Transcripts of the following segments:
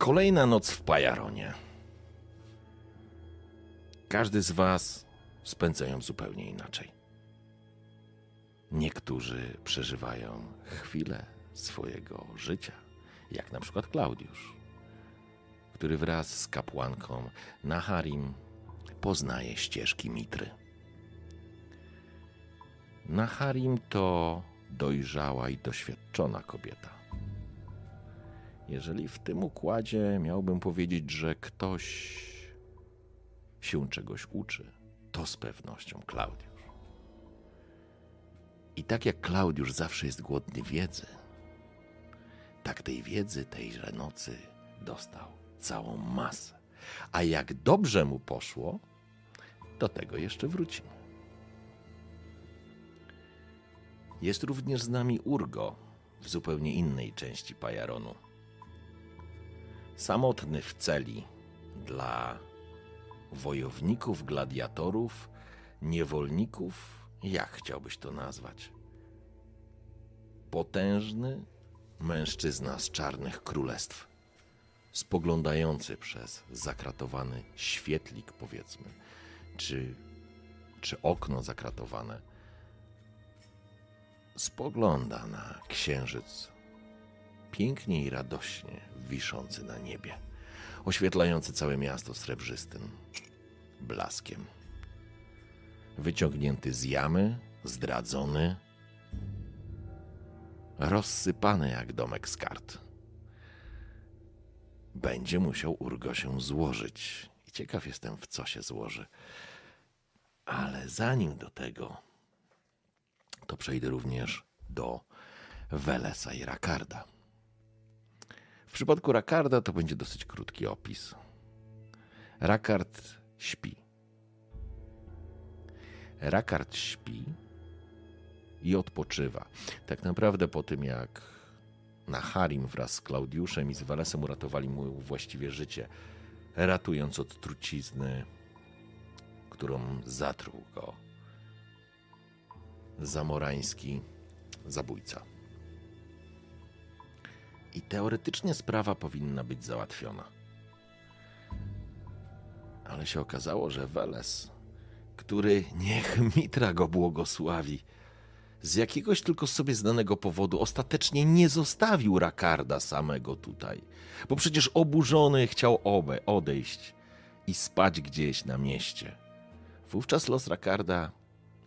Kolejna noc w Pajaronie. Każdy z Was spędza ją zupełnie inaczej. Niektórzy przeżywają chwilę swojego życia, jak na przykład Klaudiusz, który wraz z kapłanką Naharim poznaje ścieżki Mitry. Naharim to dojrzała i doświadczona kobieta. Jeżeli w tym układzie miałbym powiedzieć, że ktoś się czegoś uczy, to z pewnością Klaudiusz. I tak jak Klaudiusz zawsze jest głodny wiedzy, tak tej wiedzy tejże nocy dostał całą masę. A jak dobrze mu poszło, do tego jeszcze wrócimy. Jest również z nami Urgo w zupełnie innej części Pajaronu. Samotny w celi dla wojowników, gladiatorów, niewolników, jak chciałbyś to nazwać? Potężny mężczyzna z czarnych królestw, spoglądający przez zakratowany świetlik, powiedzmy, czy, czy okno zakratowane, spogląda na księżyc pięknie i radośnie wiszący na niebie, oświetlający całe miasto srebrzystym blaskiem. Wyciągnięty z jamy, zdradzony, rozsypany jak domek z kart. Będzie musiał Urgo się złożyć. I ciekaw jestem, w co się złoży. Ale zanim do tego, to przejdę również do Welesa i Rakarda. W przypadku Rakarda to będzie dosyć krótki opis. Rakard śpi. Rakard śpi i odpoczywa. Tak naprawdę po tym, jak na Harim wraz z Klaudiuszem i z Walesem uratowali mu właściwie życie, ratując od trucizny, którą zatruł go zamorański zabójca. I teoretycznie sprawa powinna być załatwiona. Ale się okazało, że Weles, który niech Mitra go błogosławi, z jakiegoś tylko sobie znanego powodu ostatecznie nie zostawił Rakarda samego tutaj, bo przecież oburzony chciał obe odejść i spać gdzieś na mieście. Wówczas los Rakarda,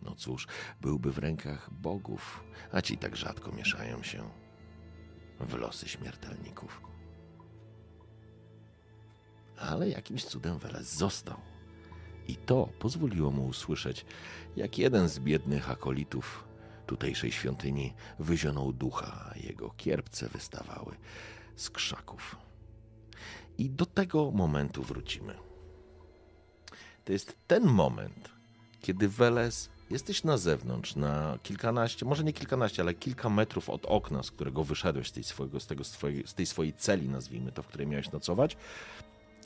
no cóż, byłby w rękach bogów, a ci tak rzadko mieszają się w losy śmiertelników. Ale jakimś cudem Weles został. I to pozwoliło mu usłyszeć, jak jeden z biednych akolitów tutejszej świątyni wyzionął ducha, a jego kierpce wystawały z krzaków. I do tego momentu wrócimy. To jest ten moment, kiedy Weles jesteś na zewnątrz, na kilkanaście, może nie kilkanaście, ale kilka metrów od okna, z którego wyszedłeś z tej, swojego, z tego, z tej swojej celi, nazwijmy to, w której miałeś nocować,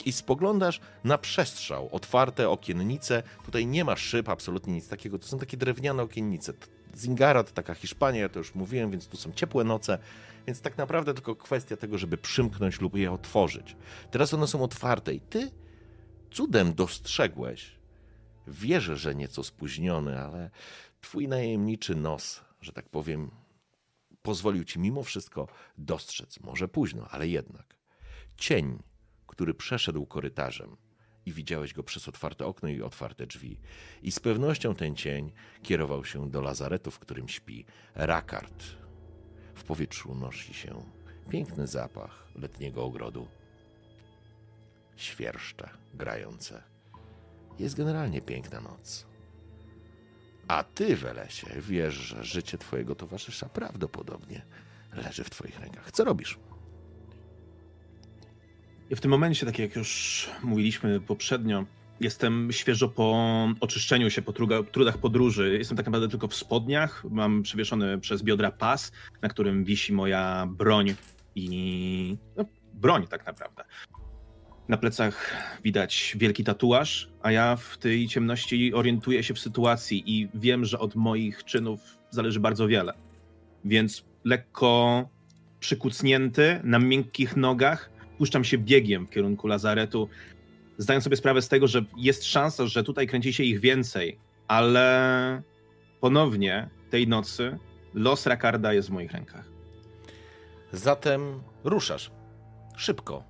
i spoglądasz na przestrzał, otwarte okiennice. Tutaj nie ma szyb, absolutnie nic takiego. To są takie drewniane okiennice. Zingara to taka Hiszpania, ja to już mówiłem, więc tu są ciepłe noce. Więc tak naprawdę tylko kwestia tego, żeby przymknąć lub je otworzyć. Teraz one są otwarte i ty cudem dostrzegłeś, wierzę, że nieco spóźniony, ale twój najemniczy nos, że tak powiem, pozwolił ci mimo wszystko dostrzec, może późno, ale jednak, cień który przeszedł korytarzem i widziałeś go przez otwarte okno i otwarte drzwi. I z pewnością ten cień kierował się do lazaretu, w którym śpi Rakard. W powietrzu nosi się piękny zapach letniego ogrodu. Świerszcze grające. Jest generalnie piękna noc. A ty, Welesie, wiesz, że życie twojego towarzysza prawdopodobnie leży w twoich rękach. Co robisz? Ja w tym momencie, tak jak już mówiliśmy poprzednio, jestem świeżo po oczyszczeniu się, po trudach podróży. Jestem tak naprawdę tylko w spodniach. Mam przewieszony przez biodra pas, na którym wisi moja broń i. No, broń tak naprawdę. Na plecach widać wielki tatuaż, a ja w tej ciemności orientuję się w sytuacji i wiem, że od moich czynów zależy bardzo wiele. Więc lekko przykucnięty, na miękkich nogach, puszczam się biegiem w kierunku lazaretu, zdając sobie sprawę z tego, że jest szansa, że tutaj kręci się ich więcej, ale ponownie tej nocy los Rakarda jest w moich rękach. Zatem ruszasz. Szybko.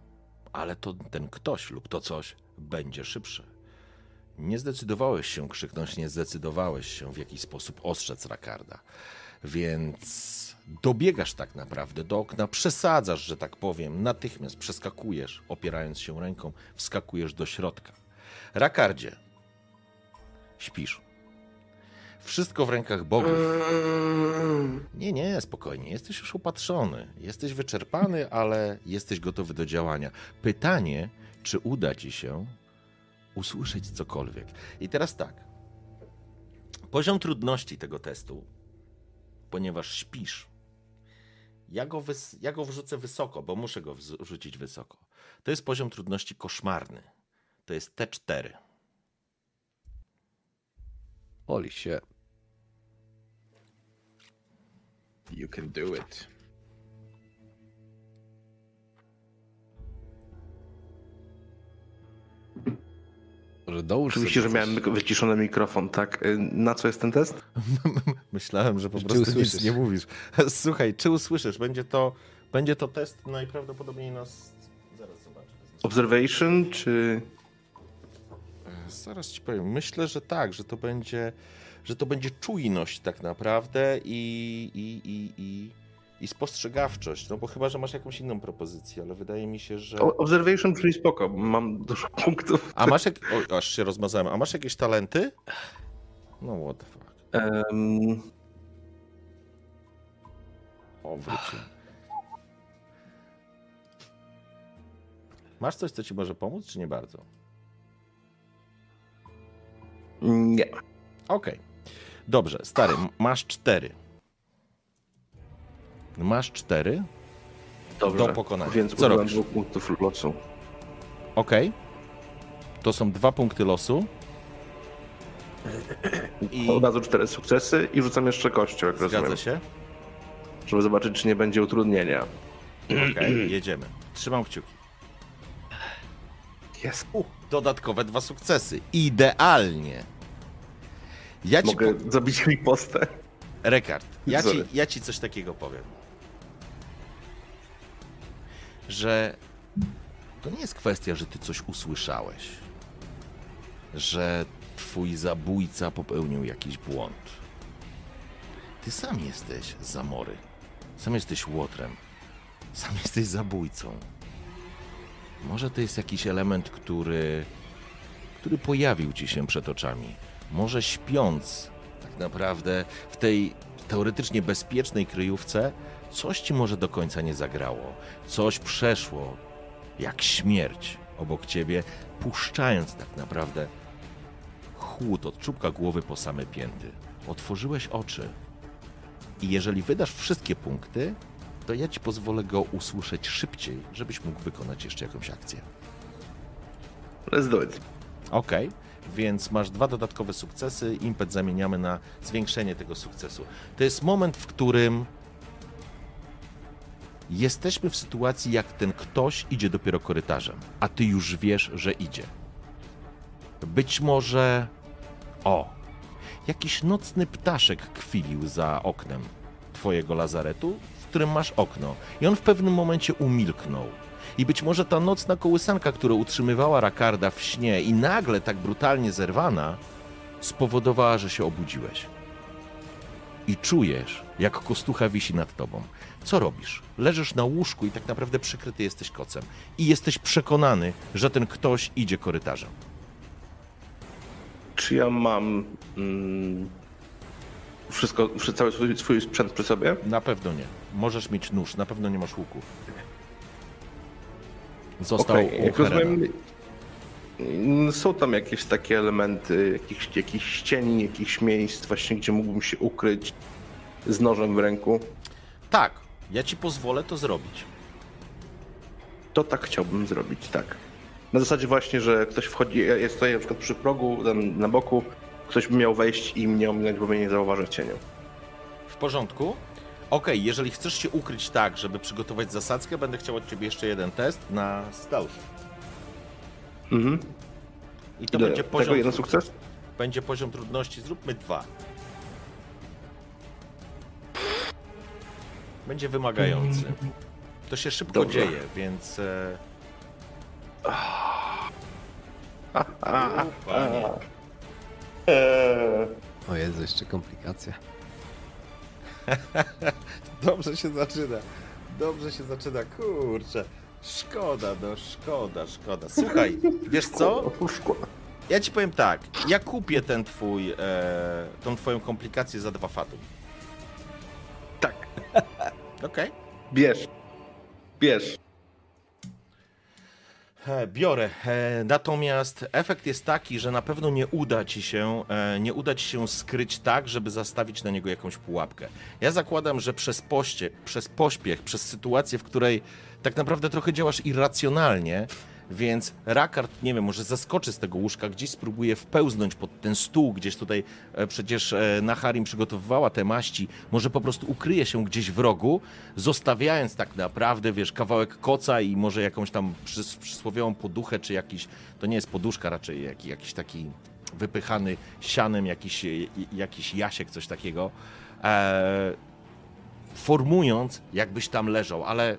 Ale to ten ktoś lub to coś będzie szybsze. Nie zdecydowałeś się krzyknąć, nie zdecydowałeś się w jakiś sposób ostrzec Rakarda. Więc dobiegasz tak naprawdę do okna, przesadzasz, że tak powiem, natychmiast przeskakujesz, opierając się ręką, wskakujesz do środka. Rakardzie, śpisz. Wszystko w rękach bogów. Nie, nie, spokojnie. Jesteś już upatrzony. Jesteś wyczerpany, ale jesteś gotowy do działania. Pytanie, czy uda ci się usłyszeć cokolwiek. I teraz tak. Poziom trudności tego testu, ponieważ śpisz, ja go, wys- ja go wrzucę wysoko, bo muszę go wrzucić wysoko. To jest poziom trudności koszmarny. To jest T4. Holy shit. You can do it. Może dołóż Oczywiście, że miałem wyciszony mikrofon, tak? Y, Na co jest ten test? Myślałem, że po Czy prostu nic usłyszysz? nie mówisz. Słuchaj, czy usłyszysz? Będzie to, będzie to test najprawdopodobniej nas... Zaraz zobaczę. Observation, czy... Zaraz ci powiem. Myślę, że tak, że to będzie, że to będzie czujność tak naprawdę i, i, i, i, i spostrzegawczość. No bo chyba, że masz jakąś inną propozycję, ale wydaje mi się, że... Observation, czyli spoko, mam dużo punktów. A masz jak... O, aż się rozmazałem. A masz jakieś talenty? No what the fuck. Em, O, wrócił. Masz coś, co ci może pomóc, czy nie bardzo? nie. Okej. Dobrze, stary, masz cztery. Masz cztery. Dobrze. Do pokonania. Więc Co robisz? dwóch punktów losu. Okej. To są dwa punkty losu. I Od razu cztery sukcesy i rzucam jeszcze kością, jak rozumiem. zgadza się. Żeby zobaczyć, czy nie będzie utrudnienia. Okej, jedziemy. Trzymam kciuki. Jest. Dodatkowe dwa sukcesy. Idealnie. Ja Mogę po... zabić ripostę. Rekard, ja ci, ja ci coś takiego powiem. Że to nie jest kwestia, że ty coś usłyszałeś. Że twój zabójca popełnił jakiś błąd. Ty sam jesteś zamory. Sam jesteś łotrem. Sam jesteś zabójcą. Może to jest jakiś element, który, który pojawił ci się przed oczami. Może śpiąc, tak naprawdę w tej teoretycznie bezpiecznej kryjówce, coś ci może do końca nie zagrało. Coś przeszło, jak śmierć obok ciebie, puszczając tak naprawdę chłód od czubka głowy po same pięty. Otworzyłeś oczy. I jeżeli wydasz wszystkie punkty, to ja ci pozwolę go usłyszeć szybciej, żebyś mógł wykonać jeszcze jakąś akcję. Let's do it. Okej, więc masz dwa dodatkowe sukcesy, impet zamieniamy na zwiększenie tego sukcesu. To jest moment, w którym jesteśmy w sytuacji, jak ten ktoś idzie dopiero korytarzem, a ty już wiesz, że idzie. Być może. O! Jakiś nocny ptaszek kwilił za oknem twojego lazaretu, w którym masz okno. I on w pewnym momencie umilknął. I być może ta nocna kołysanka, która utrzymywała Rakarda w śnie i nagle tak brutalnie zerwana, spowodowała, że się obudziłeś. I czujesz, jak kostucha wisi nad tobą. Co robisz? Leżysz na łóżku i tak naprawdę przykryty jesteś kocem. I jesteś przekonany, że ten ktoś idzie korytarzem. Czy ja mam mm, wszystko, wszy- cały swój, swój sprzęt przy sobie? Na pewno nie. Możesz mieć nóż, na pewno nie masz łuku. Został u Herena. rozumiem, mm, są tam jakieś takie elementy, jakichś, jakichś ścieni, jakichś miejsc właśnie, gdzie mógłbym się ukryć z nożem w ręku. Tak, ja ci pozwolę to zrobić. To tak chciałbym zrobić, tak. Na zasadzie właśnie, że ktoś wchodzi, ja ja stoję na przykład przy progu, tam na boku, ktoś by miał wejść i mnie ominąć, bo mnie nie zauważy w cieniu. W porządku? Okej, jeżeli chcesz się ukryć tak, żeby przygotować zasadzkę, będę chciał od ciebie jeszcze jeden test na stealth. Mhm. I to Ile- będzie Tego poziom, jeden sukces? będzie poziom trudności. Zróbmy dwa. Będzie wymagający. To się szybko Dobrze. dzieje, więc... E... O Jezu, jeszcze komplikacja. Dobrze się zaczyna. Dobrze się zaczyna, kurczę. Szkoda, no szkoda, szkoda. Słuchaj, wiesz co? Ja ci powiem tak. Ja kupię ten twój, e, tą twoją komplikację za dwa fatum. Tak, Okej? bierz. Bierz. Biorę. Natomiast efekt jest taki, że na pewno nie uda ci się, e, nie uda ci się skryć tak, żeby zastawić na niego jakąś pułapkę. Ja zakładam, że przez poście, przez pośpiech, przez sytuację, w której tak naprawdę trochę działasz irracjonalnie, więc Rakard, nie wiem, może zaskoczy z tego łóżka, gdzieś spróbuje wpełznąć pod ten stół, gdzieś tutaj e, przecież e, Naharim przygotowywała te maści, może po prostu ukryje się gdzieś w rogu, zostawiając tak naprawdę, wiesz, kawałek koca i może jakąś tam przys przysłowiową poduchę, czy jakiś, to nie jest poduszka raczej, jak, jakiś taki wypychany sianem, jakiś, e, jakiś jasiek, coś takiego, e, formując, jakbyś tam leżał, ale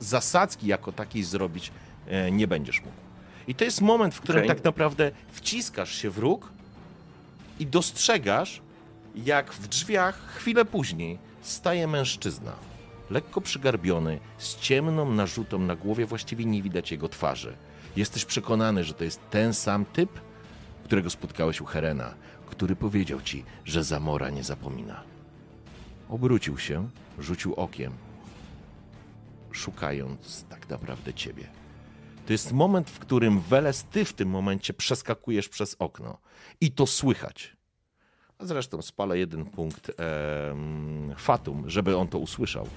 zasadzki jako takiej zrobić nie będziesz mógł. I to jest moment, w którym Okej. tak naprawdę wciskasz się w róg i dostrzegasz, jak w drzwiach chwilę później staje mężczyzna. Lekko przygarbiony, z ciemną narzutą na głowie, właściwie nie widać jego twarzy. Jesteś przekonany, że to jest ten sam typ, którego spotkałeś u Herena, który powiedział ci, że Zamora nie zapomina. Obrócił się, rzucił okiem, szukając tak naprawdę ciebie. To jest moment, w którym Weles, ty w tym momencie przeskakujesz przez okno. I to słychać. A zresztą spalę jeden punkt Fatum, żeby on to usłyszał.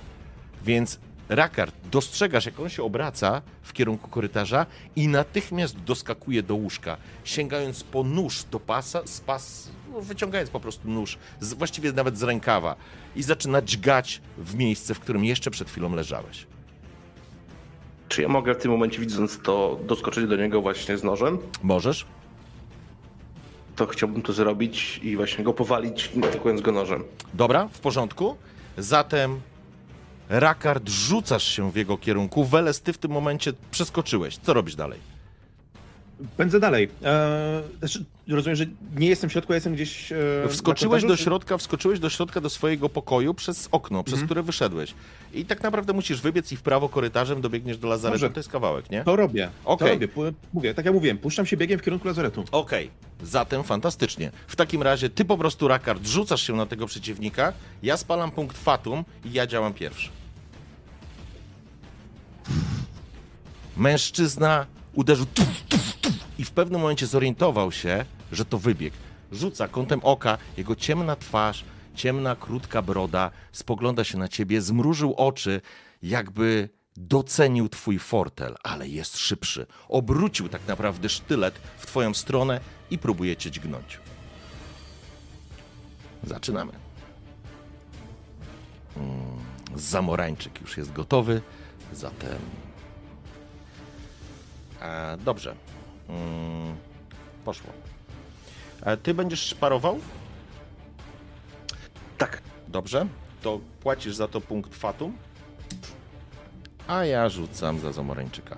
Więc Rakard, dostrzegasz, jak on się obraca w kierunku korytarza i natychmiast doskakuje do łóżka, sięgając po nóż do pasa, z pas, no, wyciągając po prostu nóż, z, właściwie nawet z rękawa i zaczyna dźgać w miejsce, w którym jeszcze przed chwilą leżałeś. Czy ja mogę w tym momencie, widząc to, doskoczyć do niego właśnie z nożem? Możesz? To chciałbym to zrobić i właśnie go powalić, atakując go nożem. Dobra, w porządku. Zatem Rakard, rzucasz się w jego kierunku. Weles, ty w tym momencie przeskoczyłeś. Co robisz dalej? Pędzę dalej. Eee, znaczy, rozumiem, że nie jestem w środku, ja jestem gdzieś. E, Wskoczyłeś do środka, wskoczyłeś do środka do swojego pokoju przez okno, przez które wyszedłeś. I tak naprawdę musisz wybiec i w prawo korytarzem dobiegniesz do lazaretu. Dobrze. To jest kawałek, nie? To robię. Okej. To robię. Mówię, tak jak mówiłem, puszczam się biegiem w kierunku lazaretu. Okej, zatem fantastycznie. W takim razie ty po prostu, Rakard, rzucasz się na tego przeciwnika, ja spalam punkt Fatum i ja działam pierwszy. Mężczyzna uderzył tuf, tuf, i w pewnym momencie zorientował się, że to wybieg. Rzuca kątem oka, jego ciemna twarz, ciemna, krótka broda, spogląda się na ciebie, zmrużył oczy, jakby docenił twój fortel, ale jest szybszy. Obrócił tak naprawdę sztylet w twoją stronę i próbuje cię dźgnąć. Zaczynamy. Mm, Zamorańczyk już jest gotowy, zatem... E, dobrze. Mm, poszło. E, ty będziesz parował? Tak. Dobrze. To płacisz za to punkt fatum. A ja rzucam za Zamorańczyka.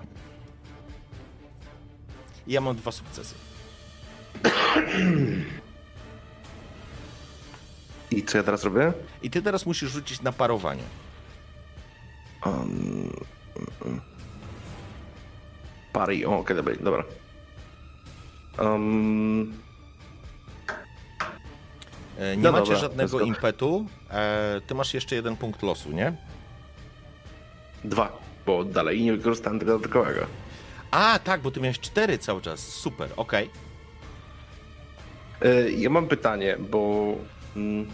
I ja mam dwa sukcesy. I co ja teraz robię? I ty teraz musisz rzucić na parowanie. Um, pari, o, okej, dobra. dobra. Um, Nie No macie dobra, żadnego impetu. E, ty masz jeszcze jeden punkt losu, nie? dwa. bo dalej nie wykorzystałem tego dodatkowego. A, tak, bo ty miałeś cztery cały czas. Super, okej. E, Ja mam pytanie, bo mm,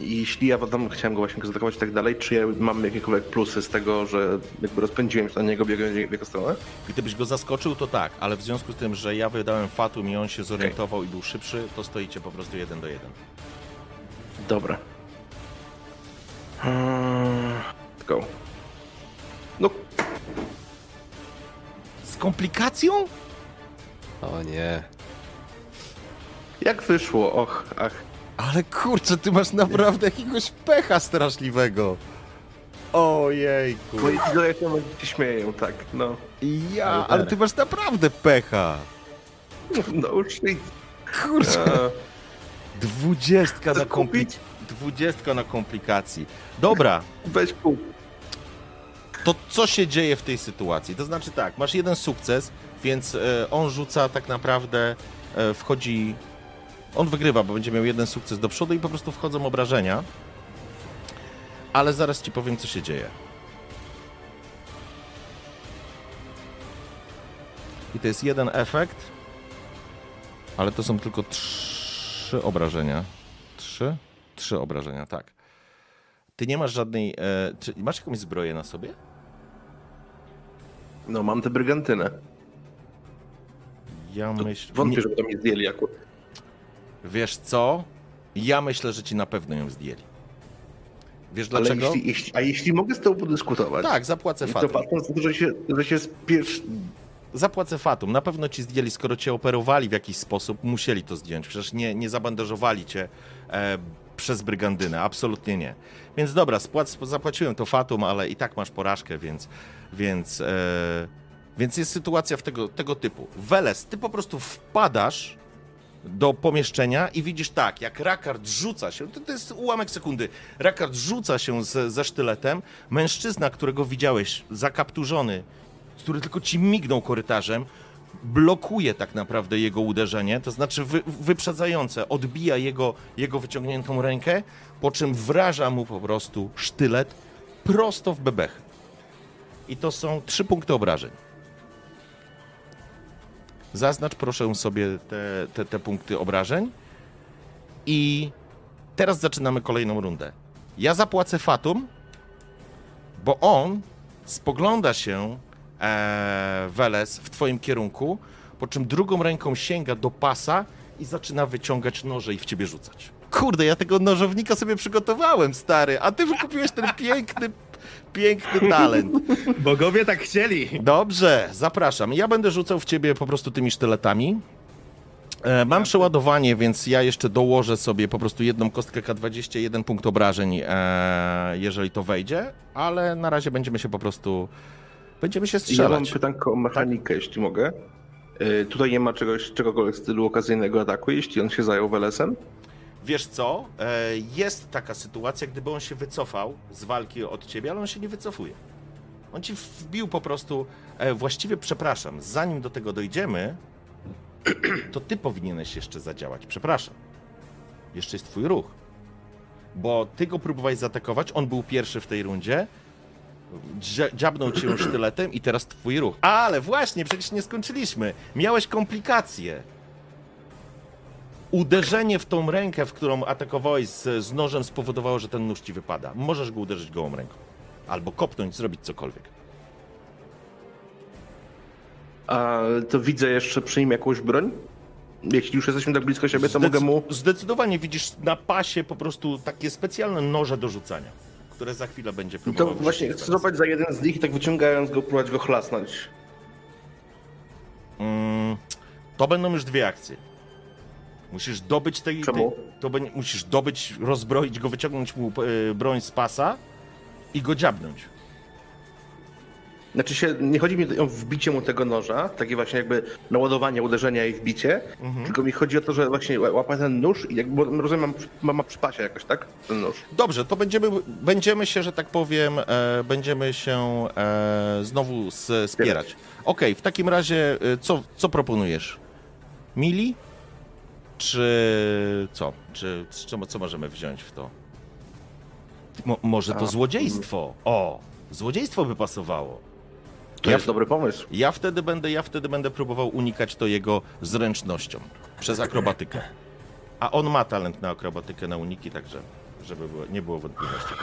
jeśli ja potem chciałem go właśnie zaatakować i tak dalej, czy ja mam jakiekolwiek plusy z tego, że jakby rozpędziłem się na niego biegając w jego stronę? Gdybyś go zaskoczył, to tak, ale w związku z tym, że ja wydałem Fatum i on się zorientował i był szybszy, to stoicie po prostu jeden do jeden. Dobra. Hmm, Let's go. No, Z komplikacją? O nie. jak wyszło? Och, ach. Ale kurczę, ty masz naprawdę jakiegoś pecha straszliwego. Ojejku. Moi widzowie się się śmieją, tak, no. Ja, ale ty masz naprawdę pecha. No już nic. Kurczę. Dwudziestka na kupić? Dwudziestka na komplikacji. Dobra, Weź kup. to co się dzieje w tej sytuacji? To znaczy tak, masz jeden sukces, więc e, on rzuca tak naprawdę, e, wchodzi... On wygrywa, bo będzie miał jeden sukces do przodu i po prostu wchodzą obrażenia. Ale zaraz ci powiem, co się dzieje. I to jest jeden efekt, ale to są tylko trzy obrażenia. Trzy? Trzy obrażenia, tak. Ty nie masz żadnej. E, czy masz jakąś zbroję na sobie? No, mam tę brygantynę. Ja myślę. Wątpię, żeby to mi zdjęli akurat. Wiesz co? Ja myślę, że ci na pewno ją zdjęli. Wiesz dlaczego? jeśli, jeśli, a jeśli mogę z tobą podyskutować? Tak, zapłacę To fatum. patrząc że się, że się spiesz... Zapłacę fatum. Na pewno ci zdjęli, skoro cię operowali w jakiś sposób, musieli to zdjąć. Przecież nie, nie zabandażowali cię e, przez brygandynę. Absolutnie nie. Więc dobra, spłac, zapłaciłem to fatum, ale i tak masz porażkę, więc. Więc, e, więc jest sytuacja w tego, tego typu. Weles, ty po prostu wpadasz do pomieszczenia i widzisz tak, jak Rakard rzuca się, to, to jest ułamek sekundy, Rakard rzuca się z, ze sztyletem, mężczyzna, którego widziałeś, zakapturzony, który tylko ci mignął korytarzem, blokuje tak naprawdę jego uderzenie, to znaczy wy, wyprzedzające, odbija jego, jego wyciągniętą rękę, po czym wraża mu po prostu sztylet prosto w bebech. I to są trzy punkty obrażeń. Zaznacz proszę sobie te, te, te punkty obrażeń. I teraz zaczynamy kolejną rundę. Ja zapłacę Fatum, bo on spogląda się, e, Weles, w twoim kierunku, po czym drugą ręką sięga do pasa i zaczyna wyciągać noże i w ciebie rzucać. Kurde, ja tego nożownika sobie przygotowałem, stary, a ty wykupiłeś ten piękny, piękny talent. Bogowie tak chcieli. Dobrze, zapraszam. Ja będę rzucał w ciebie po prostu tymi sztyletami. E, Mam przeładowanie, więc ja jeszcze dołożę sobie po prostu jedną kostkę K20, jeden punkt obrażeń, e, jeżeli to wejdzie, ale na razie będziemy się po prostu. Będziemy się Ja mam strzelać. pytanko o mechanikę, jeśli mogę. Y, Tutaj nie ma czegoś, czegokolwiek w stylu okazyjnego ataku, jeśli on się zajął Welesem. Wiesz co? E, Jest taka sytuacja, gdyby on się wycofał z walki od ciebie, ale on się nie wycofuje. On ci wbił po prostu. e, Właściwie, przepraszam, zanim do tego dojdziemy, to ty powinieneś jeszcze zadziałać. Przepraszam. Jeszcze jest twój ruch. Bo ty go próbowałeś zaatakować, on był pierwszy w tej rundzie. dzia- Dziabnął cię sztyletem i teraz twój ruch. Ale właśnie, przecież nie skończyliśmy. Miałeś komplikacje. Uderzenie w tą rękę, w którą atakowałeś z, z nożem, spowodowało, że ten nóż ci wypada. Możesz go uderzyć gołą ręką. Albo kopnąć, zrobić cokolwiek. A to widzę jeszcze przy nim jakąś broń? Jeśli już jesteśmy tak blisko siebie, to mogę mu... Zdecydowanie widzisz na pasie po prostu takie specjalne noże do rzucania, które za chwilę będzie To próbował właśnie chcę złapać za jeden z nich i tak wyciągając go, próbować go chlasnąć. Mm, to będą już dwie akcje. Musisz dobyć tej. tej Czemu? to będzie, musisz dobyć, rozbroić go, wyciągnąć mu e, broń z pasa i go dziabnąć. Znaczy się, nie chodzi mi o wbicie mu tego noża, takie właśnie jakby naładowanie, uderzenia i wbicie, Mhm. tylko mi chodzi o to, że właśnie łapać ten nóż i jakby, bo rozumiem, mam, ma, ma przy pasie jakoś, tak? Ten nóż. Dobrze, to będziemy, będziemy się, że tak powiem, e, będziemy się e, znowu spierać. Okej, w takim razie e, co, co proponujesz? Mili? Czy co? Czy co, co możemy wziąć w to? Mo, może to A, złodziejstwo? O! Złodziejstwo by pasowało. To Ja- jest dobry pomysł. Ja wtedy będę, ja wtedy będę próbował unikać to jego zręcznością przez akrobatykę. A on ma talent na akrobatykę, na uniki, także żeby było, nie było wątpliwości.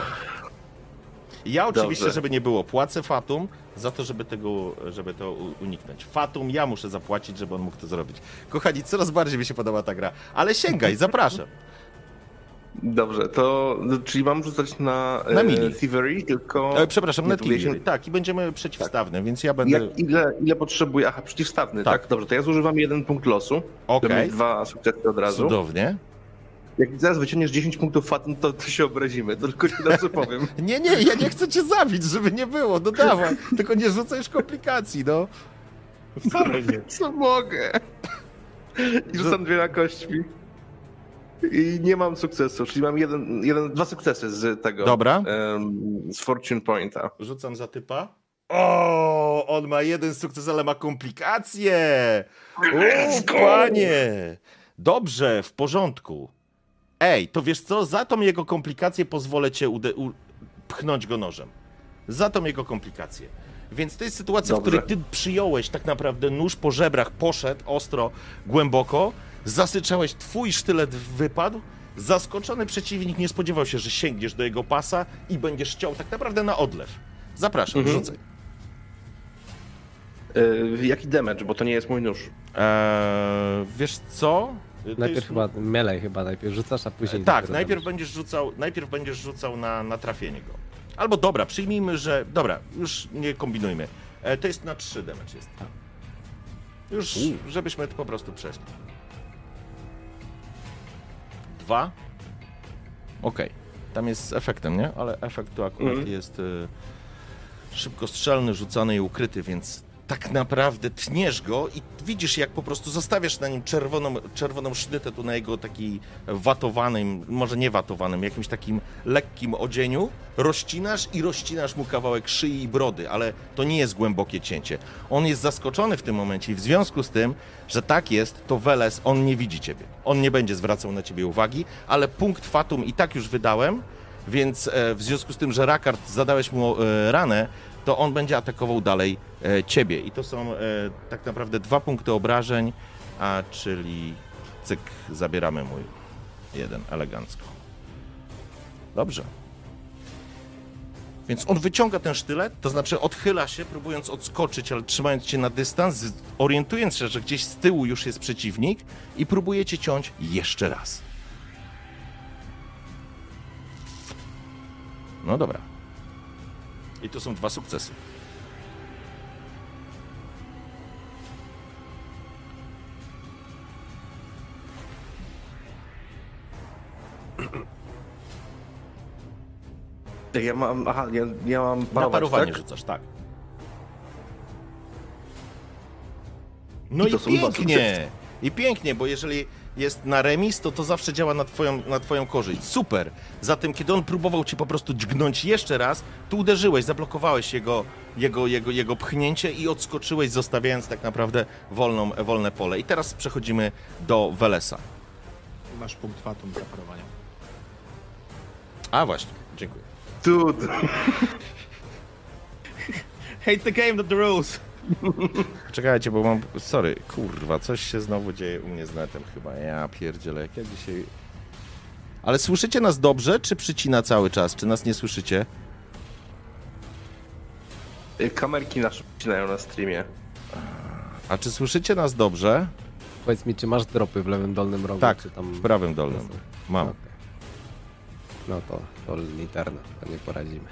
Ja oczywiście, Dobrze. żeby nie było, płacę Fatum za to, żeby tego, żeby to uniknąć. Fatum ja muszę zapłacić, żeby on mógł to zrobić. Kochani, coraz bardziej mi się podoba ta gra, ale sięgaj, zapraszam. Dobrze, to no, czyli mam rzucać na, Na e, mili. Thievery, tylko... E, przepraszam, na Thievery. Tak, i będziemy przeciwstawne, więc ja będę... Jak, ile, ile potrzebuję? Aha, przeciwstawny, Tak. tak. Dobrze, to ja zużywam jeden punkt losu. Okej. Mieć dwa sukcesy od razu. Cudownie. Jak zaraz wyciągniesz 10 punktów fatum, to, to się obrazimy. To tylko ci dobrze powiem. Nie, nie, ja nie chcę cię zabić, żeby nie było, no dawaj. Tylko nie rzucaj już komplikacji, no. Wcale nie. Co mogę? I rzucam dwiema kośćmi. I nie mam sukcesu, czyli mam jeden, jeden, dwa sukcesy z tego. Dobra. em, z Fortune Pointa. Rzucam za typa. O, on ma jeden sukces, ale ma komplikacje. O, panie. Dobrze, w porządku. Ej, to wiesz co? Za tą jego komplikację pozwolę cię ude- pchnąć go nożem. Za tą jego komplikację. Więc to jest sytuacja, w Dobrze. której ty przyjąłeś tak naprawdę nóż po żebrach, poszedł ostro, głęboko, zasyczałeś, twój sztylet wypadł, zaskoczony przeciwnik nie spodziewał się, że sięgniesz do jego pasa i będziesz chciał tak naprawdę na odlew. Zapraszam, Mhm. rzucaj. E, jaki damage, bo to nie jest mój nóż. Eee, wiesz co? To Najpierw jest- chyba melee chyba najpierw rzucasz, a później... Tak, dopiero najpierw będziesz rzucał, najpierw będziesz rzucał na, na trafienie go. Albo dobra, przyjmijmy, że. Dobra, już nie kombinujmy. E, to jest na 3 damage jest. Już, żebyśmy to po prostu przeszli. Dwa. Okej. Tam jest z efektem, nie? Ale efekt tu akurat Mhm. jest y, szybkostrzelny, rzucany i ukryty, więc tak naprawdę tniesz go i widzisz, jak po prostu zostawiasz na nim czerwoną, czerwoną sznytę tu na jego takiej watowanym, może nie watowanym, jakimś takim lekkim odzieniu, rozcinasz i rozcinasz mu kawałek szyi i brody, ale to nie jest głębokie cięcie. On jest zaskoczony w tym momencie i w związku z tym, że tak jest, to Weles, on nie widzi ciebie. On nie będzie zwracał na ciebie uwagi, ale punkt fatum i tak już wydałem, więc e, w związku z tym, że Rakard zadałeś mu e, ranę, to on będzie atakował dalej e, ciebie. I to są e, tak naprawdę dwa punkty obrażeń, a czyli cyk, zabieramy mój jeden elegancko. Dobrze. Więc on wyciąga ten sztylet, to znaczy odchyla się, próbując odskoczyć, ale trzymając cię na dystans, orientując się, że gdzieś z tyłu już jest przeciwnik i próbuje cię ciąć jeszcze raz. No dobra. I to są dwa sukcesy. Ja mam, aha, ja, ja mam Na parować, parowanie tak? rzucasz, tak. No I i, pięknie! I pięknie, bo jeżeli jest na remis, to to zawsze działa na twoją, na twoją korzyść. Super! Zatem, kiedy on próbował cię po prostu dźgnąć jeszcze raz, tu uderzyłeś, zablokowałeś jego, jego, jego, jego pchnięcie i odskoczyłeś, zostawiając tak naprawdę wolną, wolne pole. I teraz przechodzimy do Welesa. Masz punkt fatum za parowanie. A właśnie, dziękuję. Dude. Hate the game, not the rules. Czekajcie, bo mam. Sorry, kurwa, coś się znowu dzieje u mnie z netem chyba. Ja pierdzielę, jak ja dzisiaj. Ale słyszycie nas dobrze, czy przycina cały czas? Czy nas nie słyszycie? Kamerki nasze wcinają na streamie. A czy słyszycie nas dobrze? Powiedz mi, czy masz dropy w lewym dolnym rogu, Tak, czy tam... w prawym dolnym. Mam. Okej. No to, to literna, to nie poradzimy.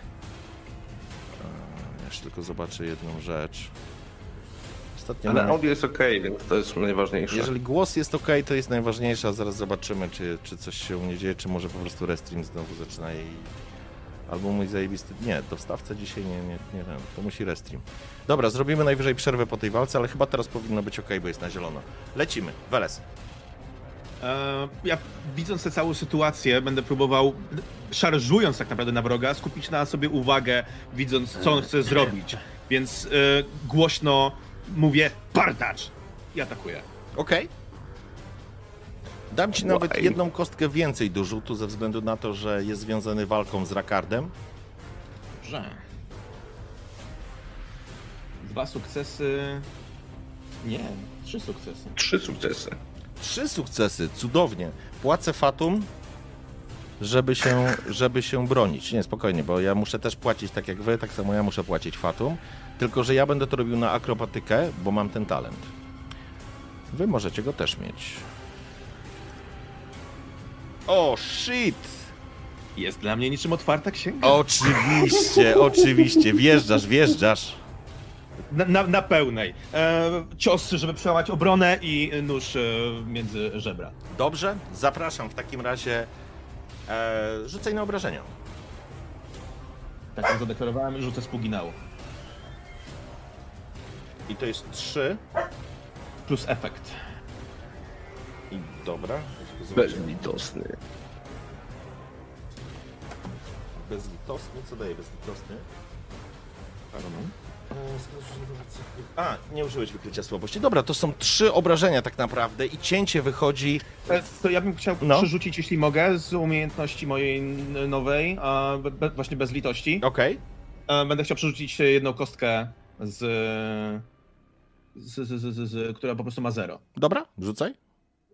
Ja jeszcze tylko zobaczę jedną rzecz. Ostatnio. Ale miałem- audio jest ok, więc to jest najważniejsze. Jeżeli głos jest ok, to jest najważniejsze, a zaraz zobaczymy, czy, czy coś się u mnie dzieje, czy może po prostu restream znowu zaczyna i... Albo mój zajebisty... Nie, to wstawca dzisiaj nie, nie, nie wiem, to musi restream. Dobra, zrobimy najwyżej przerwę po tej walce, ale chyba teraz powinno być ok, bo jest na zielono. Lecimy, Weles. E, ja widząc tę całą sytuację, będę próbował, szarżując tak naprawdę na wroga, skupić na sobie uwagę, widząc co on chce zrobić. Więc e, głośno mówię partacz i atakuję. Ok. Dam ci nawet Why? jedną kostkę więcej do rzutu ze względu na to, że jest związany walką z Rakardem. Dobrze. Dwa sukcesy. Nie, trzy sukcesy. Trzy sukcesy. Trzy sukcesy, cudownie. Płacę Fatum, żeby się, żeby się bronić. Nie, spokojnie, bo ja muszę też płacić tak jak wy, tak samo ja muszę płacić Fatum. Tylko, że ja będę to robił na akrobatykę, bo mam ten talent. Wy możecie go też mieć. O, shit! Jest dla mnie niczym otwarta księga. Oczywiście, oczywiście. Wjeżdżasz, wjeżdżasz. Na, na, na pełnej. E, cios, żeby przełamać obronę i nóż e, między żebra. Dobrze, zapraszam w takim razie. E, rzucaj na obrażenia. Tak jak zadeklarowałem, rzucę z puginału. I to jest 3. Plus efekt. I dobra. zobaczymy. Bezlitosny. Bezlitosny, co daje bezlitosny? A, nie użyłeś wykrycia słabości. Dobra, to są trzy obrażenia tak naprawdę i cięcie wychodzi. E, To ja bym chciał No. przerzucić, jeśli mogę, z umiejętności mojej n- nowej, a be, be, właśnie bez litości. Okej. E, Będę chciał przerzucić jedną kostkę z, z, z, z, z, z która po prostu ma zero. Dobra, rzucaj.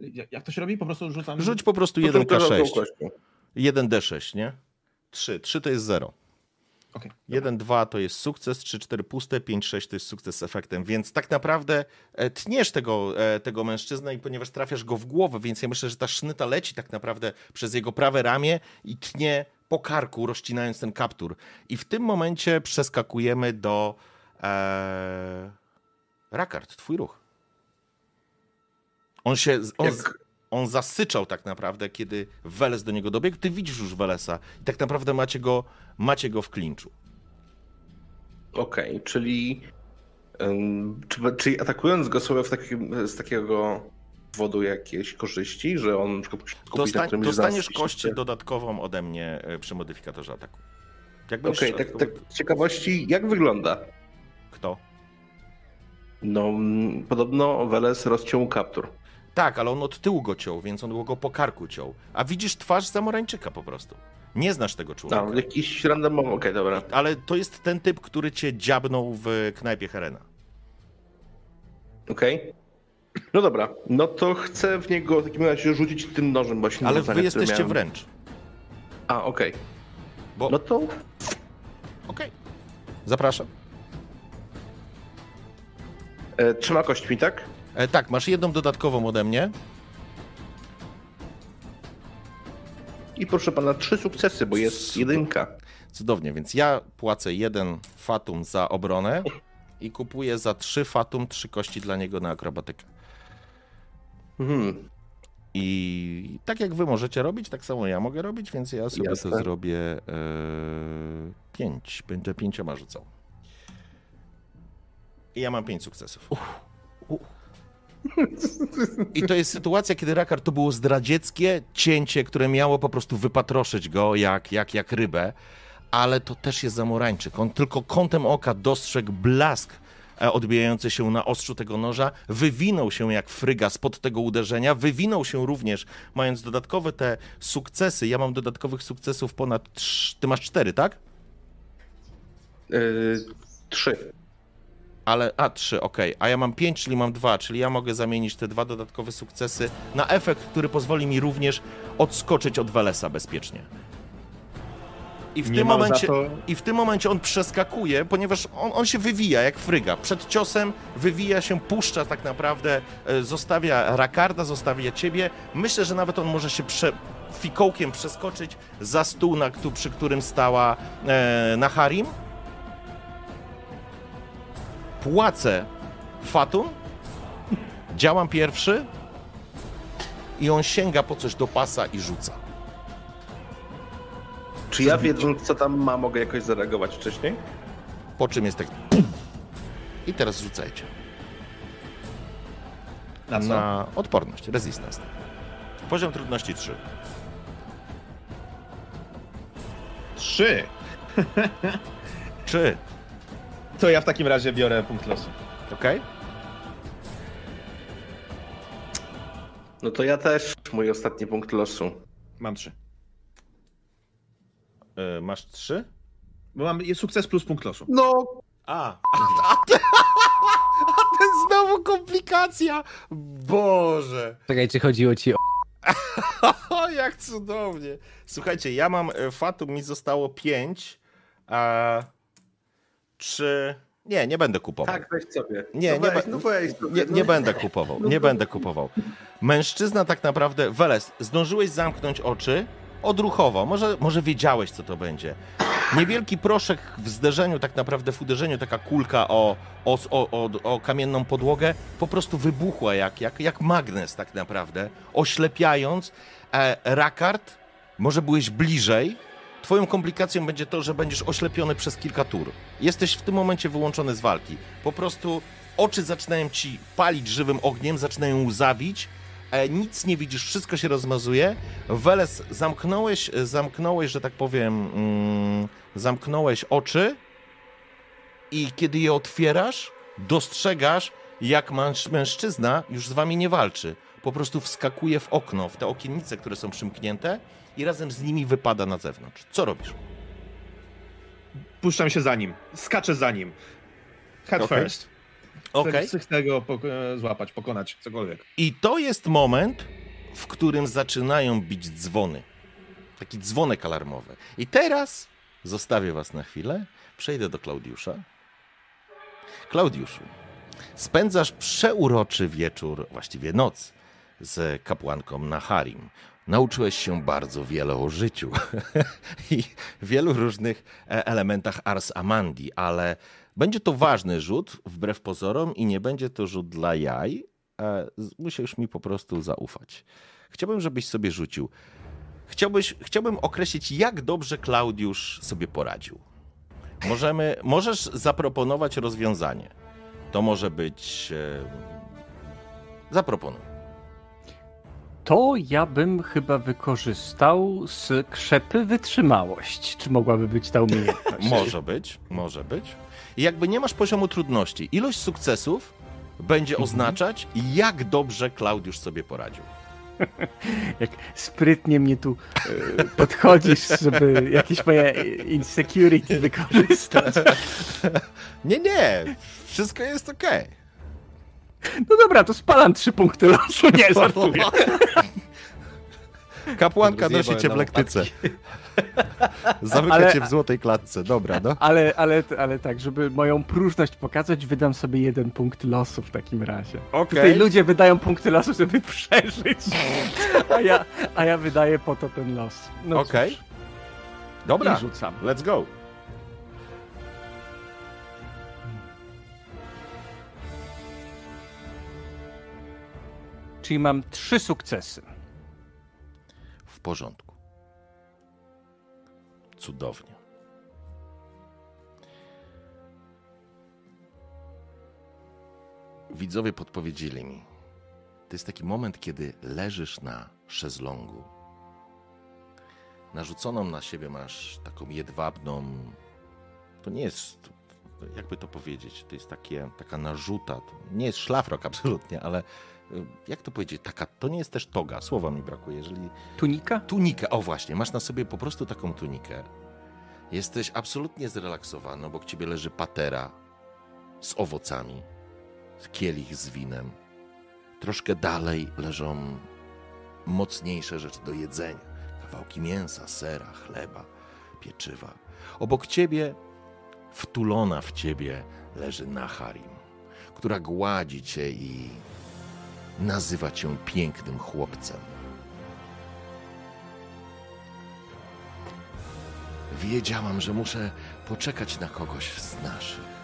Jak jak to się robi? Po prostu rzucam. Rzuć po prostu To 1K6. tą kością. 1D6, nie? 3. 3 to jest 0. Okej. 1, 2 to jest sukces, 3, 4 puste, 5, 6 to jest sukces z efektem, więc tak naprawdę e, tniesz tego, e, tego mężczyznę i ponieważ trafiasz go w głowę, więc ja myślę, że ta sznyta leci tak naprawdę przez jego prawe ramię i tnie po karku, rozcinając ten kaptur. I w tym momencie przeskakujemy do e, Rakard, twój ruch. On się, on, Jak- on zasyczał tak naprawdę, kiedy Weles do niego dobiegł. Ty widzisz już Welesa i tak naprawdę macie go, macie go w klinczu. Okej, czyli, ym, czy, czyli atakując go sobie w takim, z takiego wodu jakieś korzyści, że on na przykład na Dostań, nas, dostaniesz kość chce? dodatkową ode mnie e, przy modyfikatorze ataku. Okej, będziesz tak, tak z ciekawości, jak wygląda? Kto? No, podobno Weles rozciął kaptur. Tak, ale on od tyłu go ciął, więc on go po karku ciął. A widzisz twarz Zamorańczyka po prostu. Nie znasz tego człowieka. No, jakiś randomowy, okej, dobra. Ale to jest ten typ, który cię dziabnął w knajpie Herena. Okej. No dobra, no to chcę w niego w takim razie rzucić tym nożem właśnie. Ale wy jesteście miałem. wręcz. A, okej. Bo... No to Okej. Zapraszam. e, trzema kośćmi, tak? E, tak, masz jedną dodatkową ode mnie. I proszę pana, trzy sukcesy, bo jest jedynka. Cudownie, więc ja płacę jeden fatum za obronę i kupuję za trzy fatum trzy kości dla niego na akrobatykę. Mhm. I tak jak wy możecie robić, tak samo ja mogę robić, więc ja sobie Jasne. to zrobię e, pięć. Będę pięcioma rzucał. I ja mam pięć sukcesów. I to jest sytuacja, kiedy Rakar to było zdradzieckie cięcie, które miało po prostu wypatroszyć go jak, jak, jak rybę, ale to też jest zamorańczyk. On tylko kątem oka dostrzegł blask e, odbijający się na ostrzu tego noża, wywinął się jak fryga spod tego uderzenia, wywinął się również, mając dodatkowe te sukcesy. Ja mam dodatkowych sukcesów ponad. Ty masz cztery, tak? E, trzy. Ale, a, trzy, okej. A ja mam pięć, czyli mam dwa, czyli ja mogę zamienić te dwa dodatkowe sukcesy na efekt, który pozwoli mi również odskoczyć od Welesa bezpiecznie. I w, Nie tym momencie, to- I w tym momencie on przeskakuje, ponieważ on, on się wywija jak fryga. Przed ciosem wywija się, puszcza tak naprawdę, e, zostawia Rakarda, zostawia ciebie. Myślę, że nawet on może się prze, fikołkiem przeskoczyć za stół, na, przy którym stała e, Naharim. Płacę Fatum, działam pierwszy i on sięga po coś do pasa i rzuca. Czy ja wiedząc, co tam ma, mogę jakoś zareagować wcześniej? Po czym jest tak. I teraz rzucajcie. Na co? Na odporność, resistance. Poziom trudności 3. Trzy. Czy? To ja w takim razie biorę punkt losu. Ok? No to ja też. Mój ostatni punkt losu. Mam trzy. Yy, masz 3? Bo mam jest sukces plus punkt losu. No, A, a, a, komunikacja! Boże! Czekaj, czy chodziło ci o... O, jak cudownie. Słuchajcie, ja mam e, Fatum, mi zostało 5, a czy... Nie, nie będę kupował. Tak, weź sobie. Nie, no nie, weź, no weź sobie, nie, no. nie będę kupował, nie będę kupował. Mężczyzna tak naprawdę, Weles, zdążyłeś zamknąć oczy odruchowo, może, może wiedziałeś, co to będzie. Niewielki proszek w zderzeniu, tak naprawdę w uderzeniu, taka kulka o, o, o, o, o kamienną podłogę, po prostu wybuchła jak, jak, jak magnes tak naprawdę, oślepiając. E, Rakard, może byłeś bliżej, Twoją komplikacją będzie to, że będziesz oślepiony przez kilka tur. Jesteś w tym momencie wyłączony z walki. Po prostu oczy zaczynają ci palić żywym ogniem, zaczynają łzawić, e, nic nie widzisz, wszystko się rozmazuje. Weles, zamknąłeś, zamknąłeś, że tak powiem, mm, zamknąłeś oczy i kiedy je otwierasz, dostrzegasz, jak męż, mężczyzna już z wami nie walczy. Po prostu wskakuje w okno, w te okiennice, które są przymknięte i razem z nimi wypada na zewnątrz. Co robisz? Puszczam się za nim, skaczę za nim. Head Okej. first. Okej. Chcę, chcę go pok- złapać, pokonać, cokolwiek. I to jest moment, w którym zaczynają bić dzwony. Taki dzwonek alarmowy. I teraz zostawię was na chwilę, przejdę do Klaudiusza. Klaudiuszu, spędzasz przeuroczy wieczór, właściwie noc, z kapłanką Naharim. Nauczyłeś się bardzo wiele o życiu i wielu różnych e, elementach Ars Amandi, ale będzie to ważny rzut, wbrew pozorom, i nie będzie to rzut dla jaj. E, Musisz mi po prostu zaufać. Chciałbym, żebyś sobie rzucił. Chciałbyś, chciałbym określić, jak dobrze Klaudiusz sobie poradził. Możemy, możesz zaproponować rozwiązanie. To może być. E, zaproponuj. To ja bym chyba wykorzystał z krzepy wytrzymałość. Czy mogłaby być ta umiejętność? Może być, może być. I jakby nie masz poziomu trudności, ilość sukcesów będzie oznaczać, jak dobrze Klaudiusz sobie poradził. Jak sprytnie mnie tu e, podchodzisz, żeby jakieś moje insecurity wykorzystać. Nie, nie, wszystko jest okej. No dobra, to spalam trzy punkty losu. Nie, żartuję. Kapłanka nosi cię w lektyce. Zamyka Ale- cię w złotej klatce. Dobra, no. Ale, ale, ale tak, żeby moją próżność pokazać, wydam sobie jeden punkt losu w takim razie. Okej. Tutaj ludzie wydają punkty losu, żeby przeżyć, a ja, a ja wydaję po to ten los. No Okej. cóż, Dobra, I rzucam. let's go. Czyli mam trzy sukcesy. W porządku. Cudownie. Widzowie podpowiedzieli mi. To jest taki moment, kiedy leżysz na szezlongu. Narzuconą na siebie masz taką jedwabną. To nie jest. Jakby to powiedzieć? To jest takie, taka narzuta. To nie jest szlafrok absolutnie, ale jak to powiedzieć? Taka, to nie jest też toga. Słowa mi brakuje. Jeżeli Tunika? Tunikę, o właśnie, masz na sobie po prostu taką tunikę. Jesteś absolutnie zrelaksowany, obok ciebie leży patera z owocami, kielich z winem. Troszkę dalej leżą mocniejsze rzeczy do jedzenia. Kawałki mięsa, sera, chleba, pieczywa. Obok ciebie, wtulona w ciebie, leży Naharim, która gładzi cię i nazywa cię pięknym chłopcem. Wiedziałam, że muszę poczekać na kogoś z naszych.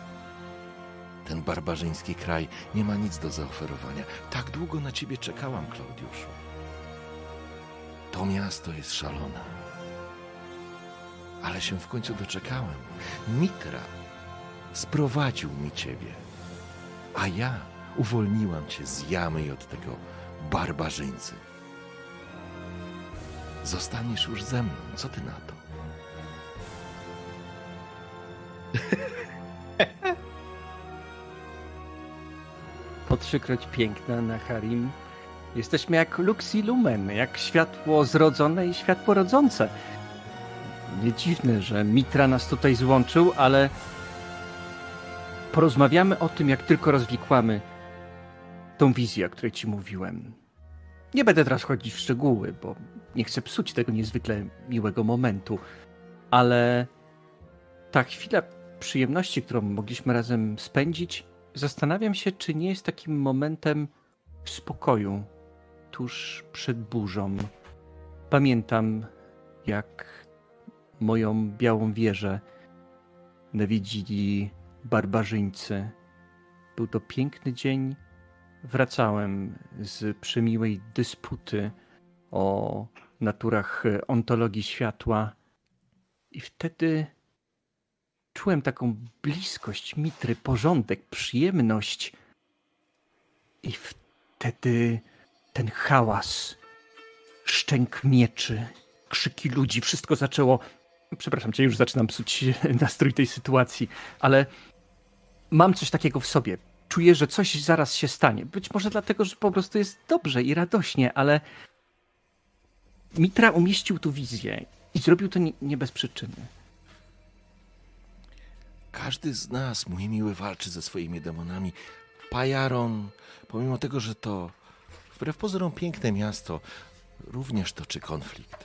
Ten barbarzyński kraj nie ma nic do zaoferowania. Tak długo na ciebie czekałam, Klaudiuszu. To miasto jest szalone. Ale się w końcu doczekałem. Mitra sprowadził mi ciebie, a ja uwolniłam cię z jamy i od tego barbarzyńcy. Zostaniesz już ze mną. Co ty na to? Po trzykroć piękna na Harim. Jesteśmy jak Lux i Lumen, jak światło zrodzone i światło rodzące. Nie dziwne, że Mitra nas tutaj złączył, ale porozmawiamy o tym, jak tylko rozwikłamy tą wizję, o której ci mówiłem. Nie będę teraz chodzić w szczegóły, bo nie chcę psuć tego niezwykle miłego momentu, ale ta chwila przyjemności, którą mogliśmy razem spędzić, zastanawiam się, czy nie jest takim momentem spokoju tuż przed burzą. Pamiętam, jak moją białą wieżę nawiedzili barbarzyńcy. Był to piękny dzień. Wracałem z przemiłej dysputy o naturach ontologii światła i wtedy czułem taką bliskość mitry, porządek, przyjemność. I wtedy ten hałas, szczęk mieczy, krzyki ludzi, wszystko zaczęło. Przepraszam cię, już zaczynam psuć nastrój tej sytuacji, ale mam coś takiego w sobie. Czuję, że coś zaraz się stanie. Być może dlatego, że po prostu jest dobrze i radośnie, ale Mitra umieścił tu wizję i zrobił to nie, nie bez przyczyny. Każdy z nas, mój miły, walczy ze swoimi demonami. Pajaron, pomimo tego, że to wbrew pozorom piękne miasto, również toczy konflikt,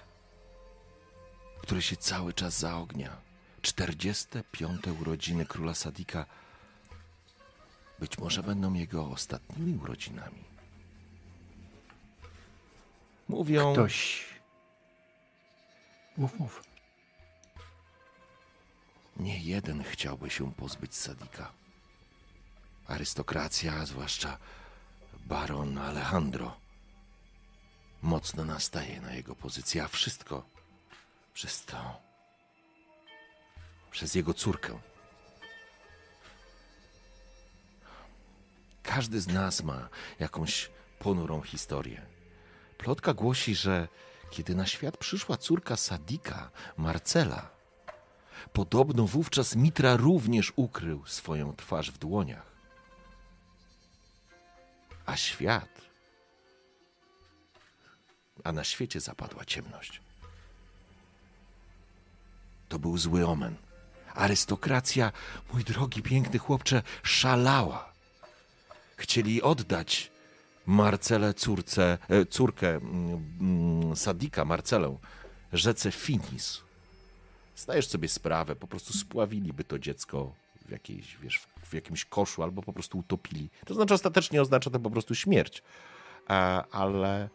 który się cały czas zaognia. 45. urodziny króla Sadika być może będą jego ostatnimi urodzinami. Mówią. Ktoś. Mów, mów. Nie jeden chciałby się pozbyć Sadika. Arystokracja, zwłaszcza baron Alejandro, mocno nastaje na jego pozycję, a wszystko przez to, przez jego córkę. Każdy z nas ma jakąś ponurą historię. Plotka głosi, że kiedy na świat przyszła córka Sadika, Marcela, Podobno wówczas Mitra również ukrył swoją twarz w dłoniach. A świat. A na świecie zapadła ciemność. To był zły omen. Arystokracja, mój drogi, piękny chłopcze, szalała. Chcieli oddać Marcelę córce, e, córkę mm, mm, Sadika, Marcelę, rzece Finis zdajesz sobie sprawę, po prostu spławiliby to dziecko w, jakiejś, wiesz, w jakimś koszu albo po prostu utopili. To znaczy ostatecznie oznacza to po prostu śmierć. ale,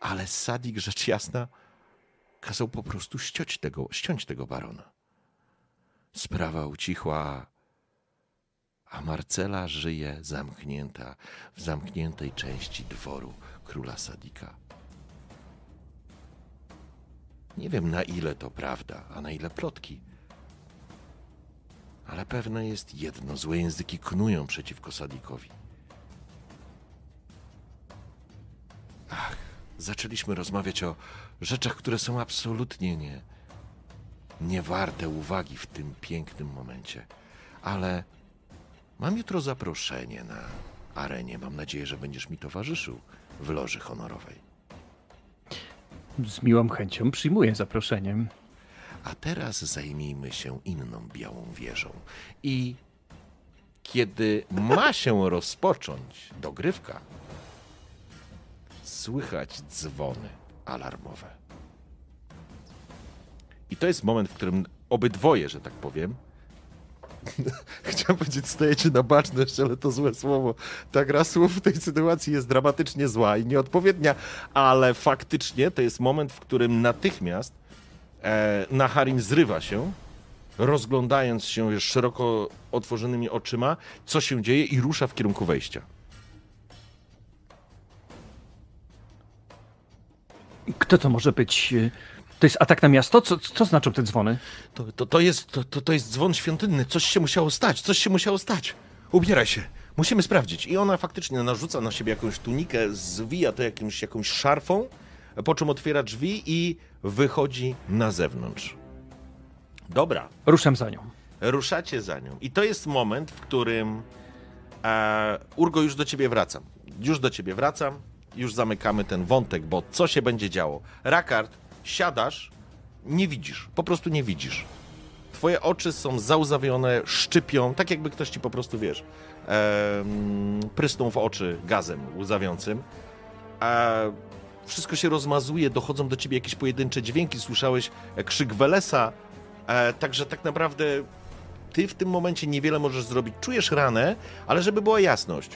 ale Sadik, rzecz jasna, kazał po prostu ściąć tego, ściąć tego barona. Sprawa ucichła, a Marcela żyje zamknięta w zamkniętej części dworu króla Sadika. Nie wiem na ile to prawda, a na ile plotki. Ale pewne jest jedno: złe języki knują przeciwko Sadikowi. Ach, zaczęliśmy rozmawiać o rzeczach, które są absolutnie nie, nie warte uwagi w tym pięknym momencie. Ale mam jutro zaproszenie na arenie. Mam nadzieję, że będziesz mi towarzyszył w loży honorowej. Z miłą chęcią przyjmuję zaproszeniem. A teraz zajmijmy się inną białą wieżą. I kiedy ma się rozpocząć dogrywka, słychać dzwony alarmowe. I to jest moment, w którym obydwoje, że tak powiem, Chciałem powiedzieć, stajecie na baczność, ale to złe słowo. Ta gra słów w tej sytuacji jest dramatycznie zła i nieodpowiednia, ale faktycznie to jest moment, w którym natychmiast e, Naharim zrywa się, rozglądając się szeroko otworzonymi oczyma, co się dzieje i rusza w kierunku wejścia. Kto to może być? To jest atak na miasto? Co, co znaczą te dzwony? To, to, to, jest, to, to, jest dzwon świątynny. Coś się musiało stać, coś się musiało stać. Ubieraj się. Musimy sprawdzić. I ona faktycznie narzuca na siebie jakąś tunikę, zwija to jakimś, jakąś szarfą, po czym otwiera drzwi i wychodzi na zewnątrz. Dobra. Ruszam za nią. Ruszacie za nią. I to jest moment, w którym e, Urgo już do ciebie wracam. Już do ciebie wracam. Już zamykamy ten wątek, bo co się będzie działo? Rakard siadasz, nie widzisz, po prostu nie widzisz. Twoje oczy są załzawione, szczypią, tak jakby ktoś ci po prostu, wiesz, em, prysną w oczy gazem łzawiącym. E, wszystko się rozmazuje, dochodzą do ciebie jakieś pojedyncze dźwięki, słyszałeś krzyk Welesa, e, także tak naprawdę ty w tym momencie niewiele możesz zrobić. Czujesz ranę, ale żeby była jasność,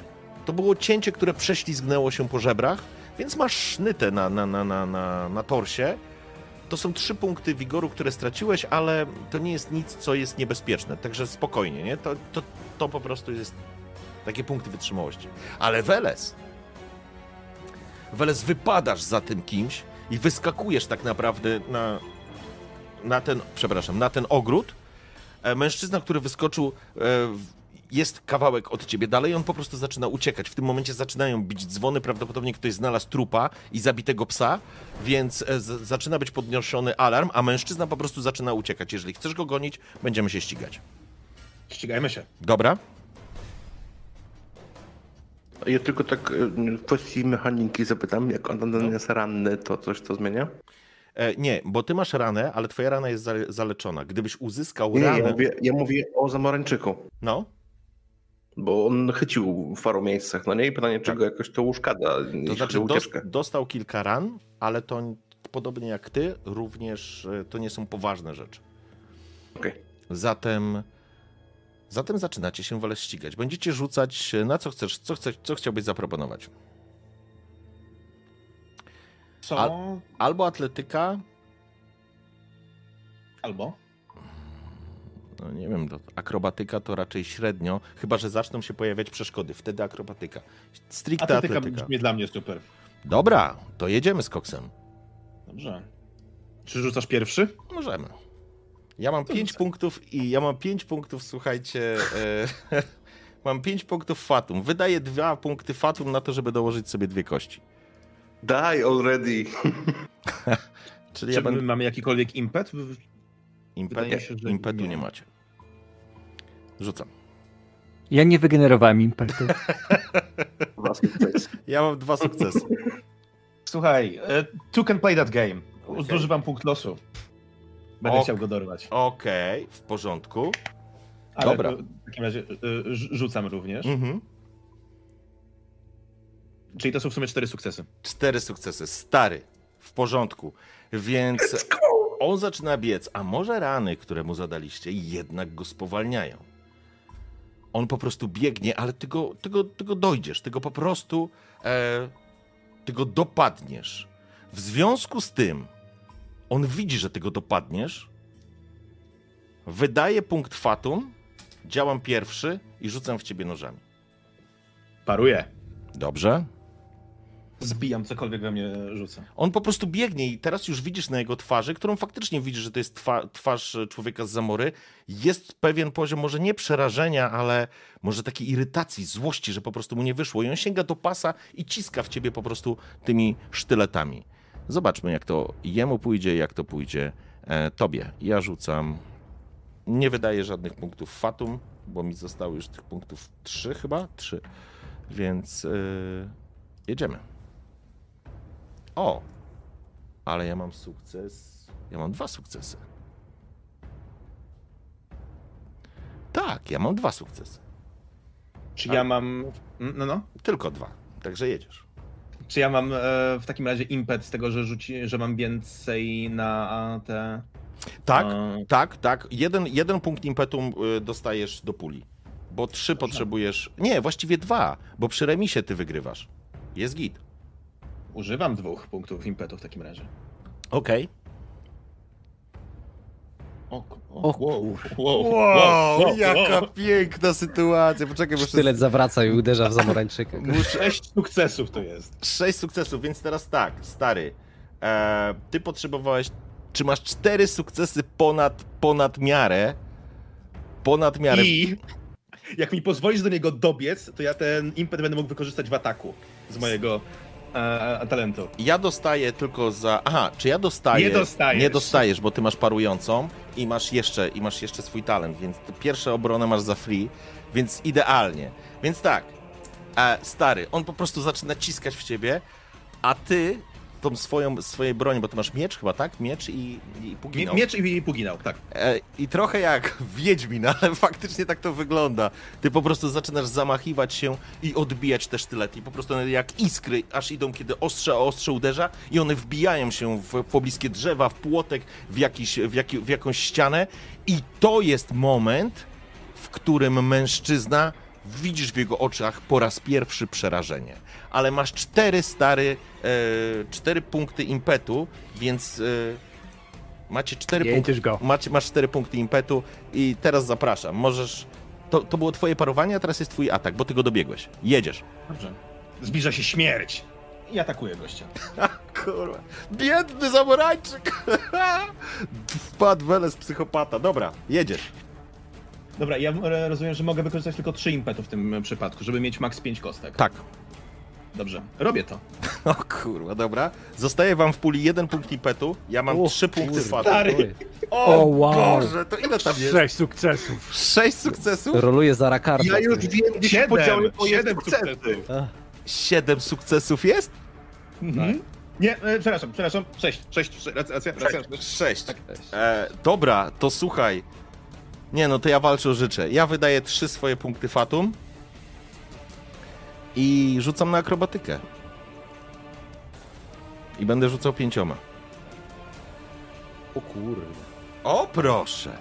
to było cięcie, które prześlizgnęło się po żebrach, więc masz sznytę na, na, na, na, na, na torsie. To są trzy punkty wigoru, które straciłeś, ale to nie jest nic, co jest niebezpieczne. Także spokojnie, nie? To, to, to po prostu jest takie punkty wytrzymałości. Ale Weles, Weles, wypadasz za tym kimś i wyskakujesz tak naprawdę na, na ten, przepraszam, na ten ogród. E, Mężczyzna, który wyskoczył, e, jest kawałek od ciebie dalej, on po prostu zaczyna uciekać. W tym momencie zaczynają bić dzwony, prawdopodobnie ktoś znalazł trupa i zabitego psa, więc e, z- zaczyna być podniesiony alarm, a mężczyzna po prostu zaczyna uciekać. Jeżeli chcesz go gonić, będziemy się ścigać. Ścigajmy się. Dobra? Ja tylko tak y, w kwestii mechaniki zapytam, jak on No. jest ranny, to coś to zmienia? E, nie, bo ty masz ranę, ale twoja rana jest zale- zaleczona. Gdybyś uzyskał Nie, ranę... ja mówię, ja mówię o zamorańczyku, No, bo on chycił w paru miejscach, no nie? I pytanie, czy go jakoś to uszkadza, to znaczy ucieczkę. dostał kilka ran, ale to podobnie jak ty, również e, to nie są poważne rzeczy. Okej. Zatem, zatem zaczynacie się wolę ścigać. Będziecie rzucać e, na co chcesz, co, chcesz, co chciałbyś zaproponować. Co? Al- Albo atletyka, Albo? No nie wiem, to akrobatyka to raczej średnio, chyba że zaczną się pojawiać przeszkody, wtedy akrobatyka. Stricte Atletyka atletyka. brzmi dla mnie super. Dobra, to jedziemy z koksem. Dobrze. Czy rzucasz pierwszy? Możemy. Ja mam To 5 rzucaj. punktów i ja mam 5 punktów, słuchajcie. E, mam 5 punktów fatum. Wydaję 2 punkty fatum na to, żeby dołożyć sobie dwie kości. Die already! Czyli Czy ja będę. mamy jakikolwiek impet? Impetu, wydaje się, że impetu nie. nie. macie. Rzucam. Ja nie wygenerowałem impetu. Dwa sukcesy. Ja mam dwa sukcesy. Słuchaj, e, two can play that game. Zużywam punkt losu. Będę Ok. chciał go dorwać. Okej, w porządku. Ale Dobra. w takim razie e, rz- rzucam również. Mhm. Czyli to są w sumie cztery sukcesy. Cztery sukcesy. Stary. W porządku. Więc on zaczyna biec, a może rany, które mu zadaliście, jednak go spowalniają. On po prostu biegnie, ale ty go, ty go, ty go dojdziesz, ty go po prostu e, ty go dopadniesz. W związku z tym, on widzi, że ty go dopadniesz, wydaje punkt fatum, działam pierwszy i rzucam w ciebie nożami. Paruję. Dobrze? Zbijam cokolwiek we mnie rzuca. On po prostu biegnie i teraz już widzisz na jego twarzy, którą faktycznie widzisz, że to jest twa, twarz człowieka z zamory. Jest pewien poziom może nie przerażenia, ale może takiej irytacji, złości, że po prostu mu nie wyszło. I on sięga do pasa i ciska w ciebie po prostu tymi sztyletami. Zobaczmy, jak to jemu pójdzie, jak to pójdzie e, tobie. Ja rzucam. Nie wydaję żadnych punktów fatum, bo mi zostało już tych punktów trzy chyba? Trzy. Więc e, jedziemy. O! Ale ja mam sukces. Ja mam dwa sukcesy. Tak, ja mam dwa sukcesy. Czy ja mam. No, no. Tylko dwa. Także jedziesz. Czy ja mam e, w takim razie impet z tego, że, rzuci, że mam więcej na te. Tak, e, tak, tak. Jeden, jeden punkt impetum y, dostajesz do puli. Bo trzy potrzebujesz. Nie, właściwie dwa, bo przy remisie ty wygrywasz. Jest git. Używam dwóch punktów impetu w takim razie. Okej. O, o, O, wow, wow, wow, wow. piękna sytuacja. Poczekaj, bo Sztylet zawraca i uderza w zamorańczyka. Sześć sukcesów to jest. Sześć sukcesów, więc teraz tak, stary. E, ty potrzebowałeś. Czy masz cztery sukcesy ponad, ponad miarę? Ponad miarę. I jak mi pozwolisz do niego dobiec, to ja ten impet będę mógł wykorzystać w ataku z mojego e, talentu. Ja dostaję tylko za. Aha, czy ja dostaję. Nie dostajesz. Nie dostajesz, bo ty masz parującą i masz jeszcze, i masz jeszcze swój talent, więc pierwsze obronę masz za free, więc idealnie. Więc tak, e, stary, on po prostu zaczyna ciskać w ciebie, a ty tą swoją, swojej broni, bo ty masz miecz chyba, tak? Miecz i, i puginał. Miecz i puginał, tak. E, I trochę jak Wiedźmin, ale faktycznie tak to wygląda. Ty po prostu zaczynasz zamachiwać się i odbijać te sztylety. I po prostu one jak iskry, aż idą, kiedy ostrze o ostrze uderza i one wbijają się w pobliskie drzewa, w płotek, w, jakiś, w, jaki, w jakąś ścianę. I to jest moment, w którym mężczyzna widzisz w jego oczach po raz pierwszy przerażenie. Ale masz cztery stary, e, cztery punkty impetu, więc e, macie cztery punkty. Go. Macie, masz cztery punkty impetu i teraz zapraszam. Możesz. To, to było twoje parowanie, a teraz jest twój atak, bo ty go dobiegłeś. Jedziesz. Dobrze. Zbliża się śmierć. I atakuje gościa. Kurwa. Biedny zamorańczyk! Wpadł Weles psychopata. Dobra, jedziesz. Dobra, ja rozumiem, że mogę wykorzystać tylko trzy impetu w tym przypadku, żeby mieć maks 5 kostek. Tak. Dobrze, robię to. O kurwa, dobra. Zostaje wam w puli jeden punkt impetu. Ja mam O, trzy punkty kurwa. Stary. O, O, wow. Boże, to ile tam jest? Sześć sukcesów. Sześć sukcesów? Roluje za rakarda. Ja już wiem, gdzie się podziały Siedem, moje siedem sukcesy. sukcesów. Siedem sukcesów jest? Mhm. Nie, e, przepraszam, przepraszam. Sześć, sześć, sześć, racja, racja, racja. Sześć. Cześć. E, dobra, to słuchaj. Nie no, to ja walczę o życzę. Ja wydaję trzy swoje punkty fatum. I rzucam na akrobatykę. I będę rzucał pięcioma. O kurde. O proszę!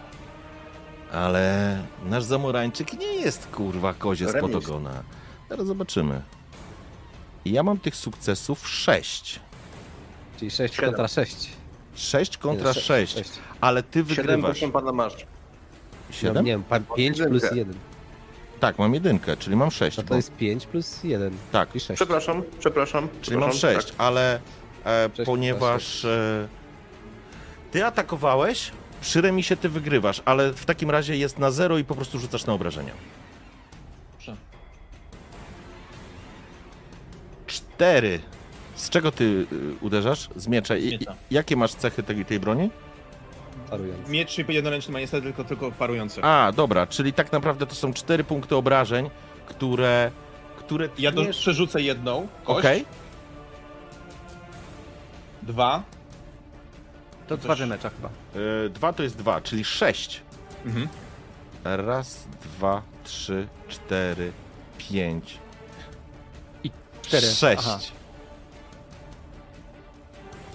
Ale nasz zamorańczyk nie jest kurwa kozie z podogona. Zaraz zobaczymy. I ja mam tych sukcesów sześć. Czyli 6 Siedem. kontra 6. Sześć kontra sze- sześć. sześć. Ale ty wygrywasz. proszę pana, masz. Siedem? Nie wiem, 5 plus jedynkę. 1. Tak, mam jedynkę, czyli mam sześć. No bo- to jest 5 plus 1. Tak, I 6. Przepraszam, przepraszam. Czyli mam przepraszam, 6, ale e, Sześć ponieważ e, ty atakowałeś, przy remisie ty wygrywasz, ale w takim razie jest na 0 i po prostu rzucasz na obrażenia. Dobrze. 4. Z czego ty y, uderzasz? Z miecza. I, miecza. jakie masz cechy tej, tej broni? Parując. Miecz jednoręczny ma niestety tylko, tylko parujący. A, dobra, czyli tak naprawdę to są 4 punkty obrażeń, które. które Ja do, przerzucę jedną kość, Okej, dwa. To dwa mecza chyba. Y, dwa to jest 2, czyli 6. Mhm. Raz, dwa, trzy, cztery, pięć. Cztery. Sześć. Aha.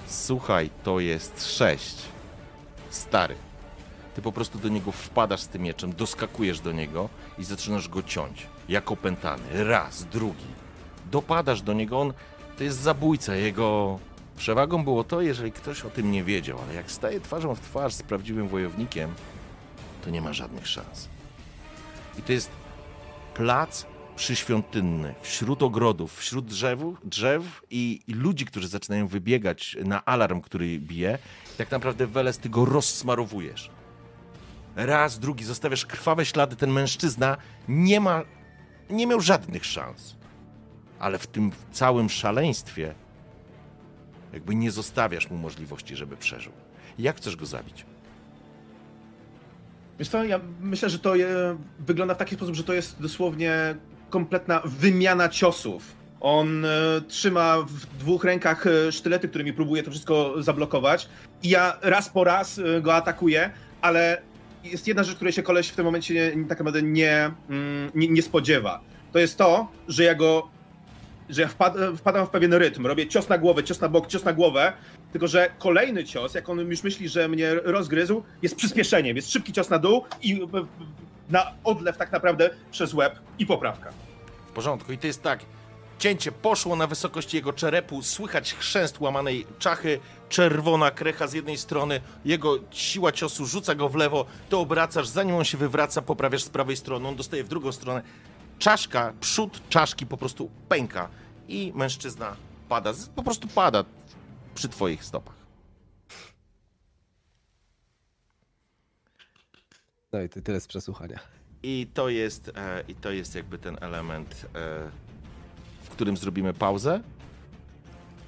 Słuchaj, to jest sześć. Stary. Ty po prostu do niego wpadasz z tym mieczem, doskakujesz do niego i zaczynasz go ciąć. Jak opętany. Raz, drugi. Dopadasz do niego, on to jest zabójca. Jego przewagą było to, jeżeli ktoś o tym nie wiedział, ale jak staje twarzą w twarz z prawdziwym wojownikiem, to nie ma żadnych szans. I to jest plac przyświątynny, wśród ogrodów, wśród drzewów, drzew i, i ludzi, którzy zaczynają wybiegać na alarm, który bije. Tak naprawdę Weles, ty go rozsmarowujesz. Raz, drugi, zostawiasz krwawe ślady. Ten mężczyzna nie ma, nie miał żadnych szans. Ale w tym całym szaleństwie jakby nie zostawiasz mu możliwości, żeby przeżył. Jak chcesz go zabić? Wiesz co, ja myślę, że to e, wygląda w taki sposób, że to jest dosłownie kompletna wymiana ciosów. On e, trzyma w dwóch rękach e, sztylety, którymi próbuje to wszystko zablokować. I ja raz po raz e, go atakuję, ale jest jedna rzecz, której się koleś w tym momencie tak naprawdę nie, mm, nie, nie spodziewa. To jest to, że ja go że ja wpad, wpadam w pewien rytm. Robię cios na głowę, cios na bok, cios na głowę. Tylko, że kolejny cios, jak on już myśli, że mnie rozgryzł, jest przyspieszeniem. Jest szybki cios na dół i na odlew tak naprawdę przez łeb i poprawka. W porządku. I to jest tak. Cięcie poszło na wysokość jego czerepu, słychać chrzęst łamanej czachy, czerwona krecha z jednej strony, jego siła ciosu rzuca go w lewo, to obracasz, zanim on się wywraca, poprawiasz z prawej strony, on dostaje w drugą stronę. Czaszka, przód czaszki po prostu pęka i mężczyzna pada, po prostu pada przy twoich stopach. No i ty- tyle z przesłuchania. I to jest, e, i to jest jakby ten element, e, którym zrobimy pauzę.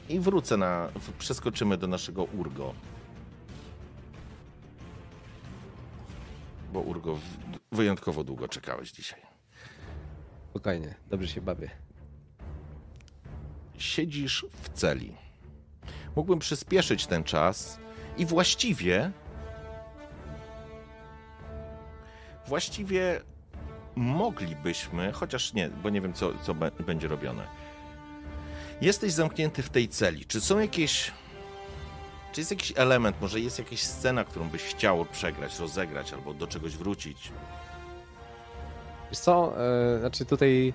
I wrócę na. Przeskoczymy do naszego Urgo. Bo Urgo, wyjątkowo długo czekałeś dzisiaj. Spokojnie, dobrze się bawię. Siedzisz w celi. mógłbym przyspieszyć ten czas i właściwie. Właściwie moglibyśmy, chociaż nie, bo nie wiem, co, co będzie robione. Jesteś zamknięty w tej celi. Czy są jakieś. Czy jest jakiś element, może jest jakaś scena, którą byś chciał przegrać, rozegrać albo do czegoś wrócić? Wiesz co, e, znaczy tutaj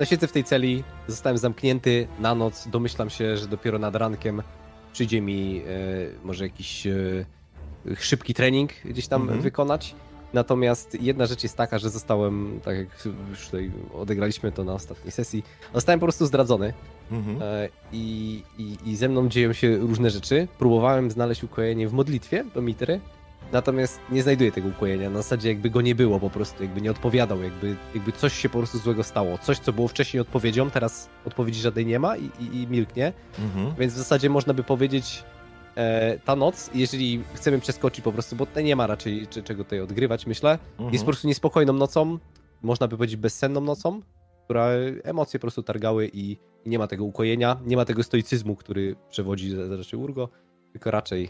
ja siedzę w tej celi, zostałem zamknięty na noc, domyślam się, że dopiero nad rankiem przyjdzie mi e, może jakiś e, szybki trening gdzieś tam Mhm. wykonać. Natomiast jedna rzecz jest taka, że zostałem, tak jak już tutaj odegraliśmy to na ostatniej sesji, zostałem po prostu zdradzony Mhm. e, i, i, i ze mną dzieją się różne rzeczy. Próbowałem znaleźć ukojenie w modlitwie do Mitry, natomiast nie znajduję tego ukojenia. Na zasadzie jakby go nie było po prostu, jakby nie odpowiadał, jakby, jakby coś się po prostu złego stało. Coś, co było wcześniej odpowiedzią, teraz odpowiedzi żadnej nie ma i, i, i milknie. Mhm. Więc w zasadzie można by powiedzieć, ta noc, jeżeli chcemy przeskoczyć po prostu, bo nie ma raczej czego tutaj odgrywać, myślę, Mhm. jest po prostu niespokojną nocą, można by powiedzieć bezsenną nocą, która emocje po prostu targały i, nie ma tego ukojenia, nie ma tego stoicyzmu, który przewodzi za- raczej Urgo, tylko raczej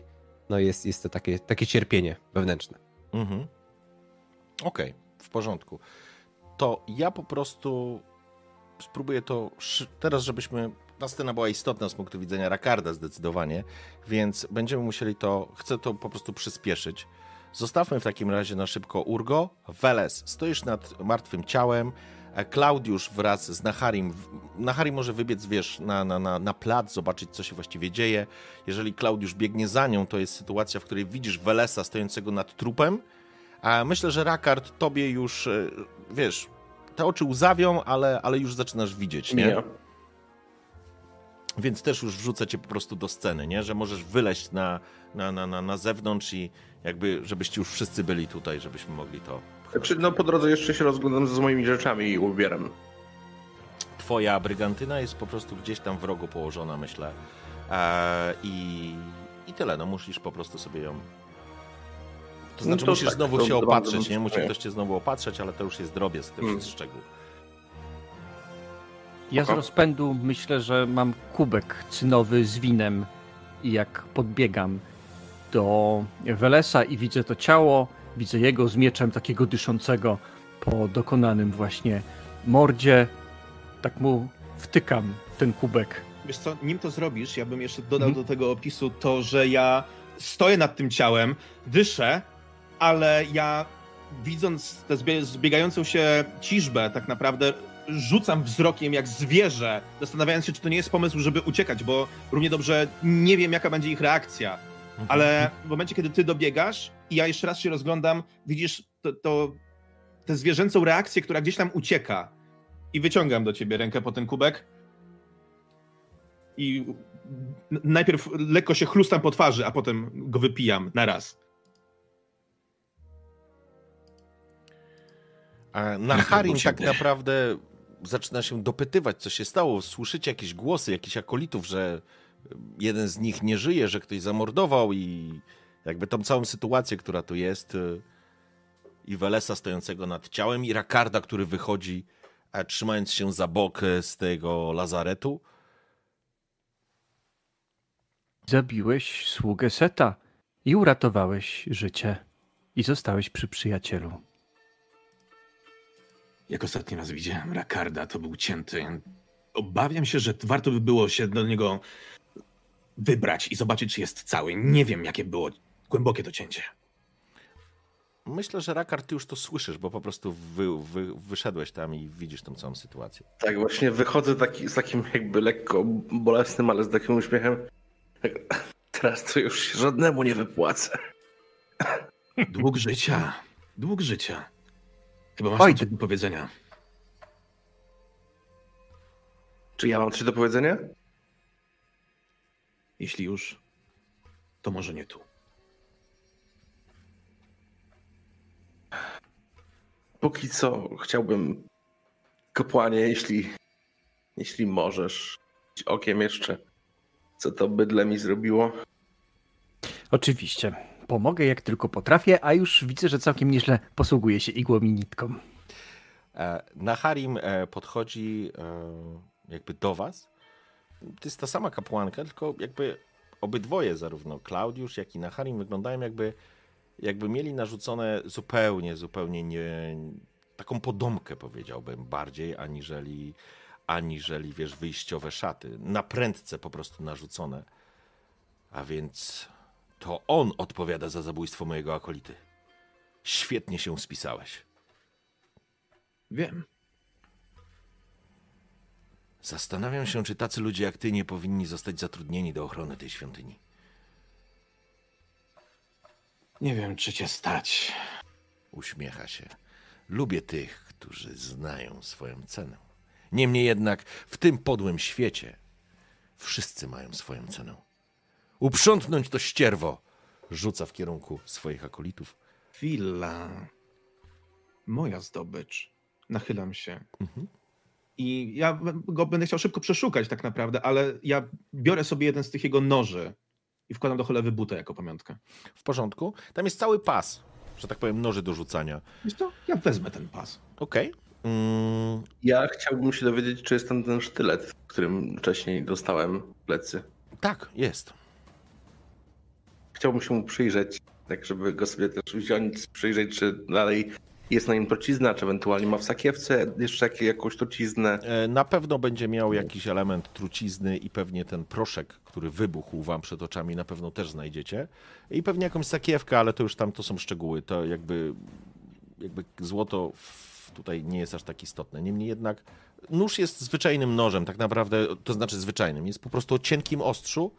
no jest, jest to takie, takie cierpienie wewnętrzne. Mhm. Okej, w porządku. To ja po prostu spróbuję to teraz, żebyśmy. Ta scena była istotna z punktu widzenia Rakarda zdecydowanie, więc będziemy musieli to. Chcę to po prostu przyspieszyć. Zostawmy w takim razie na szybko Urgo. Weles, stoisz nad martwym ciałem. e, Klaudiusz wraz z Naharim. Nahari może wybiec, wiesz, na, na, na, na plac, zobaczyć, co się właściwie dzieje. Jeżeli Klaudiusz biegnie za nią, to jest sytuacja, w której widzisz Welesa stojącego nad trupem. A myślę, że Rakard tobie już, e, wiesz, te oczy łzawią, ale, ale już zaczynasz widzieć, nie? Nie. Więc też już wrzucę cię po prostu do sceny, nie? Że możesz wyleźć na, na, na, na, na zewnątrz i jakby, żebyście już wszyscy byli tutaj, żebyśmy mogli to... Znaczy, no po drodze jeszcze się rozglądam z moimi rzeczami i ubieram. Twoja brygantyna jest po prostu gdzieś tam w rogu położona, myślę. E, i, I tyle, no musisz po prostu sobie ją... To No znaczy to musisz tak, znowu to się bym nie? Musi ktoś cię znowu opatrzeć, ale to już jest drobiazg, to już Mm. jest szczegół. Ja z rozpędu myślę, że mam kubek cynowy z winem i jak podbiegam do Welesa i widzę to ciało, widzę jego z mieczem takiego dyszącego po dokonanym właśnie mordzie, tak mu wtykam ten kubek. Wiesz co, nim to zrobisz, ja bym jeszcze dodał Mhm. do tego opisu to, że ja stoję nad tym ciałem, dyszę, ale ja widząc tę zbie- zbiegającą się ciżbę, tak naprawdę rzucam wzrokiem jak zwierzę, zastanawiając się, czy to nie jest pomysł, żeby uciekać, bo równie dobrze nie wiem, jaka będzie ich reakcja. Mhm. Ale w momencie, kiedy ty dobiegasz i ja jeszcze raz się rozglądam, widzisz to, to tę zwierzęcą reakcję, która gdzieś tam ucieka. I wyciągam do ciebie rękę po ten kubek. I najpierw lekko się chlustam po twarzy, a potem go wypijam na raz. A na Harim tak naprawdę zaczyna się dopytywać, co się stało. Słyszycie jakieś głosy, jakichś akolitów, że jeden z nich nie żyje, że ktoś zamordował i jakby tą całą sytuację, która tu jest y, i Welesa stojącego nad ciałem i Rakarda, który wychodzi e, trzymając się za bok e, z tego lazaretu. Zabiłeś sługę Seta i uratowałeś życie i zostałeś przy przyjacielu. Jak ostatni raz widziałem Rakarda, to był cięty. Obawiam się, że warto by było się do niego wybrać i zobaczyć, czy jest cały. Nie wiem, jakie było głębokie to cięcie. Myślę, że Rakard, ty już to słyszysz, bo po prostu wy, wy, wyszedłeś tam i widzisz tą całą sytuację. Tak, właśnie wychodzę taki, z takim jakby lekko bolesnym, ale z takim uśmiechem. Teraz to już żadnemu nie wypłacę. Dług życia. Dług życia. Chyba masz Oj, coś do powiedzenia. Czy ja mam coś do powiedzenia? Jeśli już, to może nie tu. Póki co chciałbym, kapłanie, jeśli, jeśli możesz, okiem jeszcze, co to bydle mi zrobiło. Oczywiście. Pomogę jak tylko potrafię, a już widzę, że całkiem nieźle posługuje się igłą i nitką. E, Naharim e, podchodzi e, jakby do was. To jest ta sama kapłanka, tylko jakby obydwoje, zarówno Klaudiusz, jak i Naharim, wyglądają jakby, jakby mieli narzucone zupełnie, zupełnie nie, taką podomkę, powiedziałbym, bardziej, aniżeli, aniżeli, wiesz, wyjściowe szaty. Na prędce po prostu narzucone. A więc to on odpowiada za zabójstwo mojego akolity. Świetnie się spisałeś. Wiem. Zastanawiam się, czy tacy ludzie jak ty nie powinni zostać zatrudnieni do ochrony tej świątyni. Nie wiem, czy cię stać. Uśmiecha się. Lubię tych, którzy znają swoją cenę. Niemniej jednak w tym podłym świecie wszyscy mają swoją cenę. Uprzątnąć to ścierwo! Rzuca w kierunku swoich akolitów. Willa. Moja zdobycz. Nachylam się. Mhm. I ja go będę chciał szybko przeszukać tak naprawdę, ale ja biorę sobie jeden z tych jego noży i wkładam do cholewy buta jako pamiątkę. W porządku. Tam jest cały pas, że tak powiem, noży do rzucania. Wiesz co? Ja wezmę ten pas. Okej. Mm, Ja chciałbym się dowiedzieć, czy jest tam ten sztylet, którym wcześniej dostałem plecy. tak, jest. Chciałbym się mu przyjrzeć, tak żeby go sobie też wziąć, przyjrzeć, czy dalej jest na nim trucizna, czy ewentualnie ma w sakiewce jeszcze jak- jakąś truciznę. E, Na pewno będzie miał jakiś element trucizny i pewnie ten proszek, który wybuchł wam przed oczami, na pewno też znajdziecie. I pewnie jakąś sakiewkę, ale to już tam to są szczegóły. To jakby, jakby złoto tutaj nie jest aż tak istotne. Niemniej jednak nóż jest zwyczajnym nożem, tak naprawdę, to znaczy zwyczajnym. Jest po prostu o cienkim ostrzu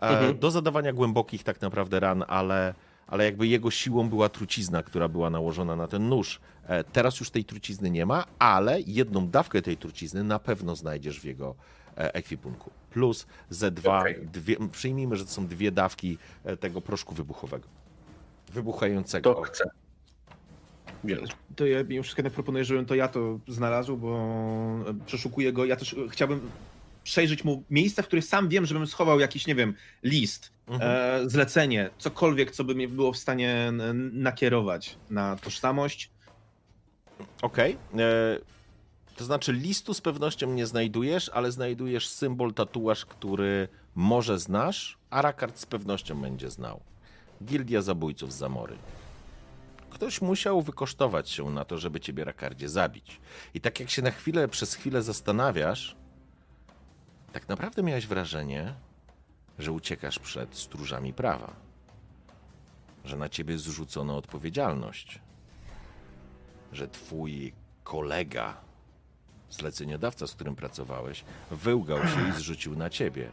Mhm. do zadawania głębokich tak naprawdę ran, ale, ale jakby jego siłą była trucizna, która była nałożona na ten nóż. E, Teraz już tej trucizny nie ma, ale jedną dawkę tej trucizny na pewno znajdziesz w jego e, ekwipunku. Plus ze dwa, Okej. dwie, przyjmijmy, że to są dwie dawki e, tego proszku wybuchowego. Wybuchającego. To chcę. To ja mimo wszystko jednak proponuję, żebym to ja to znalazł, bo e, przeszukuję go. Ja też e, chciałbym przejrzeć mu miejsca, w których sam wiem, żebym schował jakiś, nie wiem, list, Mhm. e, zlecenie, cokolwiek, co by mnie było w stanie nakierować na tożsamość. Okej. E, To znaczy, listu z pewnością nie znajdujesz, ale znajdujesz symbol, tatuaż, który może znasz, a Rakard z pewnością będzie znał. Gildia Zabójców z Zamory. Ktoś musiał wykosztować się na to, żeby ciebie, Rakardzie, zabić. I tak jak się na chwilę, przez chwilę zastanawiasz, tak naprawdę miałeś wrażenie, że uciekasz przed stróżami prawa. Że na ciebie zrzucono odpowiedzialność że twój kolega, zleceniodawca, z którym pracowałeś, wyłgał się i zrzucił na ciebie.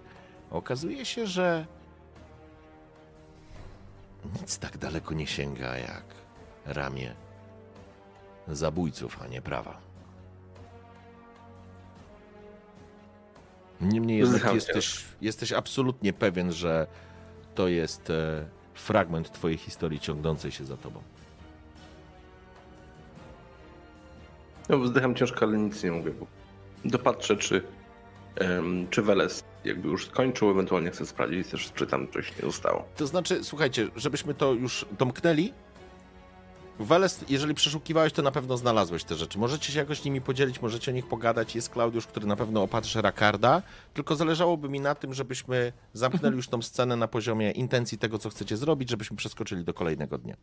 Okazuje się, że nic tak daleko nie sięga jak ramię zabójców, a nie prawa. Niemniej jednak jesteś, jesteś absolutnie pewien, że to jest e, fragment twojej historii ciągnącej się za tobą. No, wzdycham ciężko, ale nic nie mówię. Dopatrzę, czy, em, czy Weles jakby już skończył, ewentualnie chcę sprawdzić też, czy tam coś nie zostało. To znaczy, słuchajcie, żebyśmy to już domknęli. Weles, jeżeli przeszukiwałeś, to na pewno znalazłeś te rzeczy. Możecie się jakoś nimi podzielić, możecie o nich pogadać. Jest Klaudiusz, który na pewno opatrzy Rakarda. Tylko zależałoby mi na tym, żebyśmy zamknęli już tą scenę na poziomie intencji tego, co chcecie zrobić, żebyśmy przeskoczyli do kolejnego dnia.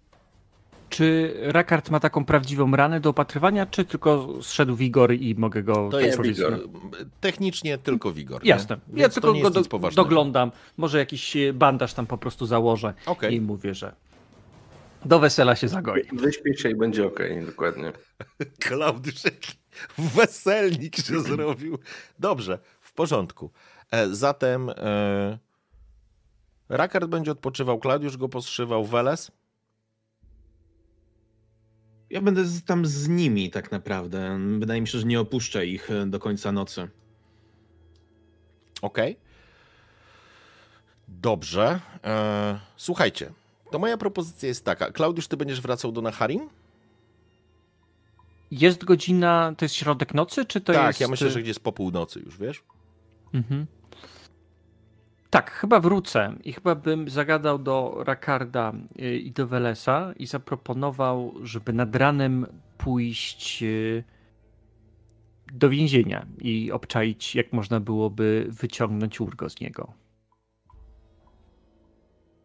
Czy Rakard ma taką prawdziwą ranę do opatrywania, czy tylko zszedł wigor i mogę go To jest wigor. Technicznie tylko wigor. Jasne. Ja Więc tylko go do, doglądam. Może jakiś bandaż tam po prostu założę Okej. i mówię, że do wesela się zagoi. Wyśpię się i będzie okej, dokładnie. Klaudiusz, jaki weselnik się zrobił. Dobrze, w porządku. E, zatem e, Rakard będzie odpoczywał, Klaudiusz go poszywał, Weles. Ja będę tam z nimi tak naprawdę. Wydaje mi się, że nie opuszczę ich e, do końca nocy. Okej. Dobrze. E, słuchajcie, to moja propozycja jest taka. Klaudiusz, ty będziesz wracał do Naharim? Jest godzina, to jest środek nocy, czy to tak, jest... ja myślę, że gdzieś po północy już, wiesz? Mhm. Tak, chyba wrócę i chyba bym zagadał do Rakarda y, i do Welesa i zaproponował, żeby nad ranem pójść y, do więzienia i obczaić, jak można byłoby wyciągnąć urgo z niego.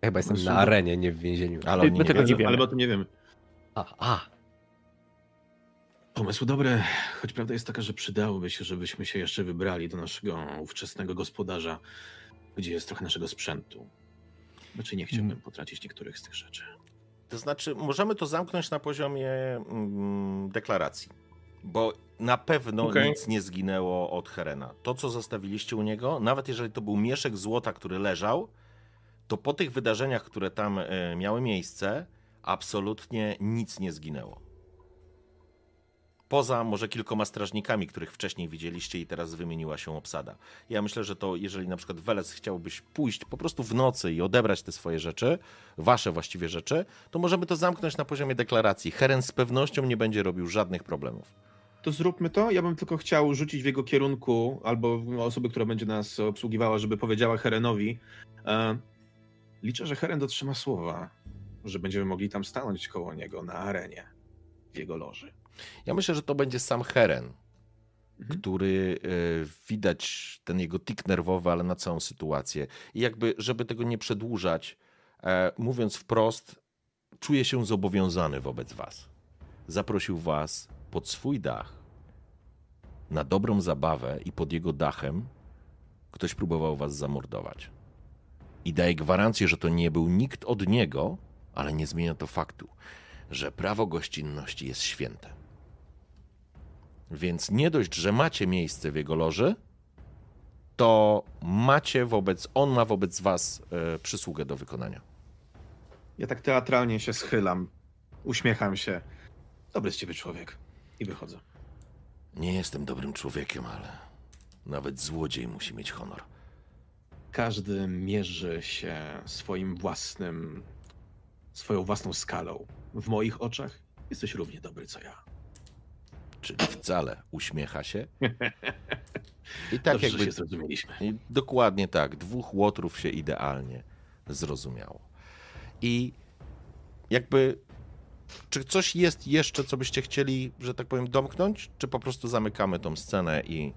Ja chyba jestem No, na arenie, nie w więzieniu. Ale My nie tego wiedzą. nie wiemy. Ale my o tym nie wiemy. A, a. Pomysł dobry, choć prawda jest taka, że przydałoby się, żebyśmy się jeszcze wybrali do naszego ówczesnego gospodarza, gdzie jest trochę naszego sprzętu. Znaczy nie chciałbym potracić niektórych z tych rzeczy. To znaczy, możemy to zamknąć na poziomie mm, deklaracji, bo na pewno Okej. nic nie zginęło od Herena. To, co zostawiliście u niego, nawet jeżeli to był mieszek złota, który leżał, to po tych wydarzeniach, które tam e, miały miejsce, absolutnie nic nie zginęło. Poza może kilkoma strażnikami, których wcześniej widzieliście i teraz wymieniła się obsada. Ja myślę, że to jeżeli na przykład Weles chciałbyś pójść po prostu w nocy i odebrać te swoje rzeczy, wasze właściwie rzeczy, to możemy to zamknąć na poziomie deklaracji. Heren z pewnością nie będzie robił żadnych problemów. To zróbmy to. Ja bym tylko chciał rzucić w jego kierunku, albo osoby, która będzie nas obsługiwała, żeby powiedziała Herenowi. Liczę, że Heren dotrzyma słowa, że będziemy mogli tam stanąć koło niego na arenie w jego loży. Ja myślę, że to będzie sam Heren, Mhm. który e, widać ten jego tik nerwowy, ale na całą sytuację. I jakby, żeby tego nie przedłużać, e, mówiąc wprost, czuje się zobowiązany wobec was. Zaprosił was pod swój dach na dobrą zabawę i pod jego dachem ktoś próbował was zamordować. I daje gwarancję, że to nie był nikt od niego, ale nie zmienia to faktu, że prawo gościnności jest święte. Więc nie dość, że macie miejsce w jego loży, to macie wobec, on ma wobec was e, przysługę do wykonania. Ja tak teatralnie się schylam, uśmiecham się. Dobry z ciebie człowiek. I wychodzę. Nie jestem dobrym człowiekiem, ale nawet złodziej musi mieć honor. Każdy mierzy się swoim własnym, swoją własną skalą. W moich oczach jesteś równie dobry co ja. Czyli wcale uśmiecha się. I tak Dobrze, jakby się zrozumieliśmy. Dokładnie tak. Dwóch łotrów się idealnie zrozumiało. I jakby. Czy coś jest jeszcze, co byście chcieli, że tak powiem, domknąć? Czy po prostu zamykamy tą scenę i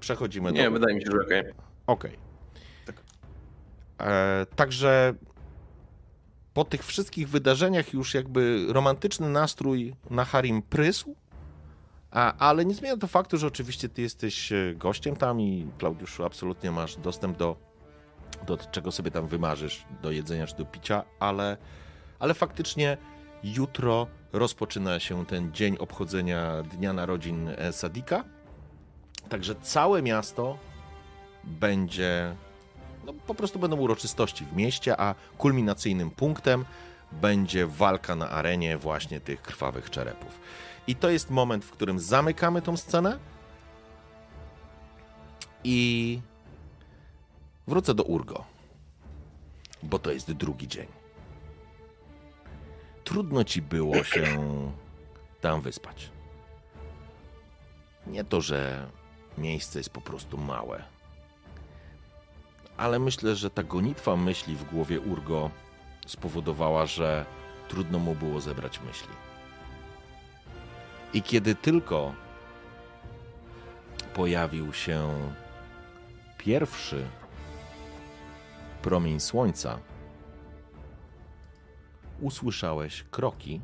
przechodzimy Nie, do. wydaje mi się, że okej. Okej. Tak. E, także po tych wszystkich wydarzeniach już jakby romantyczny nastrój na Harim prysł, ale nie zmienia to faktu, że oczywiście ty jesteś e, gościem tam i Klaudiuszu absolutnie masz dostęp do, do czego sobie tam wymarzysz, do jedzenia czy do picia, ale, ale faktycznie jutro rozpoczyna się ten dzień obchodzenia Dnia Narodzin e, Sadika. Także całe miasto będzie. No, po prostu będą uroczystości w mieście, a kulminacyjnym punktem będzie walka na arenie właśnie tych krwawych czerepów. I to jest moment, w którym zamykamy tą scenę. I wrócę do Urgo, bo to jest drugi dzień. Trudno ci było się tam wyspać. Nie to, że miejsce jest po prostu małe, ale myślę, że ta gonitwa myśli w głowie Urgo spowodowała, że trudno mu było zebrać myśli. I kiedy tylko pojawił się pierwszy promień słońca, usłyszałeś kroki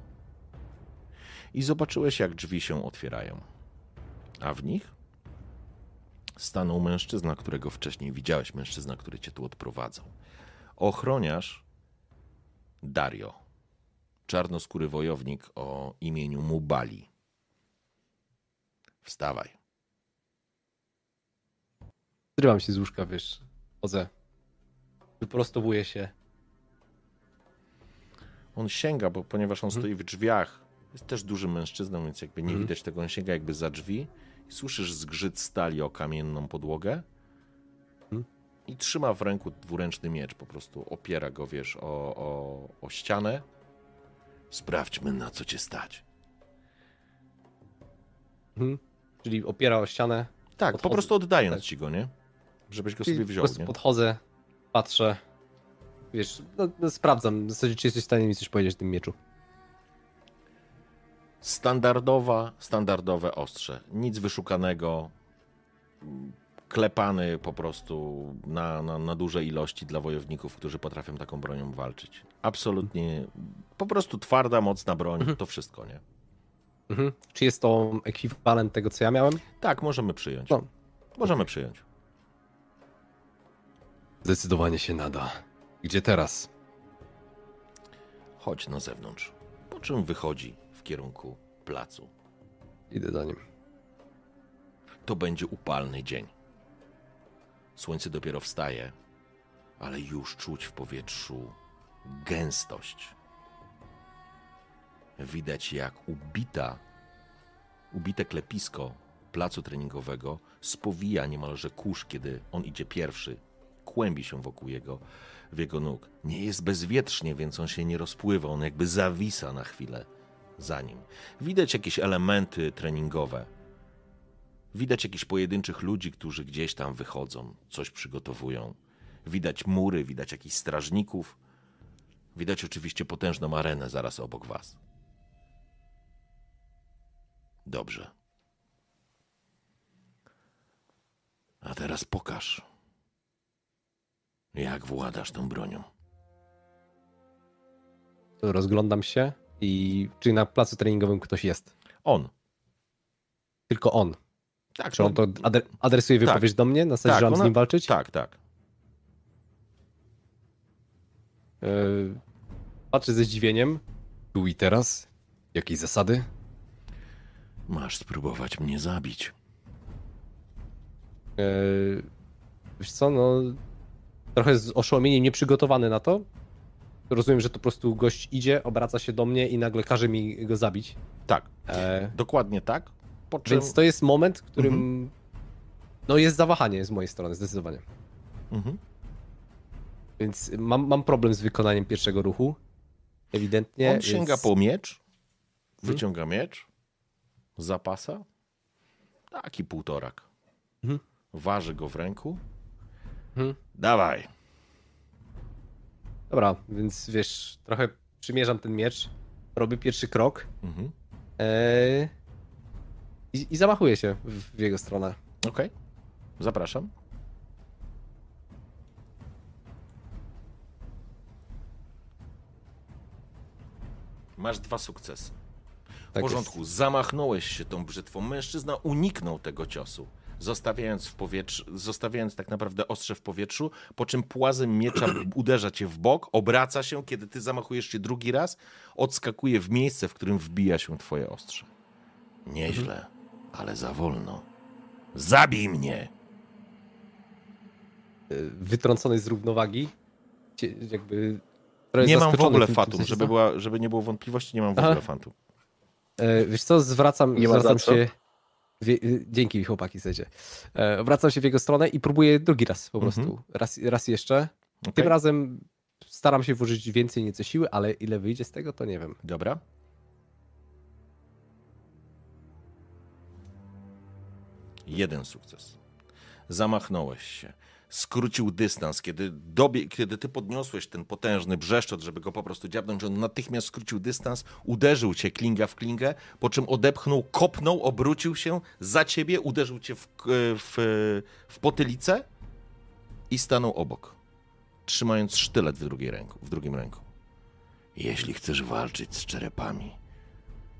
i zobaczyłeś, jak drzwi się otwierają. A w nich stanął mężczyzna, którego wcześniej widziałeś, mężczyzna, który cię tu odprowadzał. Ochroniarz Dario, czarnoskóry wojownik o imieniu Mubali. Wstawaj. Zrywam się z łóżka, wiesz. Chodzę. Wyprostowuję się. On sięga, bo ponieważ on Mhm. stoi w drzwiach, jest też dużym mężczyzną, więc jakby nie Mhm. widać tego, on sięga jakby za drzwi i słyszysz zgrzyt stali o kamienną podłogę Mhm. i trzyma w ręku dwuręczny miecz, po prostu opiera go, wiesz, o, o, o ścianę. Sprawdźmy, na co cię stać. Mhm. Czyli opiera o ścianę. Tak, po Podchodzę. prostu oddając ci go, nie? Żebyś go Czyli sobie po wziął, prostu nie? podchodzę, patrzę. Wiesz, no, no sprawdzam. W zasadzie, czy jesteś w stanie mi coś powiedzieć o tym mieczu. Standardowa, standardowe ostrze. Nic wyszukanego. klepany po prostu na, na, na duże ilości dla wojowników, którzy potrafią taką bronią walczyć. Absolutnie, po prostu twarda, mocna broń, to wszystko, nie? Mhm. Czy jest to ekwiwalent tego, co ja miałem? Tak, możemy przyjąć. No. Możemy przyjąć. Zdecydowanie się nada. Gdzie teraz? Chodź na zewnątrz. Po czym wychodzi w kierunku placu. Idę za nim. To będzie upalny dzień. Słońce dopiero wstaje, ale już czuć w powietrzu gęstość. Widać jak ubita, ubite klepisko placu treningowego spowija niemalże kurz, kiedy on idzie pierwszy. Kłębi się wokół jego, w jego nóg. Nie jest bezwietrznie, więc on się nie rozpływa, on jakby zawisa na chwilę za nim. Widać jakieś elementy treningowe. Widać jakichś pojedynczych ludzi, którzy gdzieś tam wychodzą, coś przygotowują. Widać mury, widać jakichś strażników. Widać oczywiście potężną arenę zaraz obok was. Dobrze. A teraz pokaż, jak władasz tą bronią. Rozglądam się i czy na placu treningowym ktoś jest? On. Tylko on. Tak, Czy on to adre- adresuje Tak. wypowiedź do mnie? Na zasadzie, Tak, że mam z ona- nim walczyć? tak, tak. Yy, patrzę ze zdziwieniem. Tu i teraz? Jakieś zasady? Masz spróbować mnie zabić. Yy, wiesz co, no... Trochę z oszołomieniem nieprzygotowany na to. Rozumiem, że to po prostu gość idzie, obraca się do mnie i nagle każe mi go zabić. Tak, E, dokładnie tak. Czym... więc to jest moment, w którym... Mhm. No jest zawahanie z mojej strony, zdecydowanie. Mhm. Więc mam, mam problem z wykonaniem pierwszego ruchu. Ewidentnie. On sięga więc... po miecz, wyciąga miecz, zapasa, taki półtorak. Mhm. Waży go w ręku. Mhm. Dawaj. Dobra, więc wiesz, trochę przymierzam ten miecz, robię pierwszy krok Mhm. e, i, i zamachuję się w, w jego stronę. Okej, zapraszam. Masz dwa sukcesy. W Tak porządku, zamachnąłeś się tą brzytwą. Mężczyzna uniknął tego ciosu, zostawiając w powietrzu, zostawiając tak naprawdę ostrze w powietrzu, po czym płazem miecza uderza cię w bok, obraca się, kiedy ty zamachujesz się drugi raz, odskakuje w miejsce, w którym wbija się twoje ostrze. Nieźle, ale za wolno. Zabij mnie! E, wytrącony z równowagi. Jakby. Nie mam w ogóle fatum, żeby, była, żeby nie było wątpliwości, nie mam w ogóle fatum. E, wiesz co, zwracam, Nie zwracam co. się. Y, dzięki chłopaki, secie. E, wracam się w jego stronę i próbuję drugi raz po prostu. Mhm. Raz, raz jeszcze. Okej? Tym razem staram się włożyć więcej nieco siły, ale ile wyjdzie z tego, to nie wiem. Dobra. Jeden sukces. Zamachnąłeś się. Skrócił dystans. Kiedy, dobie, kiedy ty podniosłeś ten potężny brzeszczot, żeby go po prostu dziabnąć, on natychmiast skrócił dystans, uderzył cię klinga w klingę, po czym odepchnął, kopnął, obrócił się za ciebie, uderzył cię w, w, w potylicę i stanął obok, trzymając sztylet w, drugiej ręku, w drugim ręku. Jeśli chcesz walczyć z czerepami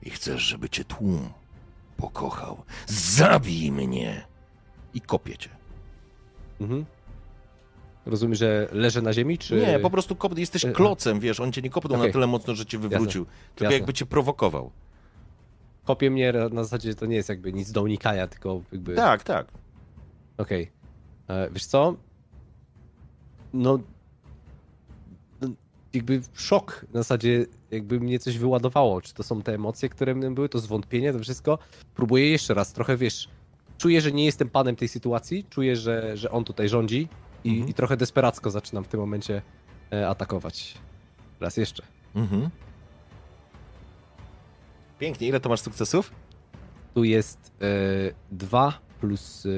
i chcesz, żeby cię tłum pokochał, zabij mnie! I kopie cię. Mhm. Rozumiem, że leżę na ziemi, czy. Nie, po prostu kop, jesteś E, klocem, wiesz, on cię nie kopnął na Okej. tyle mocno, że cię wywrócił, tylko Jasne. jakby cię prowokował. Kopie mnie na zasadzie, to nie jest jakby nic do unikania, tylko jakby. Tak, tak. Okej. E, Wiesz co? No. no, Jakby szok na zasadzie, jakby mnie coś wyładowało. Czy to są te emocje, które mną były, to zwątpienie, to wszystko. Próbuję jeszcze raz, trochę wiesz. Czuję, że nie jestem panem tej sytuacji, czuję, że, że on tutaj rządzi i, Mhm. i trochę desperacko zaczynam w tym momencie e, atakować. Raz jeszcze. Mhm. Pięknie, ile to masz sukcesów? Tu jest e, 2 plus e,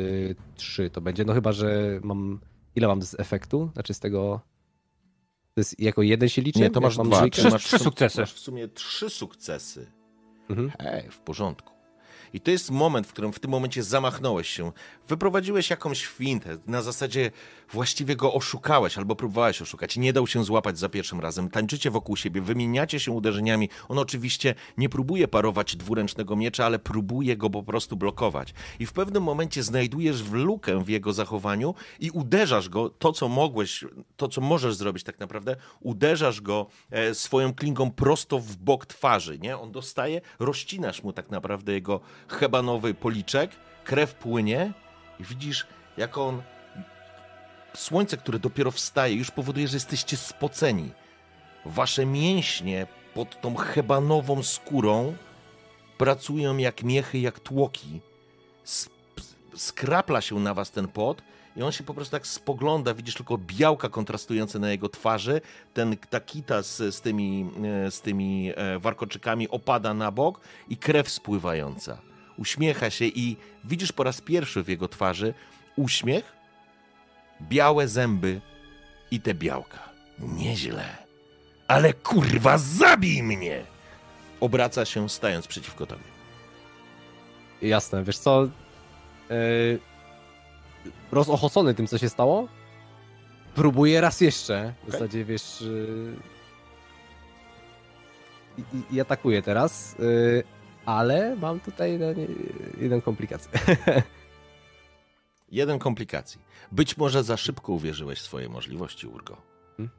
3 to będzie. No chyba, że mam. Ile mam z efektu? Znaczy z tego. To jest jako jeden się liczy? Nie, to masz mam dwa. Trzy- masz w trzy sukcesy. Masz w sumie trzy sukcesy. Mhm. Hej, w porządku. I to jest moment, w którym w tym momencie zamachnąłeś się. Wyprowadziłeś jakąś fintę. Na zasadzie właściwie go oszukałeś albo próbowałeś oszukać. Nie dał się złapać za pierwszym razem. Tańczycie wokół siebie, wymieniacie się uderzeniami. On oczywiście nie próbuje parować dwuręcznego miecza, ale próbuje go po prostu blokować. I w pewnym momencie znajdujesz w lukę w jego zachowaniu i uderzasz go, to co mogłeś, to co możesz zrobić tak naprawdę, uderzasz go e, swoją klingą prosto w bok twarzy, nie? On dostaje, rozcinasz mu tak naprawdę jego hebanowy policzek, krew płynie i widzisz, jak on słońce, które dopiero wstaje, już powoduje, że jesteście spoceni. Wasze mięśnie pod tą hebanową skórą pracują jak miechy, jak tłoki. Skrapla się na was ten pot i on się po prostu tak spogląda, widzisz tylko białka kontrastujące na jego twarzy, ten takita z, z, tymi, e, z tymi e, warkoczykami opada na bok i krew spływająca. Uśmiecha się i widzisz po raz pierwszy w jego twarzy uśmiech, białe zęby i te białka. Nieźle. Ale kurwa, zabij mnie! Obraca się, stając przeciwko tobie. Jasne, wiesz co? Yy, rozochocony tym, co się stało, próbuję raz jeszcze. W Okay. zasadzie, wiesz... Yy, i, i atakuję teraz, yy, ale mam tutaj no, nie, jedną komplikację. Jeden komplikacji. Być może za szybko uwierzyłeś w swoje możliwości, Urgo. Hmm?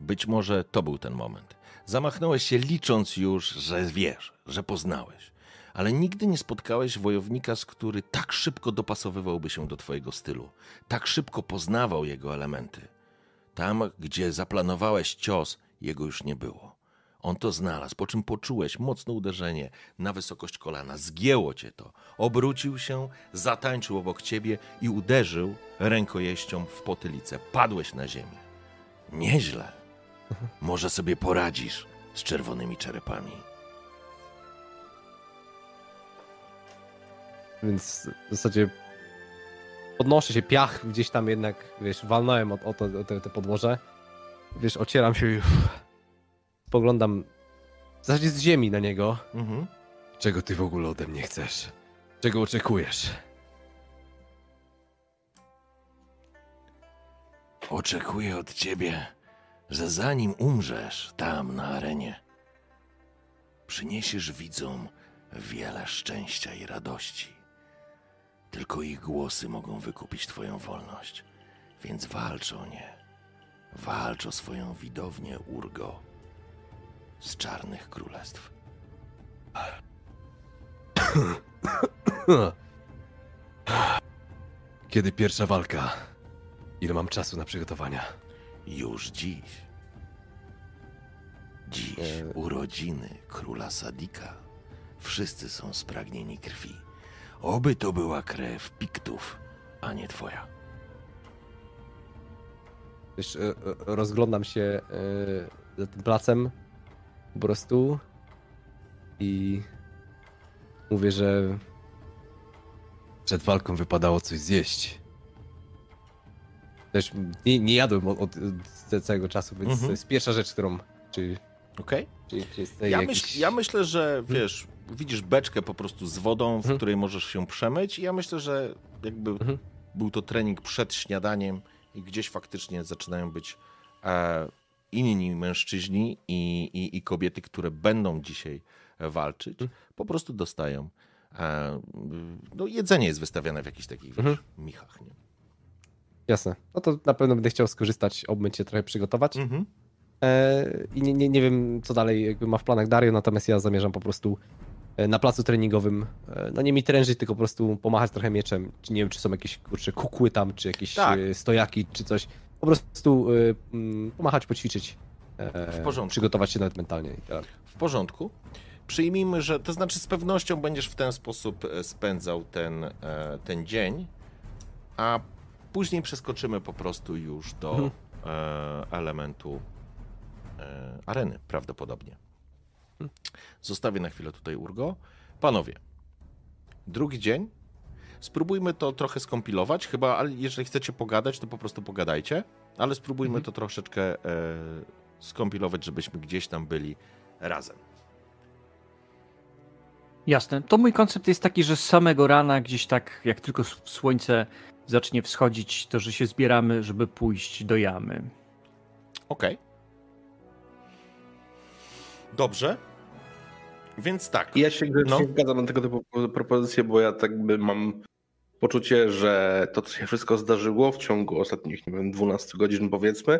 Być może to był ten moment. Zamachnąłeś się licząc już, że wiesz, że poznałeś. Ale nigdy nie spotkałeś wojownika, z który tak szybko dopasowywałby się do twojego stylu. Tak szybko poznawał jego elementy. Tam, gdzie zaplanowałeś cios, jego już nie było. On to znalazł, po czym poczułeś mocne uderzenie na wysokość kolana. Zgięło cię to. Obrócił się, zatańczył obok ciebie i uderzył rękojeścią w potylicę. Padłeś na ziemię. Nieźle. Może sobie poradzisz z czerwonymi czerepami. Więc w zasadzie podnoszę się, piach gdzieś tam jednak, wiesz, walnąłem o, o, to, o te, te podłoże. Wiesz, ocieram się i spoglądam w zasadzie z ziemi na niego. Mhm. Czego ty w ogóle ode mnie chcesz? Czego oczekujesz? Oczekuję od ciebie, że zanim umrzesz tam na arenie, przyniesiesz widzom wiele szczęścia i radości. Tylko ich głosy mogą wykupić twoją wolność, więc walcz o nie. Walcz o swoją widownię Urgo z czarnych królestw. Kiedy pierwsza walka? Ile mam czasu na przygotowania? Już dziś. Dziś E. urodziny króla Sadika. Wszyscy są spragnieni krwi. Oby to była krew Piktów, a nie twoja. Wiesz, e, e, rozglądam się za tym placem po prostu i mówię, że przed walką wypadało coś zjeść. Też nie, nie jadłem od, od, od całego czasu, więc Mhm. to jest pierwsza rzecz, którą... Czy, Okej? czy, czy jest tutaj Ja, jakiś... myśl, ja myślę, że wiesz, widzisz beczkę po prostu z wodą, w Mhm. której możesz się przemyć i ja myślę, że jakby Mhm. był to trening przed śniadaniem i gdzieś faktycznie zaczynają być e, inni mężczyźni i, i, i kobiety, które będą dzisiaj e, walczyć, Mhm. po prostu dostają e, no jedzenie jest wystawiane w jakichś takich Mhm. michach. Nie? Jasne. No to na pewno będę chciał skorzystać, obmyć się, trochę przygotować. Mhm. E, I nie, nie, nie wiem, co dalej jakby ma w planach Dario, natomiast ja zamierzam po prostu na placu treningowym, no nie mi trężyć, tylko po prostu pomachać trochę mieczem. Czy nie wiem, czy są jakieś kurcze kukły tam, czy jakieś Tak. stojaki, czy coś. Po prostu e, mm, pomachać, poćwiczyć. e, W porządku. Przygotować się nawet mentalnie. I tak. W porządku. Przyjmijmy, że to znaczy z pewnością będziesz w ten sposób e, spędzał ten, e, ten dzień, a później przeskoczymy po prostu już do Mhm. e, elementu e, areny prawdopodobnie. Zostawię na chwilę tutaj Urgo. Panowie, drugi dzień. Spróbujmy to trochę skompilować. Chyba, ale jeżeli chcecie pogadać, to po prostu pogadajcie, ale spróbujmy Mhm. to troszeczkę e, skompilować, żebyśmy gdzieś tam byli razem. Jasne. To mój koncept jest taki, że z samego rana, gdzieś tak, jak tylko słońce zacznie wschodzić, to że się zbieramy, żeby pójść do jamy. Okej. Dobrze. Więc tak. Ja się No. zgadzam na tego typu propozycje, bo ja tak by mam poczucie, że to, co się wszystko zdarzyło w ciągu ostatnich, nie wiem, 12 godzin powiedzmy,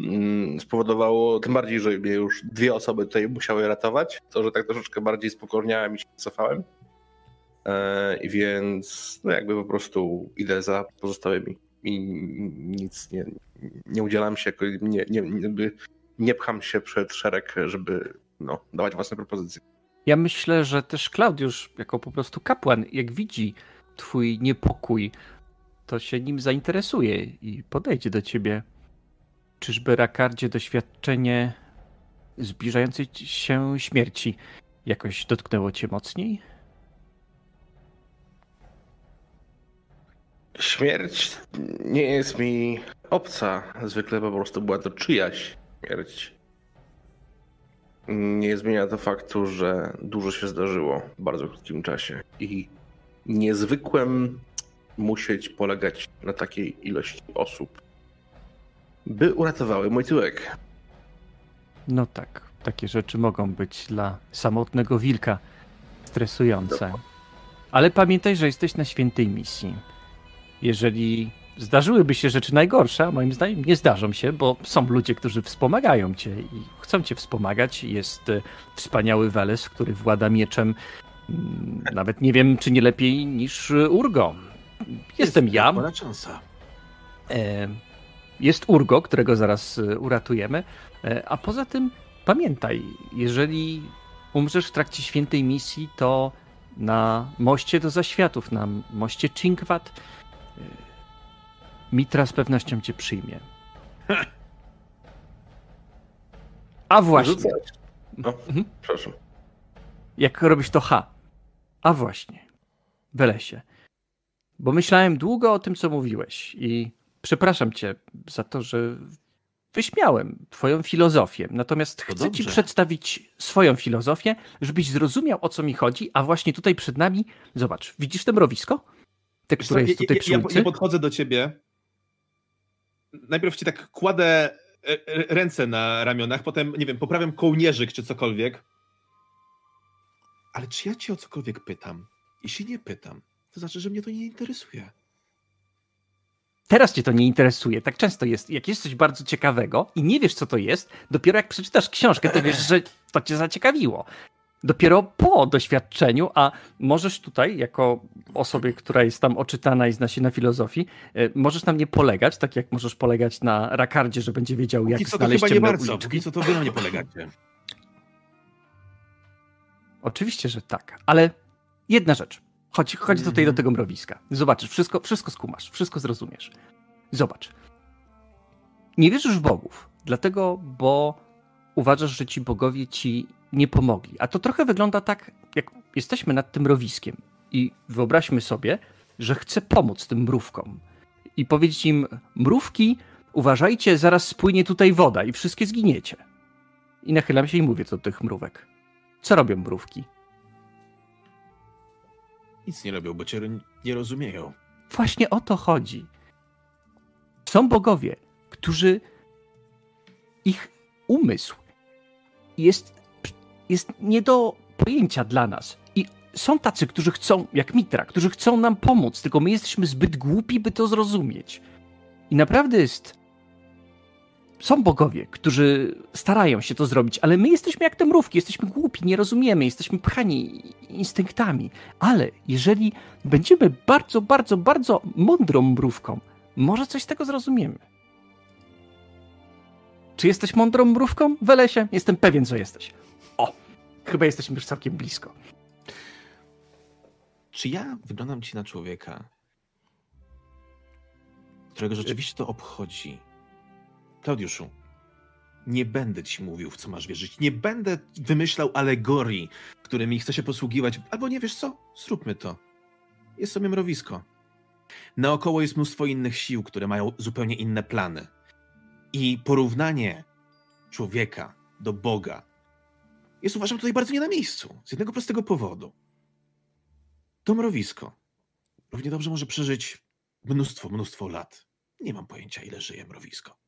mm, spowodowało, tym bardziej, że mnie już dwie osoby tutaj musiały ratować, to, że tak troszeczkę bardziej spokojniałem i się cofałem. E, więc no jakby po prostu idę za pozostałymi i nic nie, nie udzielam się, nie, nie, nie, nie pcham się przed szereg, żeby no, dawać własne propozycje. Ja myślę, że też Klaudiusz, jako po prostu kapłan, jak widzi twój niepokój, to się nim zainteresuje i podejdzie do ciebie. Czyżby Rakardzie doświadczenie zbliżającej się śmierci jakoś dotknęło cię mocniej? Śmierć nie jest mi obca. Zwykle po prostu była to czyjaś śmierć. Nie zmienia to faktu, że dużo się zdarzyło w bardzo krótkim czasie i niezwykłem musieć polegać na takiej ilości osób, by uratowały mój tyłek. No tak, takie rzeczy mogą być dla samotnego wilka stresujące. Ale pamiętaj, że jesteś na świętej misji. Jeżeli zdarzyłyby się rzeczy najgorsze, a moim zdaniem nie zdarzą się, bo są ludzie, którzy wspomagają cię i chcą cię wspomagać. Jest e, wspaniały Weles, który włada mieczem, nawet nie wiem, czy nie lepiej niż e, Urgo. Jestem ja. Pora szansa. E, Jest Urgo, którego zaraz e, uratujemy. E, A poza tym pamiętaj, jeżeli umrzesz w trakcie świętej misji, to na moście do zaświatów, na moście Chinkwat, e, Mitra z pewnością cię przyjmie. A właśnie. No, Mhm. przepraszam. jak robisz to H. A właśnie, Welesie. Bo myślałem długo o tym, co mówiłeś i przepraszam cię za to, że wyśmiałem twoją filozofię. Natomiast chcę ci przedstawić swoją filozofię, żebyś zrozumiał, o co mi chodzi, a właśnie tutaj przed nami, zobacz, widzisz to mrowisko? Te, Wiesz co, które jest tutaj ja, przy ja, ulicy? ja podchodzę do ciebie. Najpierw ci tak kładę e, e, ręce na ramionach, potem, nie wiem, poprawiam kołnierzyk czy cokolwiek. Ale czy ja cię o cokolwiek pytam? Jeśli nie pytam, to znaczy, że mnie to nie interesuje. Teraz cię to nie interesuje. Tak często jest. Jak jest coś bardzo ciekawego i nie wiesz, co to jest, dopiero jak przeczytasz książkę, to wiesz, że to cię zaciekawiło. Dopiero po doświadczeniu, a możesz tutaj, jako osobie, która jest tam oczytana i zna się na filozofii, e, możesz na mnie polegać, tak jak możesz polegać na Rakardzie, że będzie wiedział, jak Póki co to znaleźć chyba nie bardzo. uliczki. Póki co to wy na mnie polegacie. Oczywiście, że tak, ale jedna rzecz. Chodź, chodź tutaj do tego mrowiska. Zobaczysz, wszystko, wszystko skumasz, wszystko zrozumiesz. Zobacz. Nie wierzysz w bogów, dlatego, bo uważasz, że ci bogowie ci nie pomogli. A to trochę wygląda tak, jak jesteśmy nad tym mrowiskiem i wyobraźmy sobie, że chcę pomóc tym mrówkom i powiedzieć im, mrówki, uważajcie, zaraz spłynie tutaj woda i wszystkie zginiecie. I nachylam się i mówię do tych mrówek. Co robią mrówki? Nic nie robią, bo cię nie rozumieją. Właśnie o to chodzi. Są bogowie, którzy ich umysł jest, jest nie do pojęcia dla nas. I są tacy, którzy chcą, jak Mitra, którzy chcą nam pomóc, tylko my jesteśmy zbyt głupi, by to zrozumieć. I naprawdę jest. Są bogowie, którzy starają się to zrobić, ale my jesteśmy jak te mrówki, jesteśmy głupi, nie rozumiemy, jesteśmy pchani instynktami. Ale jeżeli będziemy bardzo, bardzo, bardzo mądrą mrówką, może coś z tego zrozumiemy. Czy jesteś mądrą mrówką, Welesie? Jestem pewien, że jesteś. O, chyba jesteśmy już całkiem blisko. Czy ja wyglądam ci na człowieka, którego rzeczywiście to obchodzi? Klaudiuszu, nie będę ci mówił, w co masz wierzyć. Nie będę wymyślał alegorii, którymi chcę się posługiwać. Albo nie wiesz co? Zróbmy to. Jest sobie mrowisko. Naokoło jest mnóstwo innych sił, które mają zupełnie inne plany. I porównanie człowieka do Boga jest uważam tutaj bardzo nie na miejscu. Z jednego prostego powodu. To mrowisko równie dobrze może przeżyć mnóstwo, mnóstwo lat. Nie mam pojęcia, ile żyje mrowisko.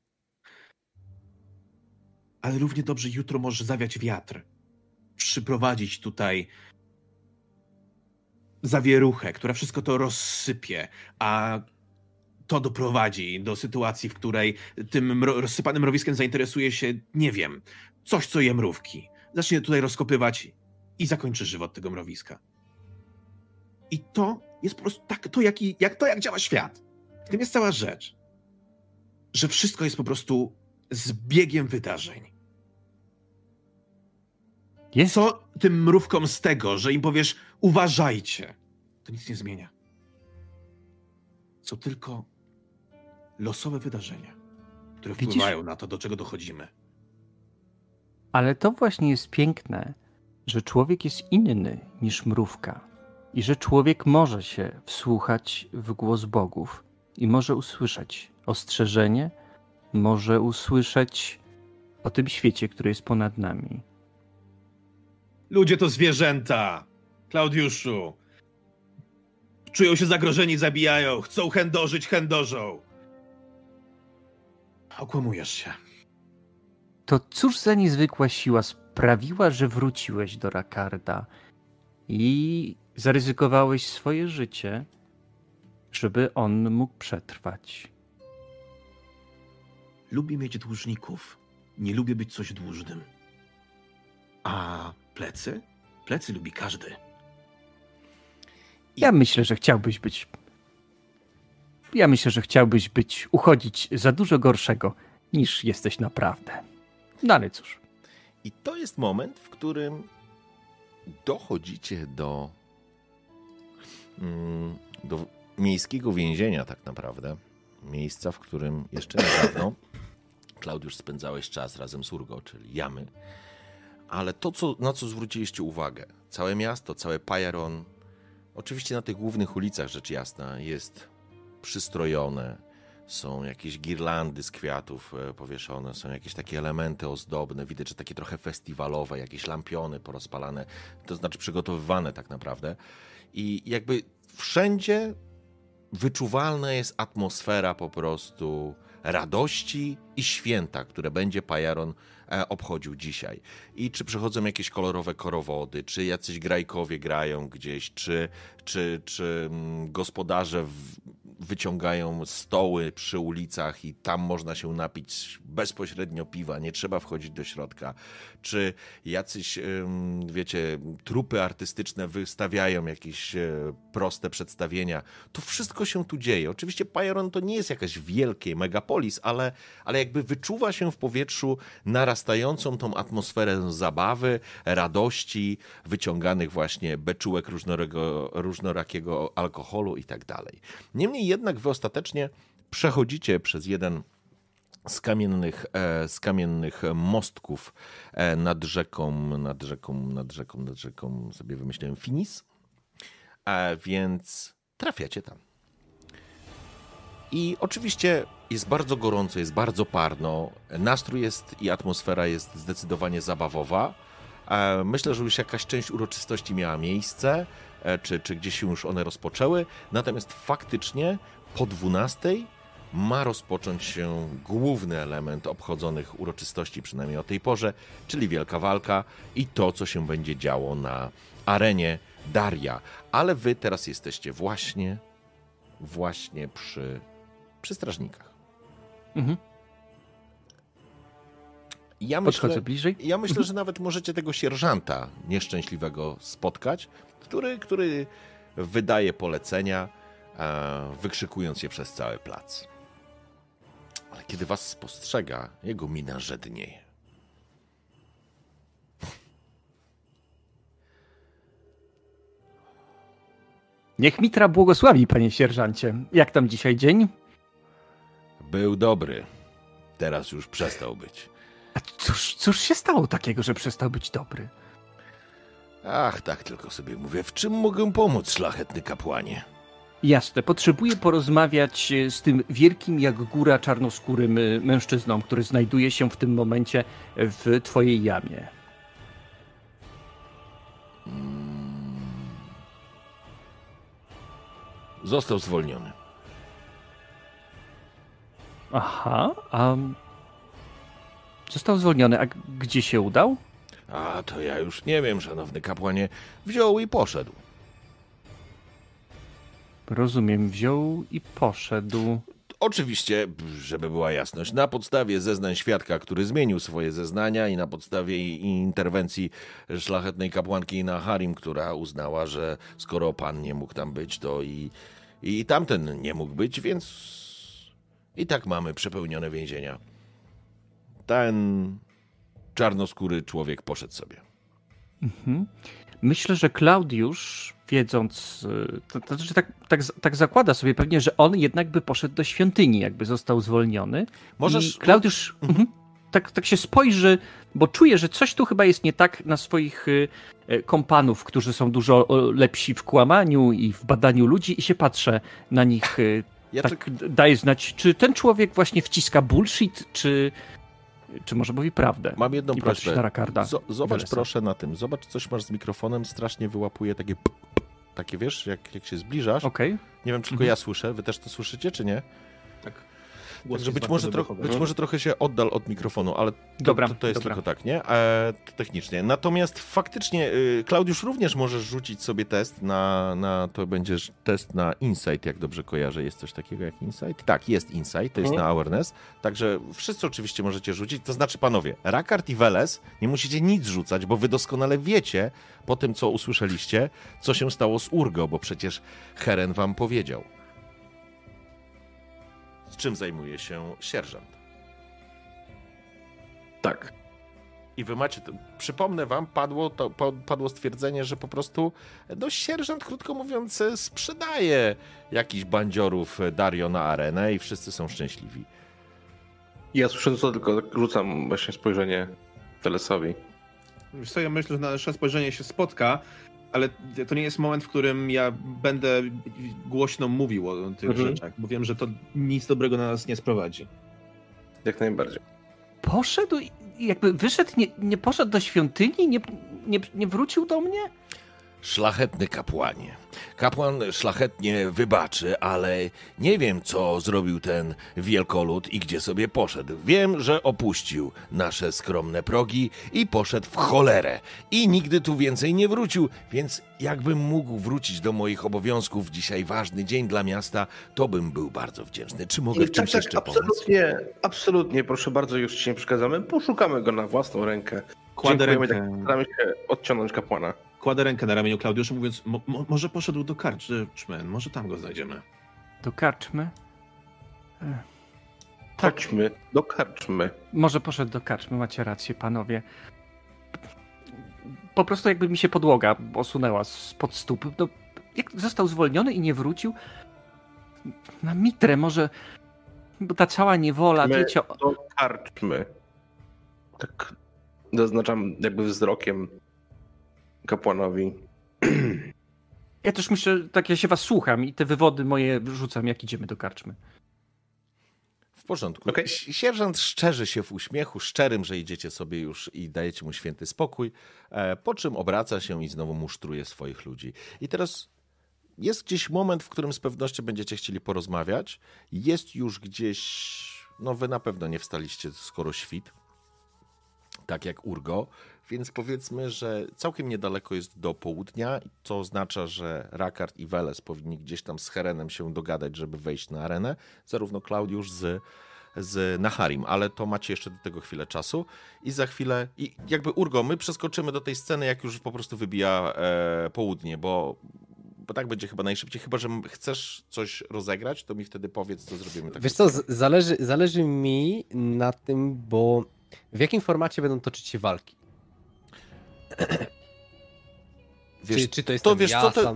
Ale równie dobrze jutro może zawiać wiatr. Przyprowadzić tutaj zawieruchę, która wszystko to rozsypie, a to doprowadzi do sytuacji, w której tym rozsypanym mrowiskiem zainteresuje się, nie wiem, coś, co je mrówki. Zacznie tutaj rozkopywać i zakończy żywot tego mrowiska. I to jest po prostu tak, to, jaki, jak, to jak działa świat. W tym jest cała rzecz. Że wszystko jest po prostu zbiegiem wydarzeń. Jest Co tym mrówkom z tego, że im powiesz, uważajcie, to nic nie zmienia. Są tylko losowe wydarzenia, które Widzisz? wpływają na to, do czego dochodzimy. Ale to właśnie jest piękne, że człowiek jest inny niż mrówka i że człowiek może się wsłuchać w głos bogów i może usłyszeć ostrzeżenie, może usłyszeć o tym świecie, który jest ponad nami. Ludzie to zwierzęta, Klaudiuszu. Czują się zagrożeni, zabijają, chcą chędożyć, chędożą. Okłamujesz się. To cóż za niezwykła siła sprawiła, że wróciłeś do Rakarda i zaryzykowałeś swoje życie, żeby on mógł przetrwać. Lubię mieć dłużników. Nie lubię być coś dłużnym. A plecy? Plecy lubi każdy. Ja myślę, że chciałbyś być. Ja myślę, że chciałbyś być, uchodzić za dużo gorszego niż jesteś naprawdę. No ale cóż. I to jest moment, w którym dochodzicie do, mm, do miejskiego więzienia, tak naprawdę. Miejsca, w którym jeszcze niedawno Klaudiusz spędzałeś czas razem z Urgo, czyli jamy. Ale to, co, na co zwróciliście uwagę, całe miasto, całe Pajaron, oczywiście na tych głównych ulicach, rzecz jasna, jest przystrojone, są jakieś girlandy z kwiatów e, powieszone, są jakieś takie elementy ozdobne, widać, że takie trochę festiwalowe, jakieś lampiony porozpalane, to znaczy przygotowywane tak naprawdę. I jakby wszędzie wyczuwalna jest atmosfera po prostu radości i święta, które będzie Pajaron obchodził dzisiaj. I czy przychodzą jakieś kolorowe korowody, czy jacyś grajkowie grają gdzieś, czy, czy, czy mm, gospodarze w, wyciągają stoły przy ulicach i tam można się napić bezpośrednio piwa, nie trzeba wchodzić do środka. Czy jacyś, wiecie, trupy artystyczne wystawiają jakieś e, proste przedstawienia. To wszystko się tu dzieje. Oczywiście Pajeron to nie jest jakaś wielkie megapolis, ale, ale jakby wyczuwa się w powietrzu narastającą tą atmosferę zabawy, radości, wyciąganych właśnie beczułek różnorakiego alkoholu i tak dalej. Niemniej jednak wy ostatecznie przechodzicie przez jeden z kamiennych, e, z kamiennych mostków e, nad rzeką, nad rzeką, nad rzeką, nad rzeką, sobie wymyśliłem Finis, e, więc trafiacie tam. I oczywiście jest bardzo gorąco, jest bardzo parno, nastrój jest i atmosfera jest zdecydowanie zabawowa. Myślę, że już jakaś część uroczystości miała miejsce, czy, czy gdzieś się już one rozpoczęły, natomiast faktycznie po 12 ma rozpocząć się główny element obchodzonych uroczystości, przynajmniej o tej porze, czyli wielka walka i to, co się będzie działo na arenie Daria. Ale wy teraz jesteście właśnie, właśnie przy, przy strażnikach. Mhm. Ja Podchodzę myślę, bliżej. ja myślę, że nawet możecie tego sierżanta nieszczęśliwego spotkać, który, który wydaje polecenia, e, wykrzykując je przez cały plac. Ale kiedy was spostrzega, jego mina żednieje. Niech Mitra błogosławi, panie sierżancie. Jak tam dzisiaj dzień? Był dobry. Teraz już przestał być. A cóż, cóż się stało takiego, że przestał być dobry? Ach, tak tylko sobie mówię. W czym mogę pomóc, szlachetny kapłanie? Jasne, potrzebuję porozmawiać e, z tym wielkim jak góra czarnoskórym e, mężczyzną, który znajduje się w tym momencie w twojej jamie. Został zwolniony. Aha, a został zwolniony, a gdzie się udał? A to ja już nie wiem, szanowny kapłanie. Wziął i poszedł. Rozumiem, wziął i poszedł. Oczywiście, żeby była jasność, na podstawie zeznań świadka, który zmienił swoje zeznania i na podstawie interwencji szlachetnej kapłanki na Harim, która uznała, że skoro pan nie mógł tam być, to i, i tamten nie mógł być, więc i tak mamy przepełnione więzienia. Ten czarnoskóry człowiek poszedł sobie. Mhm. Myślę, że Klaudiusz, wiedząc, y, to, to znaczy tak, tak, tak zakłada sobie pewnie, że on jednak by poszedł do świątyni, jakby został zwolniony. Możesz. I Klaudiusz mhm, tak, tak się spojrzy, bo czuje, że coś tu chyba jest nie tak na swoich y, y, kompanów, którzy są dużo lepsi w kłamaniu i w badaniu ludzi, i się patrzę na nich. Ja tak daje znać, czy ten człowiek właśnie wciska bullshit, czy, czy może mówi prawdę? Mam jedną prośbę. Na zobacz proszę na tym. Zobacz, coś masz z mikrofonem, strasznie wyłapuje takie p- p- takie, wiesz, jak, jak się zbliżasz. Okay. Nie wiem, czy tylko mhm. ja słyszę. Wy też to słyszycie, czy nie? Tak. Także być może, troch, być może trochę się oddal od mikrofonu, ale to, dobra, to, to jest dobra. tylko tak, nie? E, technicznie. Natomiast faktycznie, y, Klaudiusz, również możesz rzucić sobie test na, na, to będzie test na Insight, jak dobrze kojarzę. Jest coś takiego jak Insight? Tak, jest Insight, to jest mhm. na Awareness. Także wszyscy oczywiście możecie rzucić. To znaczy, panowie, Rakard i Veles nie musicie nic rzucać, bo wy doskonale wiecie, po tym, co usłyszeliście, co się stało z Urgo, bo przecież Heren wam powiedział czym zajmuje się sierżant. Tak. I wy macie, przypomnę wam, padło, to, padło stwierdzenie, że po prostu no, sierżant, krótko mówiąc, sprzedaje jakichś bandziorów Dario na arenę i wszyscy są szczęśliwi. Ja słyszę to, tylko rzucam właśnie spojrzenie Telesowi. Wiesz co, ja myślę, że nasze spojrzenie się spotka, ale to nie jest moment, w którym ja będę głośno mówił o tych mhm. rzeczach, bo wiem, że to nic dobrego na nas nie sprowadzi. Jak najbardziej. Poszedł i jakby wyszedł, nie, nie poszedł do świątyni, nie, nie, nie wrócił do mnie? Szlachetny kapłanie. Kapłan szlachetnie wybaczy, ale nie wiem, co zrobił ten wielkolud i gdzie sobie poszedł. Wiem, że opuścił nasze skromne progi i poszedł w cholerę. I nigdy tu więcej nie wrócił, więc jakbym mógł wrócić do moich obowiązków, dzisiaj ważny dzień dla miasta, to bym był bardzo wdzięczny. Czy mogę w czymś tak, jeszcze absolutnie, pomóc? Absolutnie, proszę bardzo, już ci nie przeszkadzamy. Poszukamy go na własną rękę. Kładę rękę. Tak, staramy się odciągnąć kapłana. Kładę rękę na ramieniu Klaudiusza, mówiąc, mo, może poszedł do karczmy, może tam go znajdziemy. Do karczmy? E, tak. Chodźmy do karczmy. Może poszedł do karczmy, macie rację, panowie. Po prostu jakby mi się podłoga osunęła spod stóp. No, jak został zwolniony i nie wrócił? Na mitrę może... Bo ta cała niewola, My wiecie... Do karczmy. Tak zaznaczam jakby wzrokiem kapłanowi. Ja też myślę, tak ja się was słucham i te wywody moje rzucam, jak idziemy do karczmy. W porządku. Okay. Sierżant szczerzy się w uśmiechu, szczerym, że idziecie sobie już i dajecie mu święty spokój, e, po czym obraca się i znowu musztruje swoich ludzi. I teraz jest gdzieś moment, w którym z pewnością będziecie chcieli porozmawiać. Jest już gdzieś, no wy na pewno nie wstaliście skoro świt, tak jak Urgo, więc powiedzmy, że całkiem niedaleko jest do południa, co oznacza, że Rakard i Weles powinni gdzieś tam z Herenem się dogadać, żeby wejść na arenę, zarówno Klaudiusz z z Naharim, ale to macie jeszcze do tego chwilę czasu i za chwilę, i jakby Urgo, my przeskoczymy do tej sceny, jak już po prostu wybija e, południe, bo, bo tak będzie chyba najszybciej, chyba, że chcesz coś rozegrać, to mi wtedy powiedz, co zrobimy. Tak Wiesz co, zależy, zależy mi na tym, bo w jakim formacie będą toczyć się walki? Wiesz, czy, czy to jest to, wiesz, ja, co, to,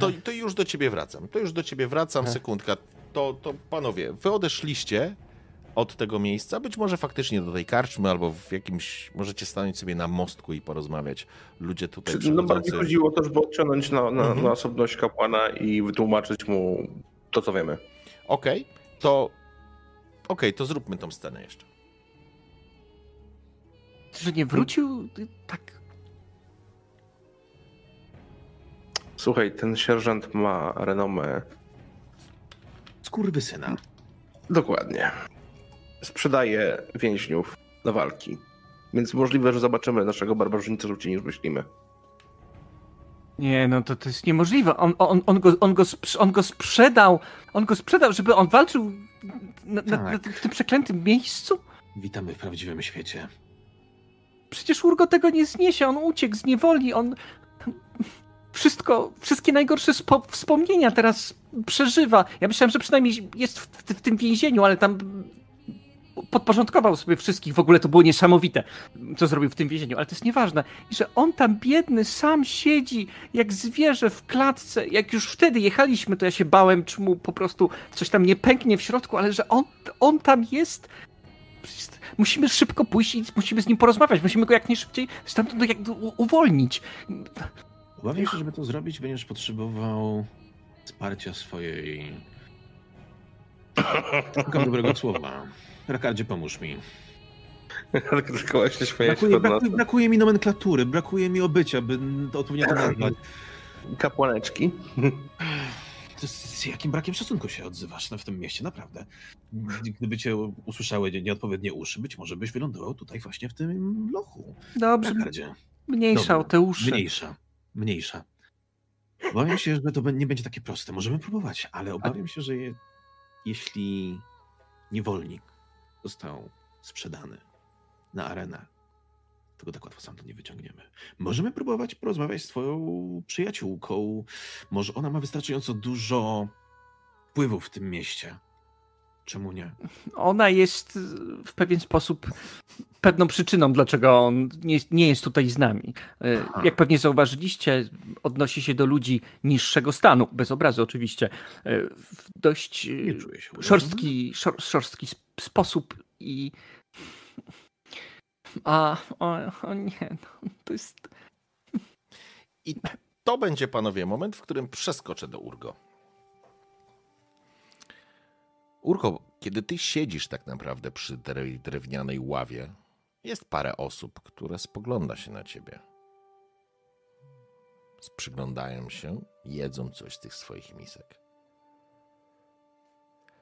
to, to, już do ciebie wracam. To już do ciebie wracam, sekundka. To, to panowie, wy odeszliście od tego miejsca, być może faktycznie do tej karczmy, albo w jakimś, możecie stanąć sobie na mostku i porozmawiać. Ludzie tutaj No bardziej chodziło też, żeby odciągnąć na, na, mhm. na osobność kapłana i wytłumaczyć mu to, co wiemy. Okej, okay, to okej, okay, to zróbmy tą scenę jeszcze. Że nie wrócił tak. Słuchaj, ten sierżant ma renomę skurwysyna. Dokładnie. Sprzedaje więźniów na walki. Więc możliwe, że zobaczymy naszego barbarzyńcę szybciej niż myślimy. Nie, no to, to jest niemożliwe. On, on, on, go, on, go, sprz- on go sprzedał. On go sprzedał, żeby on walczył na, na, na, Tak. w tym przeklętym miejscu? Witamy w prawdziwym świecie. Przecież Urgo tego nie zniesie. On uciekł z niewoli. On wszystko, wszystkie najgorsze spo, wspomnienia teraz przeżywa. Ja myślałem, że przynajmniej jest w, w, w tym więzieniu, ale tam podporządkował sobie wszystkich. W ogóle to było niesamowite, co zrobił w tym więzieniu, ale to jest nieważne. I że on tam biedny sam siedzi jak zwierzę w klatce. Jak już wtedy jechaliśmy, to ja się bałem, czy mu po prostu coś tam nie pęknie w środku, ale że on, on tam jest. Musimy szybko pójść i musimy z nim porozmawiać. Musimy go jak najszybciej stamtąd jak uwolnić. Obawiam się, żeby to zrobić, będziesz potrzebował wsparcia swojej... Szukam dobrego słowa. Rakardzie, pomóż mi. Brakuje, brakuje, brakuje mi nomenklatury, brakuje mi obycia, by to odpowiednio to nazwać. Kapłaneczki. To z, jakim brakiem szacunku się odzywasz w tym mieście, naprawdę. Gdyby cię usłyszały nie- nieodpowiednie uszy, być może byś wylądował tutaj właśnie w tym lochu. Dobrze, Rakardzie. mniejsza Dobra, o te uszy. Mniejsza, mniejsza. Obawiam się, że to nie będzie takie proste. Możemy próbować, ale obawiam się, że je, jeśli niewolnik został sprzedany na arenę, to go tak łatwo sam to nie wyciągniemy. Możemy próbować porozmawiać z twoją przyjaciółką. Może ona ma wystarczająco dużo wpływów w tym mieście. Czemu nie? Ona jest y, w pewien sposób pewną przyczyną, dlaczego on nie, nie jest tutaj z nami. Y, Aha. Jak pewnie zauważyliście, odnosi się do ludzi niższego stanu, bez obrazu oczywiście, y, w dość szorstki, szor, szorstki sp- sposób i... A, o, o nie, no, to jest... I to będzie, panowie, moment, w którym przeskoczę do Urgo. Urgo, kiedy ty siedzisz tak naprawdę przy tej drewnianej ławie, jest parę osób, które spogląda się na ciebie. Przyglądają się, jedzą coś z tych swoich misek.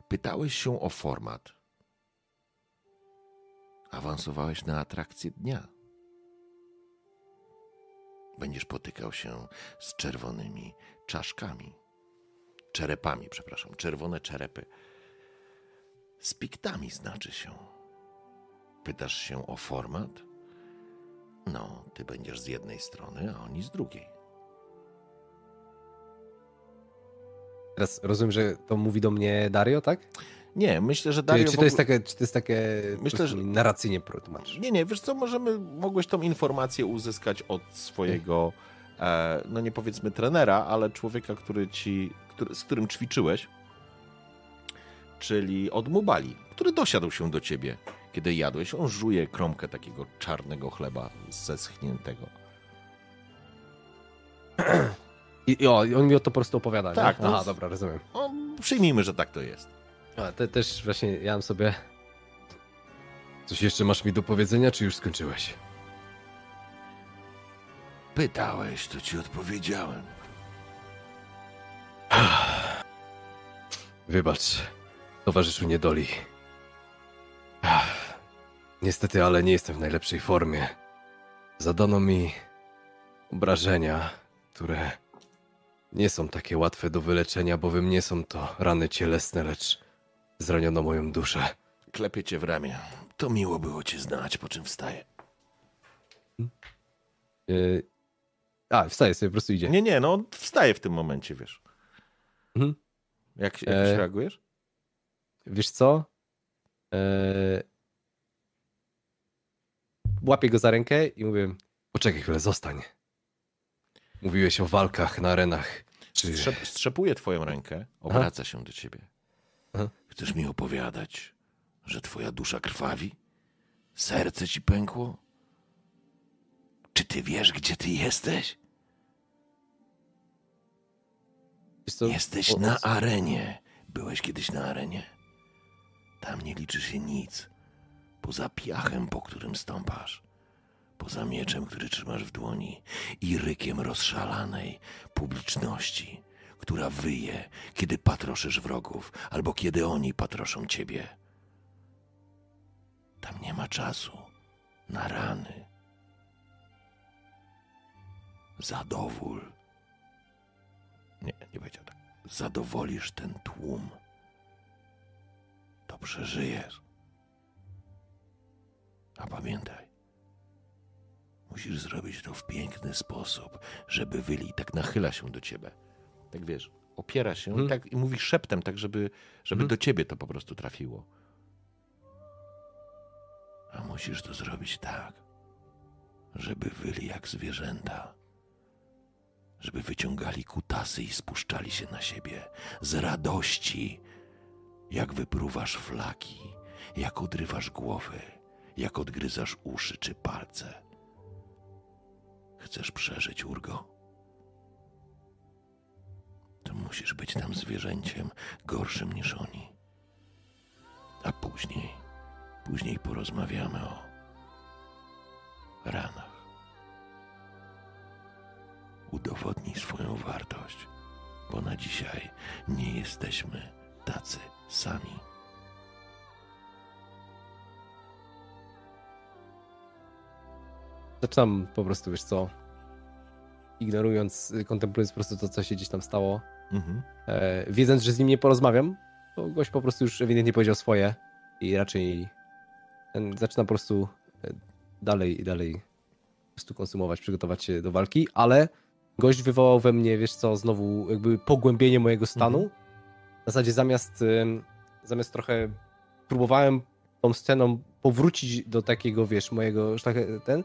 Pytałeś się o format. Awansowałeś na atrakcję dnia będziesz potykał się z czerwonymi czaszkami. Czerepami, przepraszam, czerwone czerepy. Z piktami znaczy się. Pytasz się o format? No, ty będziesz z jednej strony, a oni z drugiej. Teraz rozumiem, że to mówi do mnie Dario, tak? Nie, myślę, że Czy, Dario czy w to jest ogóle- takie, czy to jest takie Myślę, że... narracyjnie tłumaczysz? Nie, nie, wiesz co, możemy, mogłeś tą informację uzyskać od swojego, e, no nie powiedzmy trenera, ale człowieka, który ci, który, z którym ćwiczyłeś, czyli od Mubali, który dosiadł się do ciebie, kiedy jadłeś. On żuje kromkę takiego czarnego chleba zeschniętego. I, i, o, i on mi o to po prostu opowiada, nie? Tak, no Aha, z- dobra, rozumiem. No, przyjmijmy, że tak to jest. A te, też właśnie ja mam sobie... Coś jeszcze masz mi do powiedzenia, czy już skończyłeś? Pytałeś, to ci odpowiedziałem. Wybacz, towarzyszu niedoli. Ach, Niestety, ale nie jestem w najlepszej formie. Zadano mi obrażenia, które nie są takie łatwe do wyleczenia, bowiem nie są to rany cielesne, lecz zraniono moją duszę. Klepię cię w ramię. To miło było cię znać, po czym wstaję. Yy... A, wstaje sobie, po prostu idzie. Nie, nie, no wstaję w tym momencie, wiesz. Mhm. Jak, jak E, reagujesz? Wiesz co? Eee... Łapię go za rękę i mówię: Poczekaj chwilę, zostań. Mówiłeś o walkach na arenach. Czy... Strzep, strzepuje twoją rękę, obraca się do ciebie. Aha. Chcesz mi opowiadać, że twoja dusza krwawi? Serce ci pękło? Czy ty wiesz, gdzie ty jesteś? Jesteś na arenie. Byłeś kiedyś na arenie. Tam nie liczy się nic. Poza piachem, po którym stąpasz. Poza mieczem, który trzymasz w dłoni. I rykiem rozszalanej publiczności, która wyje, kiedy patroszysz wrogów, albo kiedy oni patroszą ciebie. Tam nie ma czasu na rany. Zadowól. Nie, nie powiedział tak. Zadowolisz ten tłum. Przeżyjesz. A pamiętaj, musisz zrobić to w piękny sposób, żeby wyli tak nachyla się do ciebie. Tak wiesz, opiera się i tak i mówi szeptem, tak żeby, żeby Mhm. do ciebie to po prostu trafiło. A musisz to zrobić tak, żeby wyli jak zwierzęta. Żeby wyciągali kutasy i spuszczali się na siebie z radości, jak wypruwasz flaki, jak odrywasz głowy, jak odgryzasz uszy czy palce. Chcesz przeżyć, Urgo? To musisz być tam zwierzęciem gorszym niż oni. A później, później porozmawiamy o ranach. Udowodnij swoją wartość, bo na dzisiaj nie jesteśmy tacy sami. Zaczynam po prostu, wiesz co, ignorując, kontemplując po prostu to, co się gdzieś tam stało, Mhm. e, wiedząc, że z nim nie porozmawiam, bo gość po prostu już ewidentnie powiedział swoje i raczej ten, zaczynam po prostu e, dalej i dalej po prostu konsumować, przygotować się do walki, ale gość wywołał we mnie, wiesz co, znowu jakby pogłębienie mojego stanu. Mhm. W zasadzie zamiast, ym, zamiast trochę próbowałem tą sceną powrócić do takiego, wiesz, mojego ten,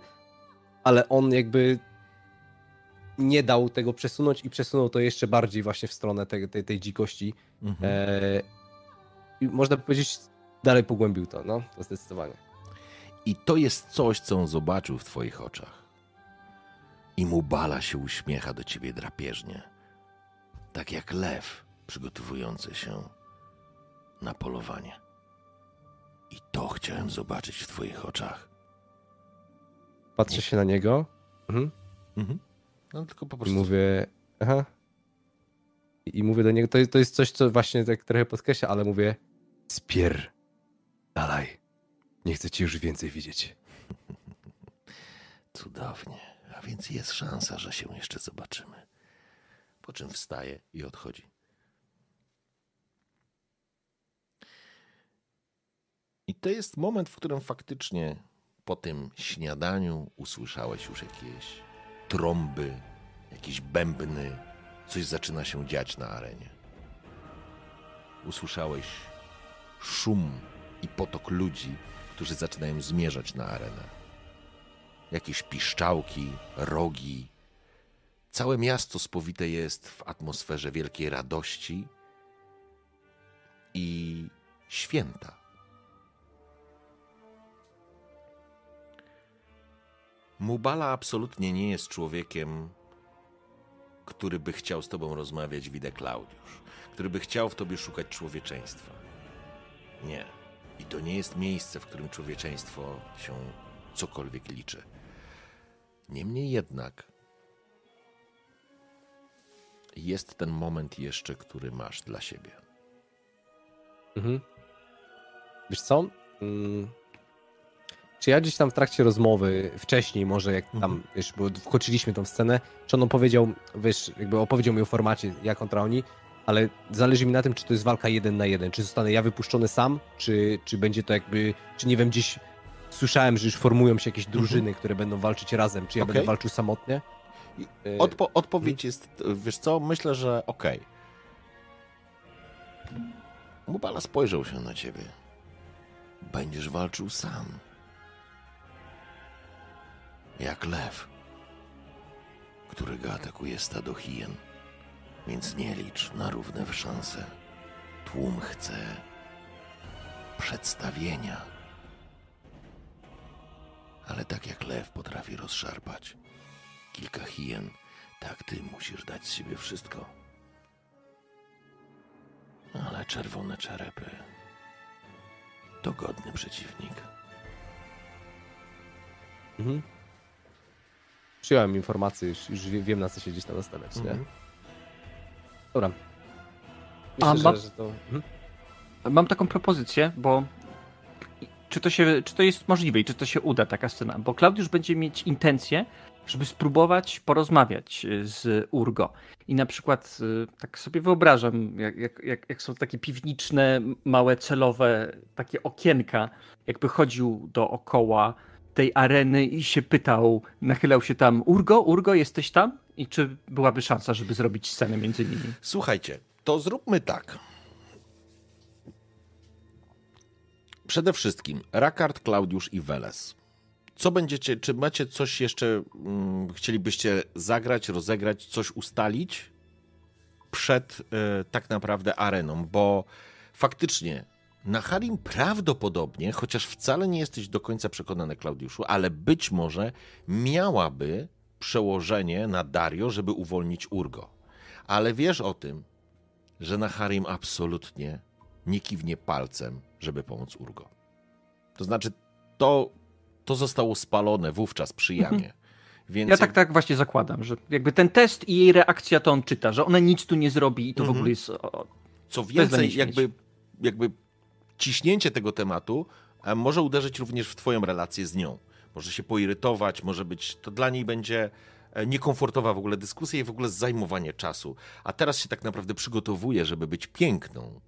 ale on jakby nie dał tego przesunąć i przesunął to jeszcze bardziej właśnie w stronę tej, tej, tej dzikości. Mhm. E, I można powiedzieć, dalej pogłębił to, no, to zdecydowanie. I to jest coś, co on zobaczył w twoich oczach. I mu bala się uśmiecha do ciebie drapieżnie. Tak jak lew przygotowujący się na polowanie. I to chciałem zobaczyć w twoich oczach. Patrzę się na niego mhm, Mhm. No tylko po i prostu. mówię, aha. I, I mówię do niego, to, jest- to jest coś, co właśnie tak trochę podkreśla, ale mówię, spier, dalej, nie chcę ci już więcej widzieć. Cudownie. A więc jest szansa, że się jeszcze zobaczymy. Po czym wstaje i odchodzi. I to jest moment, w którym faktycznie po tym śniadaniu usłyszałeś już jakieś trąby, jakieś bębny, coś zaczyna się dziać na arenie. Usłyszałeś szum i potok ludzi, którzy zaczynają zmierzać na arenę jakieś piszczałki, rogi. Całe miasto spowite jest w atmosferze wielkiej radości i święta. Mubala absolutnie nie jest człowiekiem, który by chciał z tobą rozmawiać, widzę Klaudiusz, który by chciał w tobie szukać człowieczeństwa. Nie. I to nie jest miejsce, w którym człowieczeństwo się cokolwiek liczy. Niemniej jednak jest ten moment jeszcze, który masz dla siebie. Mhm. Wiesz co? Mm. Czy ja gdzieś tam w trakcie rozmowy, wcześniej może jak tam, Mhm. wiesz, bo wchodziliśmy w tą scenę, czy on opowiedział, wiesz, jakby opowiedział mi o formacie, jak kontra oni, ale zależy mi na tym, czy to jest walka jeden na jeden, czy zostanę ja wypuszczony sam, czy, czy będzie to jakby, czy nie wiem, gdzieś słyszałem, że już formują się jakieś drużyny, które będą walczyć razem, czy ja Okej. będę walczył samotnie? Y, Odpo- odpowiedź jest, wiesz co, myślę, że okej. Mubala spojrzał się na ciebie. Będziesz walczył sam. Jak lew, którego atakuje stado hien. Więc nie licz na równe szanse. Tłum chce przedstawienia. Ale tak jak lew potrafi rozszarpać kilka hien, tak ty musisz dać z siebie wszystko. Ale czerwone czerepy to godny przeciwnik. Mhm. Przyjąłem informację, już, już wie- wiem na co się gdzieś tam nastawiać, nie? Mhm. Dobra. Myślę, A, że, ma- że to... Mhm. Mam taką propozycję, bo czy to, się, czy to jest możliwe i czy to się uda, taka scena? Bo Klaudiusz będzie mieć intencję, żeby spróbować porozmawiać y, z Urgo. I na przykład y, tak sobie wyobrażam, jak, jak, jak, są takie piwniczne, małe celowe takie okienka, jakby chodził dookoła tej areny i się pytał, nachylał się tam, Urgo, Urgo, jesteś tam? I czy byłaby szansa, żeby zrobić scenę między nimi? Słuchajcie, to zróbmy tak. Przede wszystkim Rakard, Klaudiusz i Weles. Co będziecie, czy macie coś jeszcze, mm, chcielibyście zagrać, rozegrać, coś ustalić przed e, tak naprawdę areną? Bo faktycznie na Harim prawdopodobnie, chociaż wcale nie jesteś do końca przekonany, Klaudiuszu, ale być może miałaby przełożenie na Dario, żeby uwolnić Urgo. Ale wiesz o tym, że na Harim absolutnie nie kiwnie palcem, żeby pomóc Urgo. To znaczy, to, to zostało spalone wówczas przy jamie. Więc Ja tak, tak właśnie zakładam, że jakby ten test i jej reakcja to on czyta, że ona nic tu nie zrobi i to w Mhm. ogóle jest. O, Co więcej, jakby, jakby ciśnięcie tego tematu może uderzyć również w Twoją relację z nią. Może się poirytować, może być, to dla niej będzie e, niekomfortowa w ogóle dyskusja i w ogóle zajmowanie czasu. A teraz się tak naprawdę przygotowuje, żeby być piękną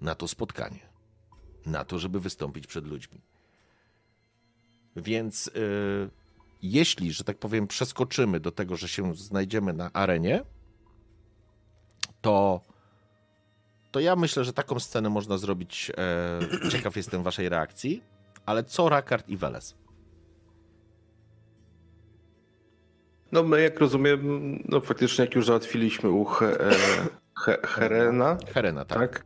na to spotkanie. Na to, żeby wystąpić przed ludźmi. Więc e, jeśli, że tak powiem, przeskoczymy do tego, że się znajdziemy na arenie, to to ja myślę, że taką scenę można zrobić. E, ciekaw jestem waszej reakcji. Ale co Rakard i Weles? No my, jak rozumiem, no faktycznie jak już załatwiliśmy u He, e, He, Herena, Helena, tak? tak?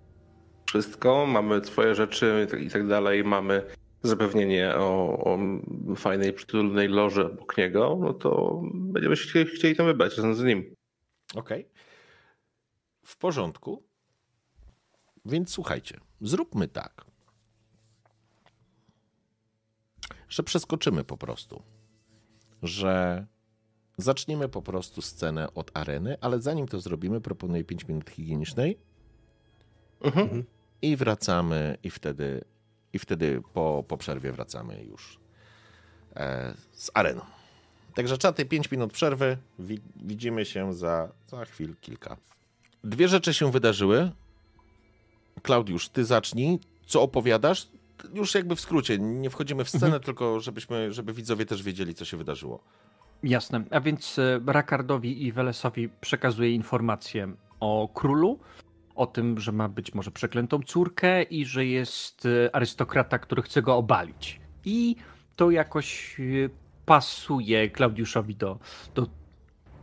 Wszystko, mamy twoje rzeczy i tak- dalej, mamy zapewnienie o, o fajnej, przytulnej loży obok niego, no to będziemy się chcieli, chcieli tam wybrać razem z nim. Okej. W porządku. Więc słuchajcie, zróbmy tak. Że przeskoczymy po prostu. Że zaczniemy po prostu scenę od areny, ale zanim to zrobimy, proponuję 5 minut higienicznej. Mhm. I wracamy, i wtedy, i wtedy po, po przerwie wracamy już e, z areną. Także czaty 5 minut przerwy. Wi- widzimy się za, za chwil kilka. Dwie rzeczy się wydarzyły. Klaudiusz, ty zacznij. Co opowiadasz? Już jakby w skrócie, nie wchodzimy w scenę, tylko żebyśmy, żeby widzowie też wiedzieli, co się wydarzyło. Jasne. A więc e, Rakardowi i Welesowi przekazuje informację o królu, o tym, że ma być może przeklętą córkę i że jest e, arystokrata, który chce go obalić. I to jakoś e, pasuje Klaudiuszowi do, do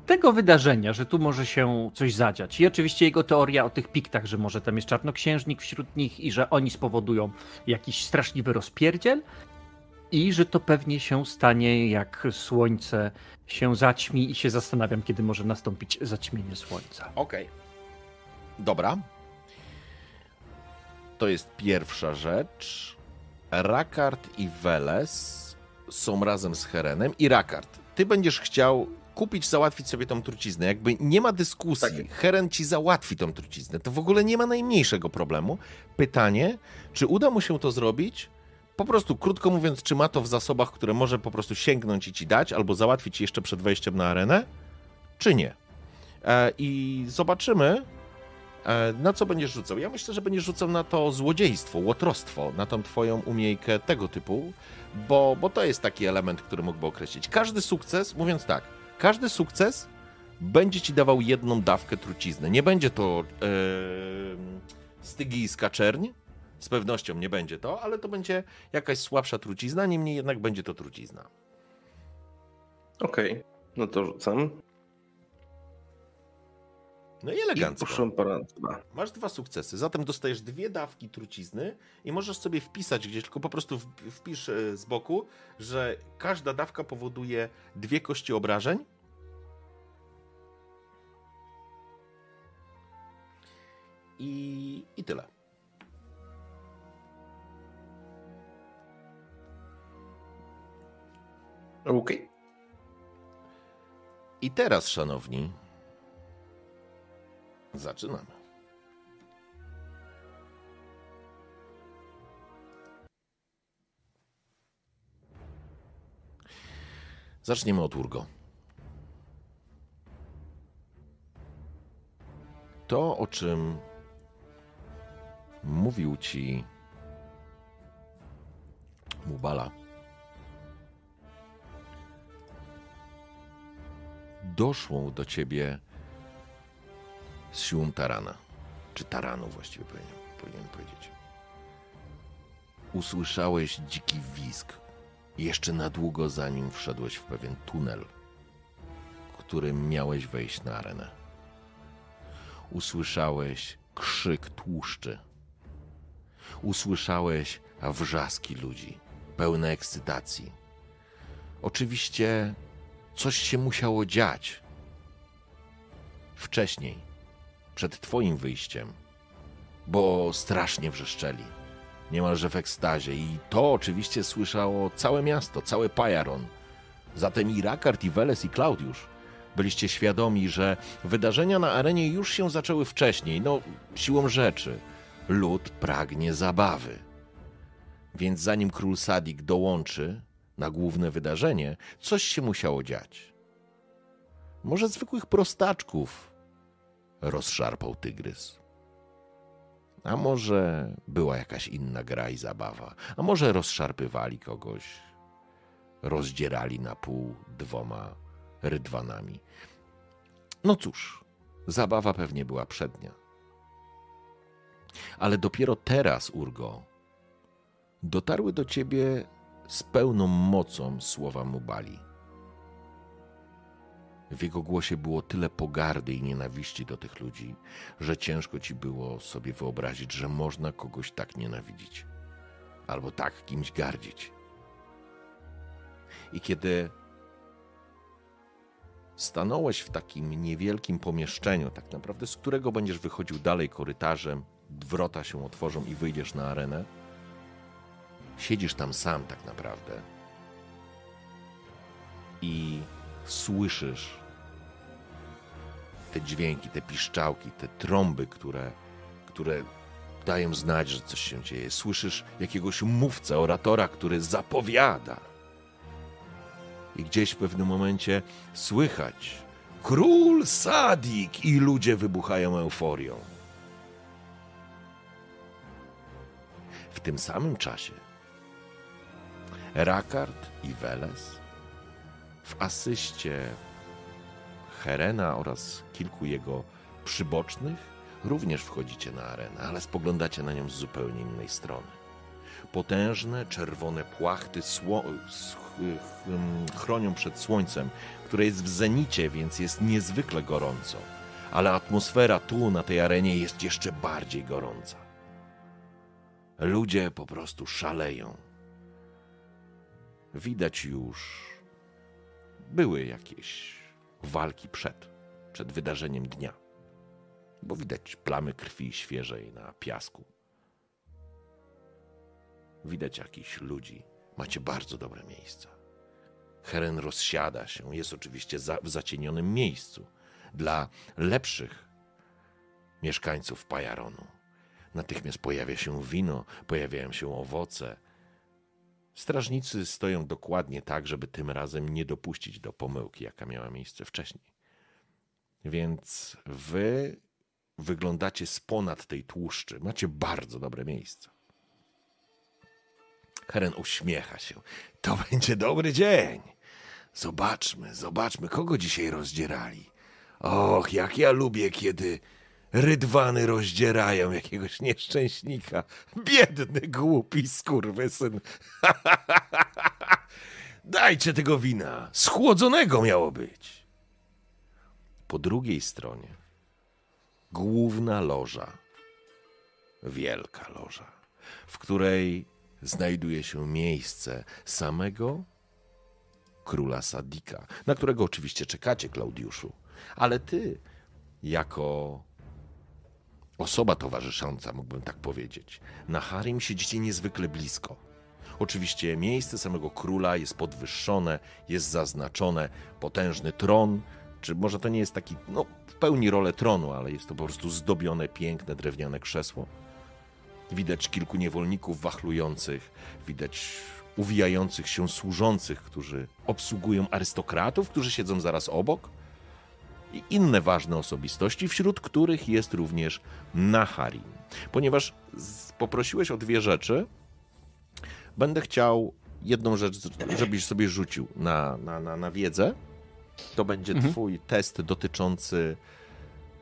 tego wydarzenia, że tu może się coś zadziać. I oczywiście jego teoria o tych piktach, że może tam jest czarnoksiężnik wśród nich i że oni spowodują jakiś straszliwy rozpierdziel. I że to pewnie się stanie, jak słońce się zaćmi, i się zastanawiam, kiedy może nastąpić zaćmienie słońca. Okej. Dobra. To jest pierwsza rzecz. Rakard i Weles są razem z Herenem. I Rakard, ty będziesz chciał kupić, załatwić sobie tą truciznę. Jakby nie ma dyskusji. Tak. Heren ci załatwi tą truciznę. To w ogóle nie ma najmniejszego problemu. Pytanie, czy uda mu się to zrobić? Po prostu, krótko mówiąc, czy ma to w zasobach, które może po prostu sięgnąć i ci dać, albo załatwić jeszcze przed wejściem na arenę, czy nie? E, I zobaczymy, e, na co będziesz rzucał. Ja myślę, że będziesz rzucał na to złodziejstwo, łotrostwo, na tą twoją umiejkę tego typu, bo, bo to jest taki element, który mógłby określić. Każdy sukces, mówiąc tak, każdy sukces będzie ci dawał jedną dawkę trucizny. Nie będzie to e, stygijska czerń, z pewnością nie będzie to, ale to będzie jakaś słabsza trucizna, niemniej jednak będzie to trucizna. Okej, no to rzucam. No i I elegancko. dwa. Masz dwa sukcesy, zatem dostajesz dwie dawki trucizny i możesz sobie wpisać gdzieś, tylko po prostu wpisz e, z boku, że każda dawka powoduje dwie kości obrażeń. I, I tyle. Okej. I teraz, szanowni, Zaczynamy. Zaczniemy od Urgo. To, o czym mówił ci Mubala, doszło do ciebie z siłą tarana, czy taranu właściwie powinien, powinien powiedzieć. Usłyszałeś dziki wisk, jeszcze na długo zanim wszedłeś w pewien tunel, którym miałeś wejść na arenę. Usłyszałeś krzyk tłuszczy. Usłyszałeś wrzaski ludzi, pełne ekscytacji. Oczywiście coś się musiało dziać wcześniej, przed twoim wyjściem, bo strasznie wrzeszczeli, niemalże w ekstazie i to oczywiście słyszało całe miasto, cały Pajaron. Zatem i Rakard, i Weles, i Klaudiusz byliście świadomi, że wydarzenia na arenie już się zaczęły wcześniej, no siłą rzeczy. Lud pragnie zabawy. Więc zanim król Sadik dołączy na główne wydarzenie, coś się musiało dziać. Może zwykłych prostaczków rozszarpał tygrys. A może była jakaś inna gra i zabawa, a może rozszarpywali kogoś, rozdzierali na pół dwoma rydwanami. No cóż, zabawa pewnie była przednia. Ale dopiero teraz, Urgo, dotarły do ciebie z pełną mocą słowa Mubali. W jego głosie było tyle pogardy i nienawiści do tych ludzi, że ciężko ci było sobie wyobrazić, że można kogoś tak nienawidzić, albo tak kimś gardzić. I kiedy stanąłeś w takim niewielkim pomieszczeniu, tak naprawdę z którego będziesz wychodził dalej korytarzem, wrota się otworzą i wyjdziesz na arenę, siedzisz tam sam tak naprawdę i słyszysz te dźwięki, te piszczałki, te trąby, które, które dają znać, że coś się dzieje. Słyszysz jakiegoś mówcę, oratora, który zapowiada. I gdzieś w pewnym momencie słychać Król Sadik i ludzie wybuchają euforią. W tym samym czasie Rakard i Weles w asyście Herena oraz kilku jego przybocznych również wchodzicie na arenę, ale spoglądacie na nią z zupełnie innej strony. Potężne, czerwone płachty chronią przed słońcem, które jest w zenicie, więc jest niezwykle gorąco. Ale atmosfera tu, na tej arenie, jest jeszcze bardziej gorąca. Ludzie po prostu szaleją. Widać już, były jakieś walki przed, przed wydarzeniem dnia, bo widać plamy krwi świeżej na piasku. Widać jakichś ludzi. Macie bardzo dobre miejsca. Heren rozsiada się, jest oczywiście za, w zacienionym miejscu dla lepszych mieszkańców Pajaronu. Natychmiast pojawia się wino, pojawiają się owoce. Strażnicy stoją dokładnie tak, żeby tym razem nie dopuścić do pomyłki, jaka miała miejsce wcześniej. Więc wy wyglądacie z ponad tej tłuszczy. Macie bardzo dobre miejsce. Heren uśmiecha się. To będzie dobry dzień. Zobaczmy, zobaczmy, kogo dzisiaj rozdzierali. Och, jak ja lubię, kiedy rydwany rozdzierają jakiegoś nieszczęśnika. Biedny, głupi skurwysyn. Dajcie tego wina. Schłodzonego miało być. Po drugiej stronie główna loża. Wielka loża, w której znajduje się miejsce samego króla Sadika, na którego oczywiście czekacie, Klaudiuszu. Ale ty, jako osoba towarzysząca, mógłbym tak powiedzieć, na Harim siedzicie niezwykle blisko. Oczywiście miejsce samego króla jest podwyższone, jest zaznaczone, potężny tron czy może to nie jest taki, no w pełni rolę tronu, ale jest to po prostu zdobione, piękne, drewniane krzesło. Widać kilku niewolników wachlujących, widać uwijających się służących, którzy obsługują arystokratów, którzy siedzą zaraz obok i inne ważne osobistości, wśród których jest również Naharim. Ponieważ poprosiłeś o dwie rzeczy, będę chciał jedną rzecz, żebyś sobie rzucił na, na, na, na wiedzę. To będzie Mhm. twój test dotyczący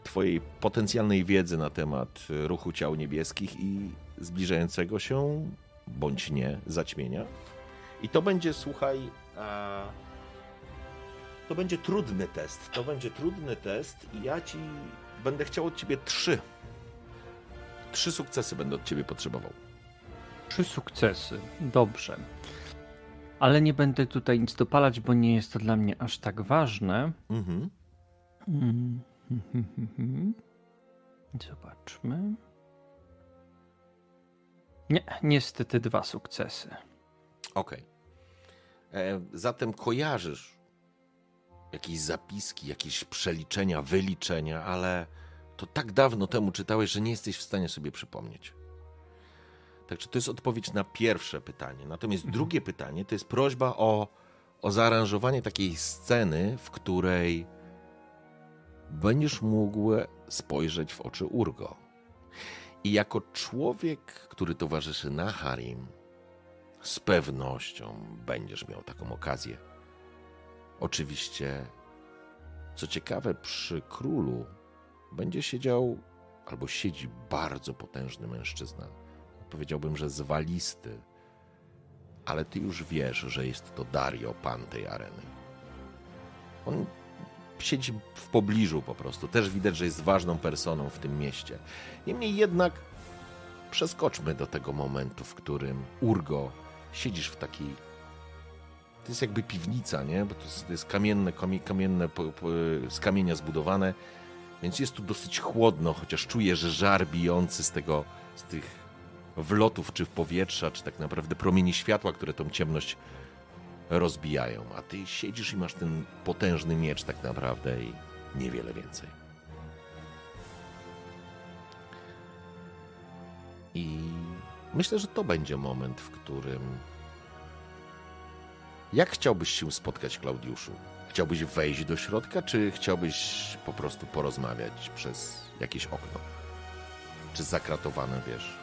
twojej potencjalnej wiedzy na temat ruchu ciał niebieskich i zbliżającego się, bądź nie, zaćmienia. I to będzie, słuchaj, a... to będzie trudny test. To będzie trudny test i ja ci będę chciał od ciebie trzy. Trzy sukcesy będę od ciebie potrzebował. Trzy sukcesy. Dobrze. Ale nie będę tutaj nic dopalać, bo nie jest to dla mnie aż tak ważne. Mhm. Zobaczmy. Nie, niestety dwa sukcesy. Okej. E, Zatem kojarzysz jakieś zapiski, jakieś przeliczenia, wyliczenia, ale to tak dawno temu czytałeś, że nie jesteś w stanie sobie przypomnieć. Także to jest odpowiedź na pierwsze pytanie. Natomiast Mhm. drugie pytanie to jest prośba o, o zaaranżowanie takiej sceny, w której będziesz mógł spojrzeć w oczy Urgo. I jako człowiek, który towarzyszy Naharim, z pewnością będziesz miał taką okazję. Oczywiście, co ciekawe, przy królu będzie siedział albo siedzi bardzo potężny mężczyzna. Powiedziałbym, że zwalisty, ale ty już wiesz, że jest to Dario, pan tej areny. On siedzi w pobliżu po prostu. Też widać, że jest ważną personą w tym mieście. Niemniej jednak przeskoczmy do tego momentu, w którym Urgo siedzisz w takiej. To jest jakby piwnica, nie? Bo to jest, to jest kamienne, kamie- kamienne po, z kamienia zbudowane, więc jest tu dosyć chłodno, chociaż czujesz żar bijący z tego, z tych wlotów, czy w powietrza, czy tak naprawdę promieni światła, które tą ciemność rozbijają. A ty siedzisz i masz ten potężny miecz, tak naprawdę, i niewiele więcej. I myślę, że to będzie moment, w którym. Jak chciałbyś się spotkać, Klaudiuszu? Chciałbyś wejść do środka, czy chciałbyś po prostu porozmawiać przez jakieś okno? Czy zakratowane, wiesz?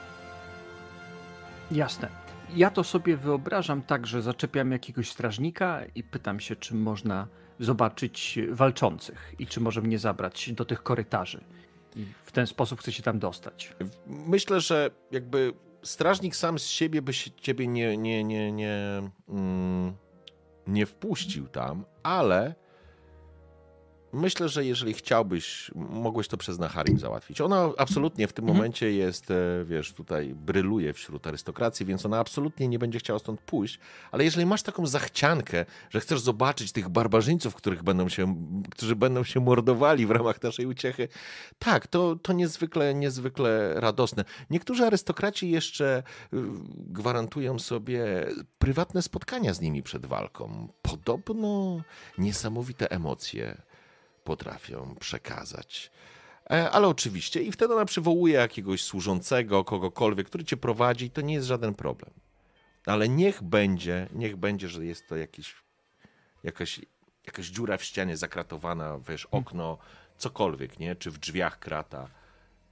Jasne. Ja to sobie wyobrażam tak, że zaczepiam jakiegoś strażnika i pytam się, czy można zobaczyć walczących i czy może mnie zabrać do tych korytarzy. I w ten sposób chcę się tam dostać. Myślę, że jakby strażnik sam z siebie by się ciebie nie, nie, nie, nie, mm, nie wpuścił tam, ale myślę, że jeżeli chciałbyś, mogłeś to przez Naharim załatwić. Ona absolutnie w tym Mhm. momencie jest, e, wiesz, tutaj bryluje wśród arystokracji, więc ona absolutnie nie będzie chciała stąd pójść, ale jeżeli masz taką zachciankę, że chcesz zobaczyć tych barbarzyńców, których będą się, którzy będą się mordowali w ramach naszej uciechy, tak, to, to niezwykle, niezwykle radosne. Niektórzy arystokraci jeszcze y, gwarantują sobie prywatne spotkania z nimi przed walką. Podobno niesamowite emocje potrafią przekazać. E, Ale oczywiście, i wtedy ona przywołuje jakiegoś służącego, kogokolwiek, który cię prowadzi, to nie jest żaden problem. Ale niech będzie, niech będzie, że jest to jakiś, jakaś, jakaś dziura w ścianie zakratowana, wiesz, okno, cokolwiek, nie? Czy w drzwiach krata.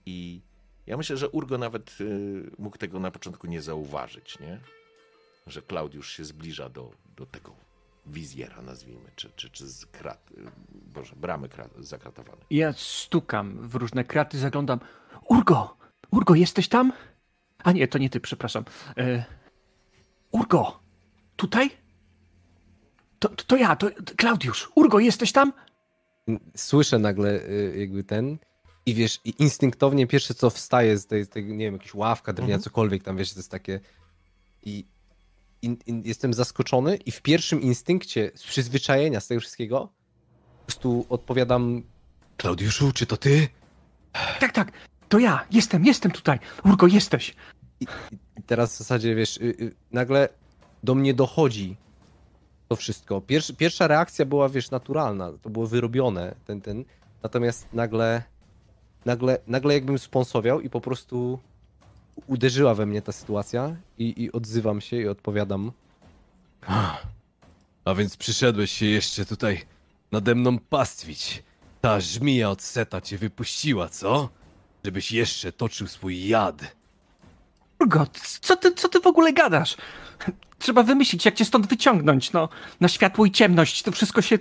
I ja myślę, że Urgo nawet y, mógł tego na początku nie zauważyć, nie? Że Klaudiusz się zbliża do, do tego wizjera, nazwijmy, czy, czy, czy z krat, boże, bramy krat, zakratowanej. Ja stukam w różne kraty, zaglądam. Urgo! Urgo, jesteś tam? A nie, to nie ty, przepraszam. E... Urgo! Tutaj? To, to, to ja, to to Klaudiusz. Urgo, jesteś tam? Słyszę nagle y, jakby ten i wiesz, i instynktownie pierwsze co wstaje z tej, z tej nie wiem, jakaś ławka, drewniana, Mhm. cokolwiek tam, wiesz, to jest takie i, i, i jestem zaskoczony i w pierwszym instynkcie z przyzwyczajenia z tego wszystkiego po prostu odpowiadam Klaudiuszu, czy to ty? Tak, tak, to ja, jestem, jestem tutaj. Urgo, jesteś. I teraz w zasadzie, wiesz, y, y, nagle do mnie dochodzi to wszystko. Pierwsza, pierwsza reakcja była, wiesz, naturalna, to było wyrobione, ten, ten. Natomiast nagle, nagle, nagle jakbym sponsowiał i po prostu uderzyła we mnie ta sytuacja i, i odzywam się i odpowiadam. A więc przyszedłeś się jeszcze tutaj nade mną pastwić. Ta żmija od seta cię wypuściła, co? Żebyś jeszcze toczył swój jad. Urgo, co ty, co ty w ogóle gadasz? Trzeba wymyślić, jak cię stąd wyciągnąć, no. Na światło i ciemność, to wszystko się...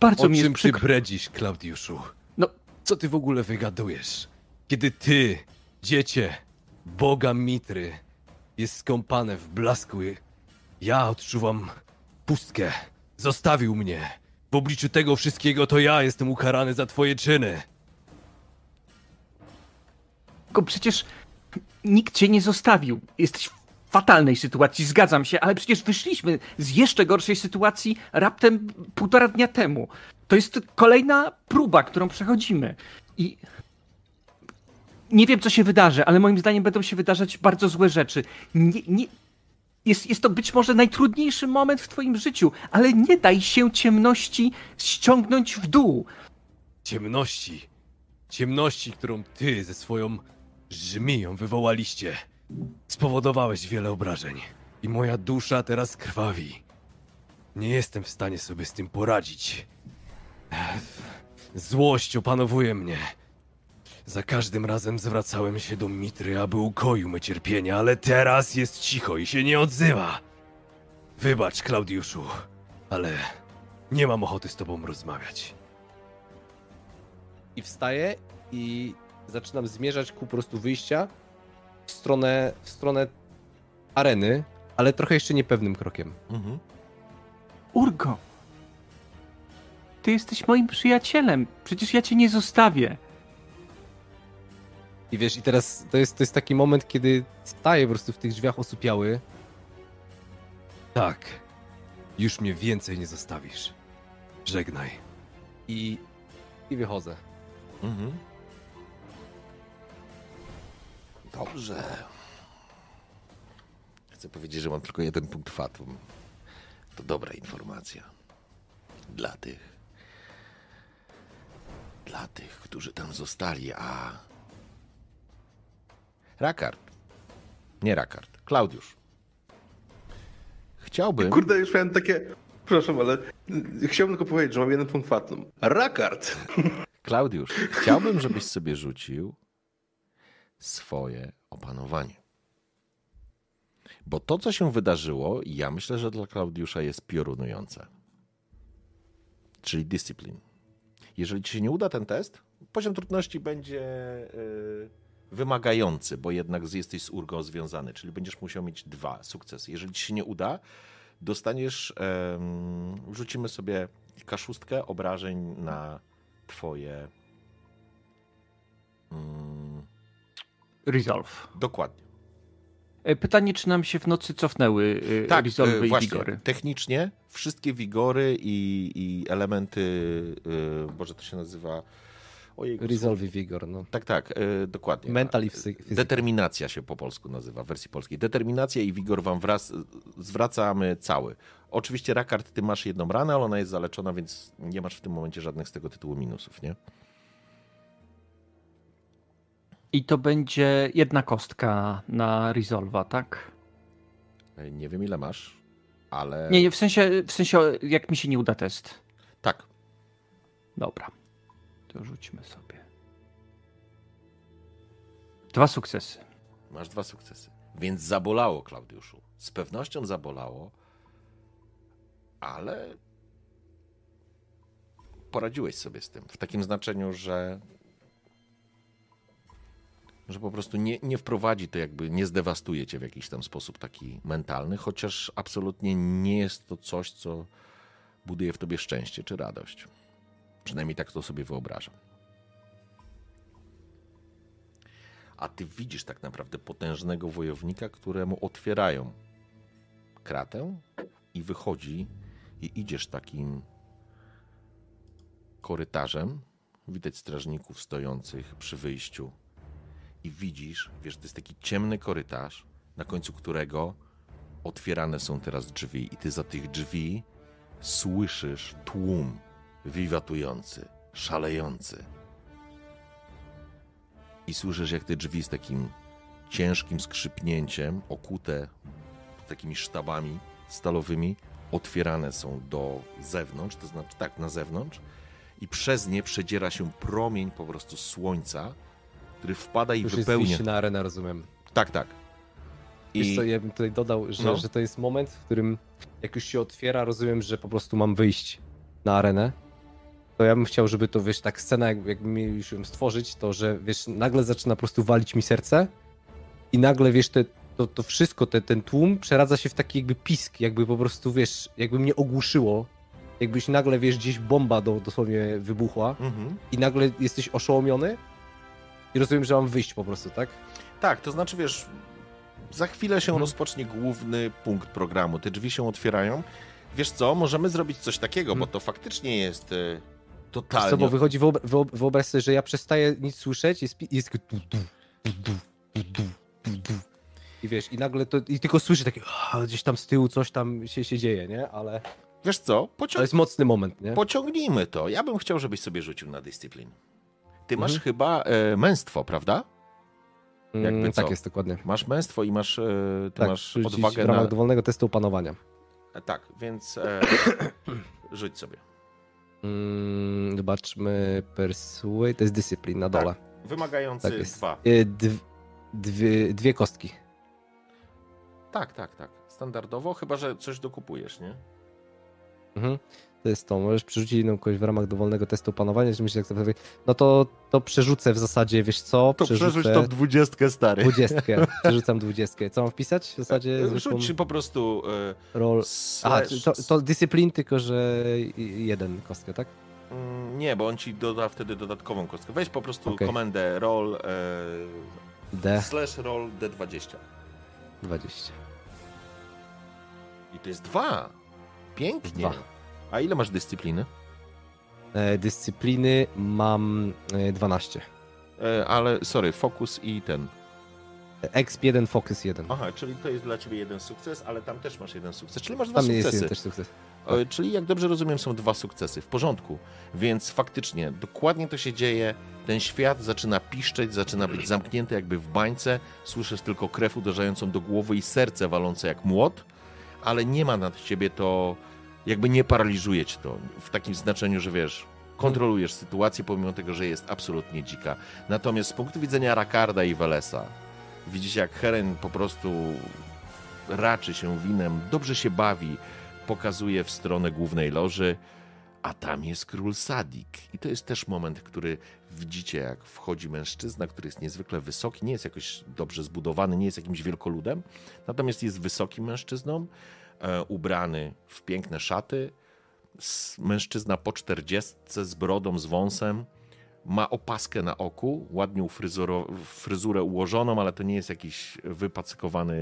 Bardzo O mi jest czym ty przykro. bredzisz, Klaudiuszu? No. Co ty w ogóle wygadujesz? Kiedy ty, dziecię, Boga Mitry, jest skąpane w blasku, ja odczuwam pustkę. Zostawił mnie. W obliczu tego wszystkiego to ja jestem ukarany za twoje czyny. Tylko przecież nikt cię nie zostawił. Jesteś w fatalnej sytuacji, zgadzam się, ale przecież wyszliśmy z jeszcze gorszej sytuacji raptem półtora dnia temu. To jest kolejna próba, którą przechodzimy. I nie wiem, co się wydarzy, ale moim zdaniem będą się wydarzać bardzo złe rzeczy. Nie, nie... Jest, jest to być może najtrudniejszy moment w twoim życiu, ale nie daj się ciemności ściągnąć w dół. Ciemności. Ciemności, którą ty ze swoją żmiją wywołaliście. Spowodowałeś wiele obrażeń. I moja dusza teraz krwawi. Nie jestem w stanie sobie z tym poradzić. Złość opanowuje mnie. Za każdym razem zwracałem się do Mitry, aby ukoił me cierpienia, ale teraz jest cicho i się nie odzywa. Wybacz, Klaudiuszu, ale nie mam ochoty z tobą rozmawiać. I wstaję i zaczynam zmierzać ku prostu wyjścia w stronę, w stronę areny, ale trochę jeszcze niepewnym krokiem. Mhm. Urgo, ty jesteś moim przyjacielem. Przecież ja cię nie zostawię. I wiesz, i teraz to jest, to jest taki moment, kiedy staję po prostu w tych drzwiach osłupiały. Tak. Już mnie więcej nie zostawisz. Żegnaj. i, i wychodzę. Mhm. Dobrze. Chcę powiedzieć, że mam tylko jeden punkt fatum. To dobra informacja. Dla tych. Dla tych, którzy tam zostali, a. Rakard. Nie Rakard. Klaudiusz. Chciałbym. Kurde, już miałem takie... Przepraszam, ale chciałbym tylko powiedzieć, że mam jeden punkt fatum. Rakard! Klaudiusz, chciałbym, żebyś sobie rzucił swoje opanowanie. Bo to, co się wydarzyło, ja myślę, że dla Klaudiusza jest piorunujące. Czyli dyscyplin. Jeżeli ci się nie uda ten test, poziom trudności będzie yy, wymagający, bo jednak jesteś z urgą związany, czyli będziesz musiał mieć dwa sukcesy. Jeżeli ci się nie uda, dostaniesz, em, wrzucimy sobie kaszustkę obrażeń na twoje. Mm, Resolve. dokładnie. E, Pytanie, czy nam się w nocy cofnęły e, Tak, Resolve e, i właśnie. Vigory? Technicznie wszystkie wigory i, i elementy, y, Boże, to się nazywa. Ojej, Resolve i Vigor, no. Tak, tak, y, dokładnie. Mental i physical. Determinacja się po polsku nazywa, w wersji polskiej. Determinacja i wigor wam wraz, zwracamy cały. Oczywiście, Rakard, ty masz jedną ranę, ale ona jest zaleczona, więc nie masz w tym momencie żadnych z tego tytułu minusów, nie? I to będzie jedna kostka na Resolve'a, tak? E, Nie wiem, ile masz, ale. Nie, nie, w sensie, w sensie jak mi się nie uda test. Tak. Dobra. To rzućmy sobie. Dwa sukcesy. Masz dwa sukcesy. Więc zabolało, Klaudiuszu. Z pewnością zabolało, ale poradziłeś sobie z tym. W takim znaczeniu, że, że po prostu nie, nie wprowadzi to, jakby nie zdewastuje cię w jakiś tam sposób taki mentalny, chociaż absolutnie nie jest to coś, co buduje w tobie szczęście czy radość. Przynajmniej tak to sobie wyobrażam. a ty widzisz tak naprawdę potężnego wojownika, któremu otwierają kratę i wychodzi i idziesz takim korytarzem. Widać strażników stojących przy wyjściu i widzisz, wiesz, to jest taki ciemny korytarz, na końcu którego otwierane są teraz drzwi i ty za tych drzwi słyszysz tłum wiwatujący, szalejący. I słyszysz, jak te drzwi z takim ciężkim skrzypnięciem, okute takimi sztabami stalowymi, otwierane są do zewnątrz, to znaczy tak, na zewnątrz, i przez nie przedziera się promień po prostu słońca, który wpada i Już wypełnia. jest na arenę, rozumiem. Tak, tak. Wiesz I co, ja bym tutaj dodał, że, No. że to jest moment, w którym jak już się otwiera, rozumiem, że po prostu mam wyjść na arenę. To ja bym chciał, żeby to, wiesz, tak scena, jak, jakby mieli już ją stworzyć, to, że, wiesz, nagle zaczyna po prostu walić mi serce i nagle, wiesz, te, to, to wszystko, te, ten tłum przeradza się w taki jakby pisk, jakby po prostu, wiesz, jakby mnie ogłuszyło, jakbyś nagle, wiesz, gdzieś bomba do, dosłownie wybuchła mhm. i nagle jesteś oszołomiony i rozumiem, że mam wyjść po prostu, tak? Tak, to znaczy, wiesz, za chwilę się Mhm. rozpocznie główny punkt programu. Te drzwi się otwierają. Wiesz co, możemy zrobić coś takiego, bo Mhm. to faktycznie jest Wiesz totalnie... Co, bo wychodzi, wyob- wyob- wyobraź sobie, że ja przestaję nic słyszeć, jest, jest du, du, du, i wiesz, i nagle to, i tylko słyszę takie, gdzieś tam z tyłu coś tam się, się dzieje, nie? Ale Wiesz co, to jest mocny moment, nie? pociągnijmy to. Ja bym chciał, żebyś sobie rzucił na dyscyplin. Ty masz Mhm. chyba e, męstwo, prawda? jakby Mm, co? tak jest, dokładnie. Masz męstwo i masz, e, ty Tak, masz odwagę w ramach na... dowolnego testu opanowania. E, Tak, więc e, rzuć sobie. Mm, zobaczmy, persuade, to jest dyscyplin na dole. Wymagający Tak jest. dwa. Y, dw- dwie, dwie kostki. Tak, tak, tak. Standardowo, chyba że coś dokupujesz, nie? Mhm. To jest to. Możesz przerzucić inną kogoś w ramach dowolnego testu opanowania, że myślisz, jak to No to, to przerzucę w zasadzie, wiesz co? To przerzuć tą dwudziestkę, stary. Dwudziestkę. Przerzucam dwudziestkę. Co mam wpisać? W zasadzie E, zwykłą Rzuć po prostu e, roll. Aha, to, to dyscyplin, tylko że jeden kostkę, tak? Mm, Nie, bo on ci doda wtedy dodatkową kostkę. Weź po prostu Okej. komendę roll e, D. slash roll d20. 20. I to jest dwa. Pięknie. Dwa. A ile masz dyscypliny? E, dyscypliny mam e, 12. E, ale, sorry, fokus i ten. Exp 1, focus 1. Aha, czyli to jest dla ciebie jeden sukces, ale tam też masz jeden sukces, czyli masz dwa Tam jest sukcesy. jeden też sukces. E, Czyli jak dobrze rozumiem, są dwa sukcesy. W porządku. Więc faktycznie, dokładnie to się dzieje. Ten świat zaczyna piszczeć, zaczyna być zamknięty jakby w bańce. Słyszysz tylko krew uderzającą do głowy i serce walące jak młot, ale nie ma nad ciebie to, jakby nie paraliżuje cię to. W takim znaczeniu, że wiesz, kontrolujesz sytuację, pomimo tego, że jest absolutnie dzika. Natomiast z punktu widzenia Rakarda i Welesa, widzicie jak Heren po prostu raczy się winem, dobrze się bawi, pokazuje w stronę głównej loży, a tam jest król Sadik. I to jest też moment, który widzicie, jak wchodzi mężczyzna, który jest niezwykle wysoki, nie jest jakoś dobrze zbudowany, nie jest jakimś wielkoludem, natomiast jest wysokim mężczyzną, ubrany w piękne szaty. Mężczyzna po czterdziestce z brodą, z wąsem. Ma opaskę na oku, ładnie ufryzuro- fryzurę ułożoną, ale to nie jest jakiś wypacykowany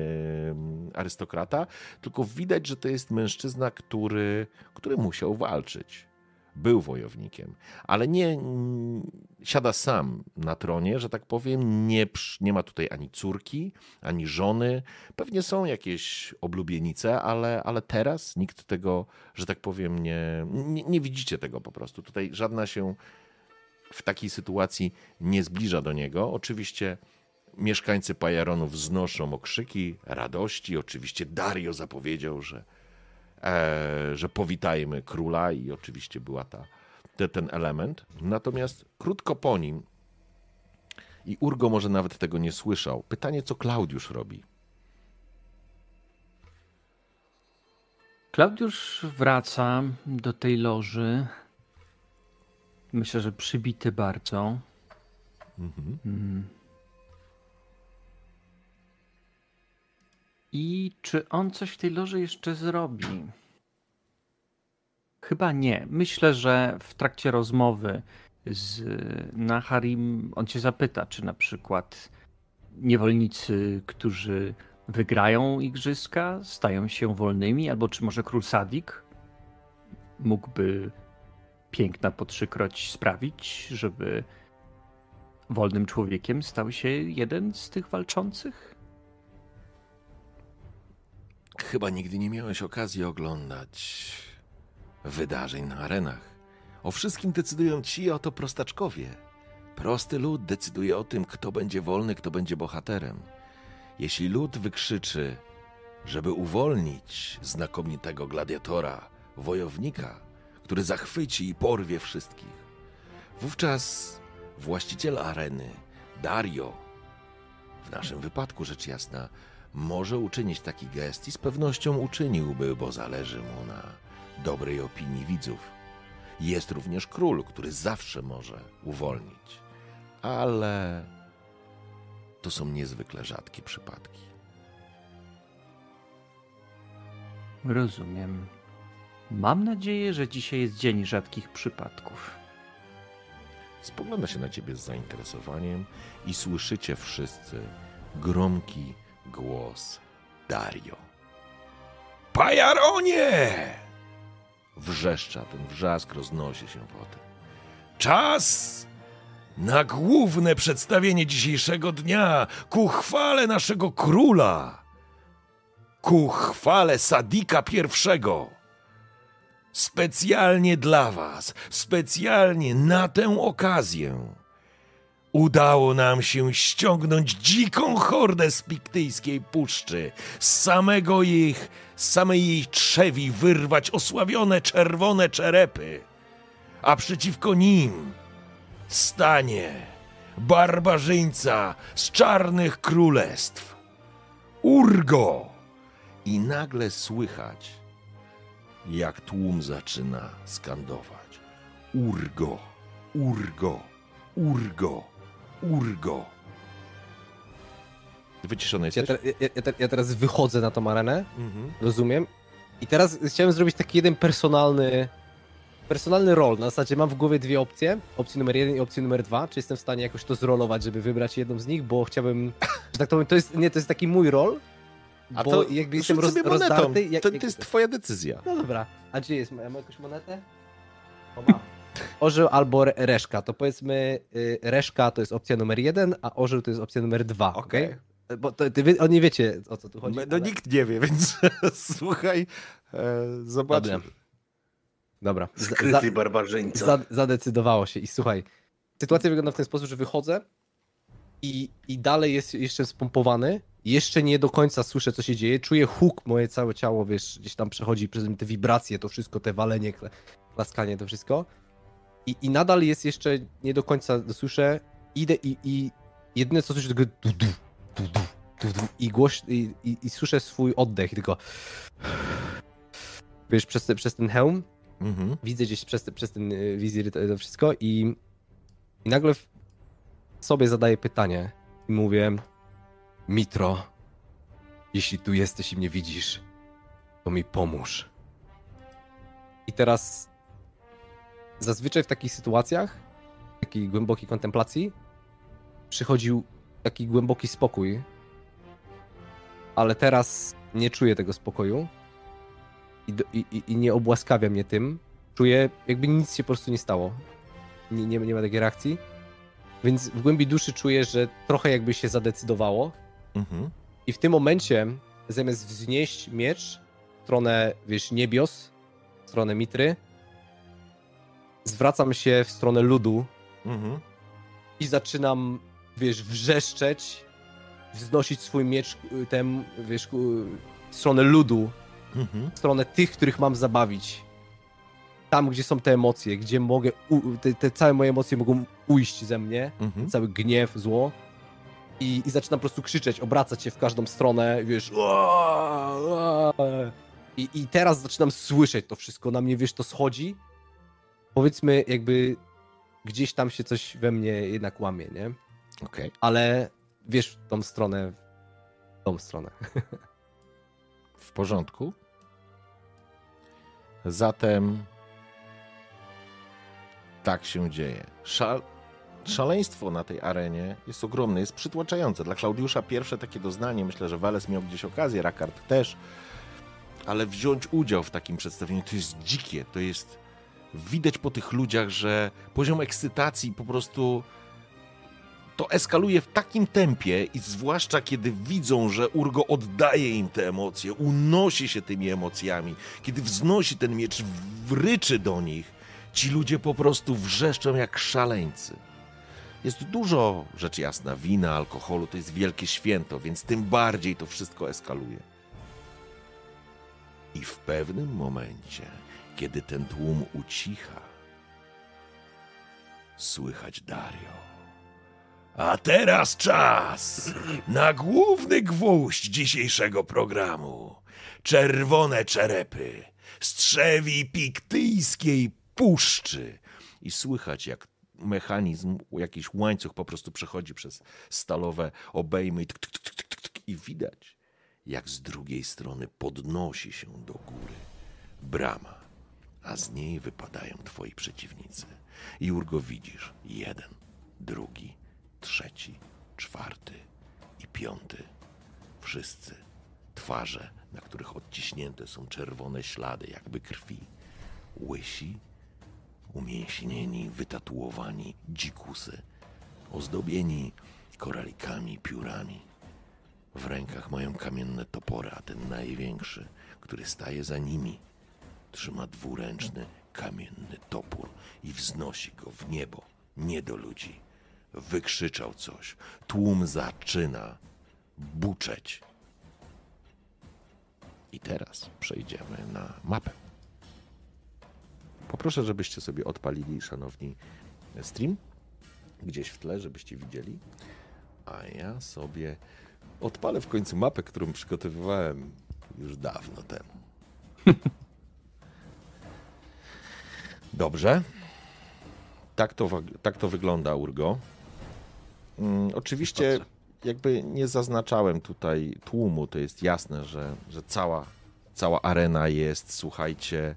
mm, arystokrata, tylko widać, że to jest mężczyzna, który, który musiał walczyć. Był wojownikiem, ale nie mm, siada sam na tronie, że tak powiem. Nie, nie ma tutaj ani córki, ani żony. Pewnie są jakieś oblubienice, ale, ale teraz nikt tego, że tak powiem, nie, nie, nie widzicie tego po prostu. Tutaj żadna się w takiej sytuacji nie zbliża do niego. Oczywiście mieszkańcy Pajaronu wznoszą okrzyki radości. Oczywiście Dario zapowiedział, że, że powitajmy króla i oczywiście była ta, te, ten element. Natomiast krótko po nim i Urgo może nawet tego nie słyszał. Pytanie, co Klaudiusz robi? Klaudiusz wraca do tej loży. Myślę, że przybity bardzo. Mhm. Mm. I czy on coś w tej loży jeszcze zrobi? Chyba nie. Myślę, że w trakcie rozmowy z Naharim on cię zapyta, czy na przykład niewolnicy, którzy wygrają igrzyska, stają się wolnymi, albo czy może król Sadik mógłby piękna po trzykroć sprawić, żeby wolnym człowiekiem stał się jeden z tych walczących? Chyba nigdy nie miałeś okazji oglądać wydarzeń na arenach. O wszystkim decydują ci oto prostaczkowie. Prosty lud decyduje o tym, kto będzie wolny, kto będzie bohaterem. Jeśli lud wykrzyczy, żeby uwolnić znakomitego gladiatora, wojownika, który zachwyci i porwie wszystkich, wówczas właściciel areny, Dario, w naszym wypadku rzecz jasna, może uczynić taki gest i z pewnością uczyniłby, bo zależy mu na dobrej opinii widzów. Jest również król, który zawsze może uwolnić, ale to są niezwykle rzadkie przypadki. Rozumiem. Mam nadzieję, że dzisiaj jest dzień rzadkich przypadków. Spogląda się na ciebie z zainteresowaniem i słyszycie wszyscy gromki głos Dario. Pajaronie! Wrzeszcza, ten wrzask roznosi się potem. Czas na główne przedstawienie dzisiejszego dnia ku chwale naszego króla, ku chwale Sadika pierwszego. Specjalnie dla was, specjalnie na tę okazję udało nam się ściągnąć dziką hordę z piktyjskiej puszczy, z samego ich, z samej jej trzewi wyrwać osławione czerwone czerepy, a przeciwko nim stanie barbarzyńca z czarnych królestw, Urgo. I nagle słychać, jak tłum zaczyna skandować. Urgo, Urgo, Urgo, Urgo. Wyciszony Ja, jesteś? te, ja, ja, te, ja teraz wychodzę na tą arenę, Mhm. rozumiem. I teraz chciałem zrobić taki jeden personalny personalny rol. Na zasadzie mam w głowie dwie opcje. Opcję numer jeden i opcję numer dwa. Czy jestem w stanie jakoś to zrolować, żeby wybrać jedną z nich, bo chciałbym, że tak to powiem, to jest, nie, to jest taki mój rol, A bo to jakby jestem roz, rozdarty. Jak, To, to jest twoja decyzja. No dobra, a gdzie jest? Mam jakąś monetę? O, mam. Orzeł albo re- reszka. To powiedzmy, y, reszka to jest opcja numer jeden, a orzeł to jest opcja numer dwa, okej? Okej. Bo to, ty, oni wiecie, o co tu chodzi. No ale- nikt nie wie, więc słuchaj, e, zobacz. Dobra. Dobra. Skryty barbarzyńca. Za, zadecydowało się i słuchaj, sytuacja wygląda w ten sposób, że wychodzę i, i dalej jest jeszcze spompowany, jeszcze nie do końca słyszę, co się dzieje, czuję huk, moje całe ciało, wiesz, gdzieś tam przechodzi przez te wibracje, to wszystko, te walenie, kla- klaskanie, to wszystko i, i nadal jest jeszcze, nie do końca słyszę, idę i, i jedyne, co słyszę, tylko du, du, du, du, du, du, i głoś, i, i, i słyszę swój oddech, i tylko wiesz, przez, te, przez ten hełm Mhm. widzę gdzieś przez, te, przez ten y, wizir to, wszystko i, i nagle sobie zadaję pytanie i mówię Mitro, jeśli tu jesteś i mnie widzisz, to mi pomóż. i teraz zazwyczaj w takich sytuacjach, takiej głębokiej kontemplacji przychodził taki głęboki spokój, ale teraz nie czuję tego spokoju i, do- i, i, nie obłaskawia mnie tym. Czuję, jakby nic się po prostu nie stało. Nie, nie, nie ma takiej reakcji. Więc w głębi duszy czuję, że trochę jakby się zadecydowało. Mhm. I w tym momencie, zamiast wznieść miecz w stronę, wiesz, niebios, w stronę Mitry, zwracam się w stronę ludu Mhm. i zaczynam, wiesz, wrzeszczeć, wznosić swój miecz, y, ten, wiesz, ku- w stronę ludu, Mhm. w stronę tych, których mam zabawić. Tam, gdzie są te emocje, gdzie mogę, u- te, te całe moje emocje mogą ujść ze mnie, Mhm. cały gniew, zło. I, I zaczynam po prostu krzyczeć, obracać się w każdą stronę, wiesz. "Ua, ua". I, I teraz zaczynam słyszeć to wszystko, na mnie, wiesz, to schodzi. Powiedzmy, jakby gdzieś tam się coś we mnie jednak łamie, nie? Okej. Ale wiesz, w tą stronę, w tą stronę. W porządku. Zatem tak się dzieje. Szal... Szaleństwo na tej arenie jest ogromne, jest przytłaczające. Dla Klaudiusza pierwsze takie doznanie, myślę, że Wales miał gdzieś okazję, Rakard też, ale wziąć udział w takim przedstawieniu to jest dzikie, to jest widać po tych ludziach, że poziom ekscytacji po prostu to eskaluje w takim tempie i zwłaszcza kiedy widzą, że Urgo oddaje im te emocje, unosi się tymi emocjami, kiedy wznosi ten miecz, wryczy do nich, ci ludzie po prostu wrzeszczą jak szaleńcy. Jest dużo, rzecz jasna, wina, alkoholu, to jest wielkie święto, więc tym bardziej to wszystko eskaluje. I w pewnym momencie, kiedy ten tłum ucicha, słychać Dario. A teraz czas na główny gwóźdź dzisiejszego programu. Czerwone czerepy, strzewi piktyjskiej puszczy. I słychać, jak mechanizm, jakiś łańcuch po prostu przechodzi przez stalowe obejmy i, widać, jak z drugiej strony podnosi się do góry brama, a z niej wypadają twoi przeciwnicy. I Urgo widzisz jeden, drugi, trzeci, czwarty i piąty. Wszyscy twarze, na których odciśnięte są czerwone ślady, jakby krwi. Łysi, umięśnieni, wytatuowani dzikusy, ozdobieni koralikami, piórami. W rękach mają kamienne topory, a ten największy, który staje za nimi, trzyma dwuręczny, kamienny topór i wznosi go w niebo, nie do ludzi. Wykrzyczał coś. Tłum zaczyna buczeć. I teraz przejdziemy na mapę. Poproszę, żebyście sobie odpalili, szanowni, stream gdzieś w tle, żebyście widzieli. A ja sobie odpalę w końcu mapę, którą przygotowywałem już dawno temu. Dobrze. Tak to, tak to wygląda, Urgo. Mm, oczywiście, jakby nie zaznaczałem tutaj tłumu, to jest jasne, że, że cała, cała arena jest, słuchajcie,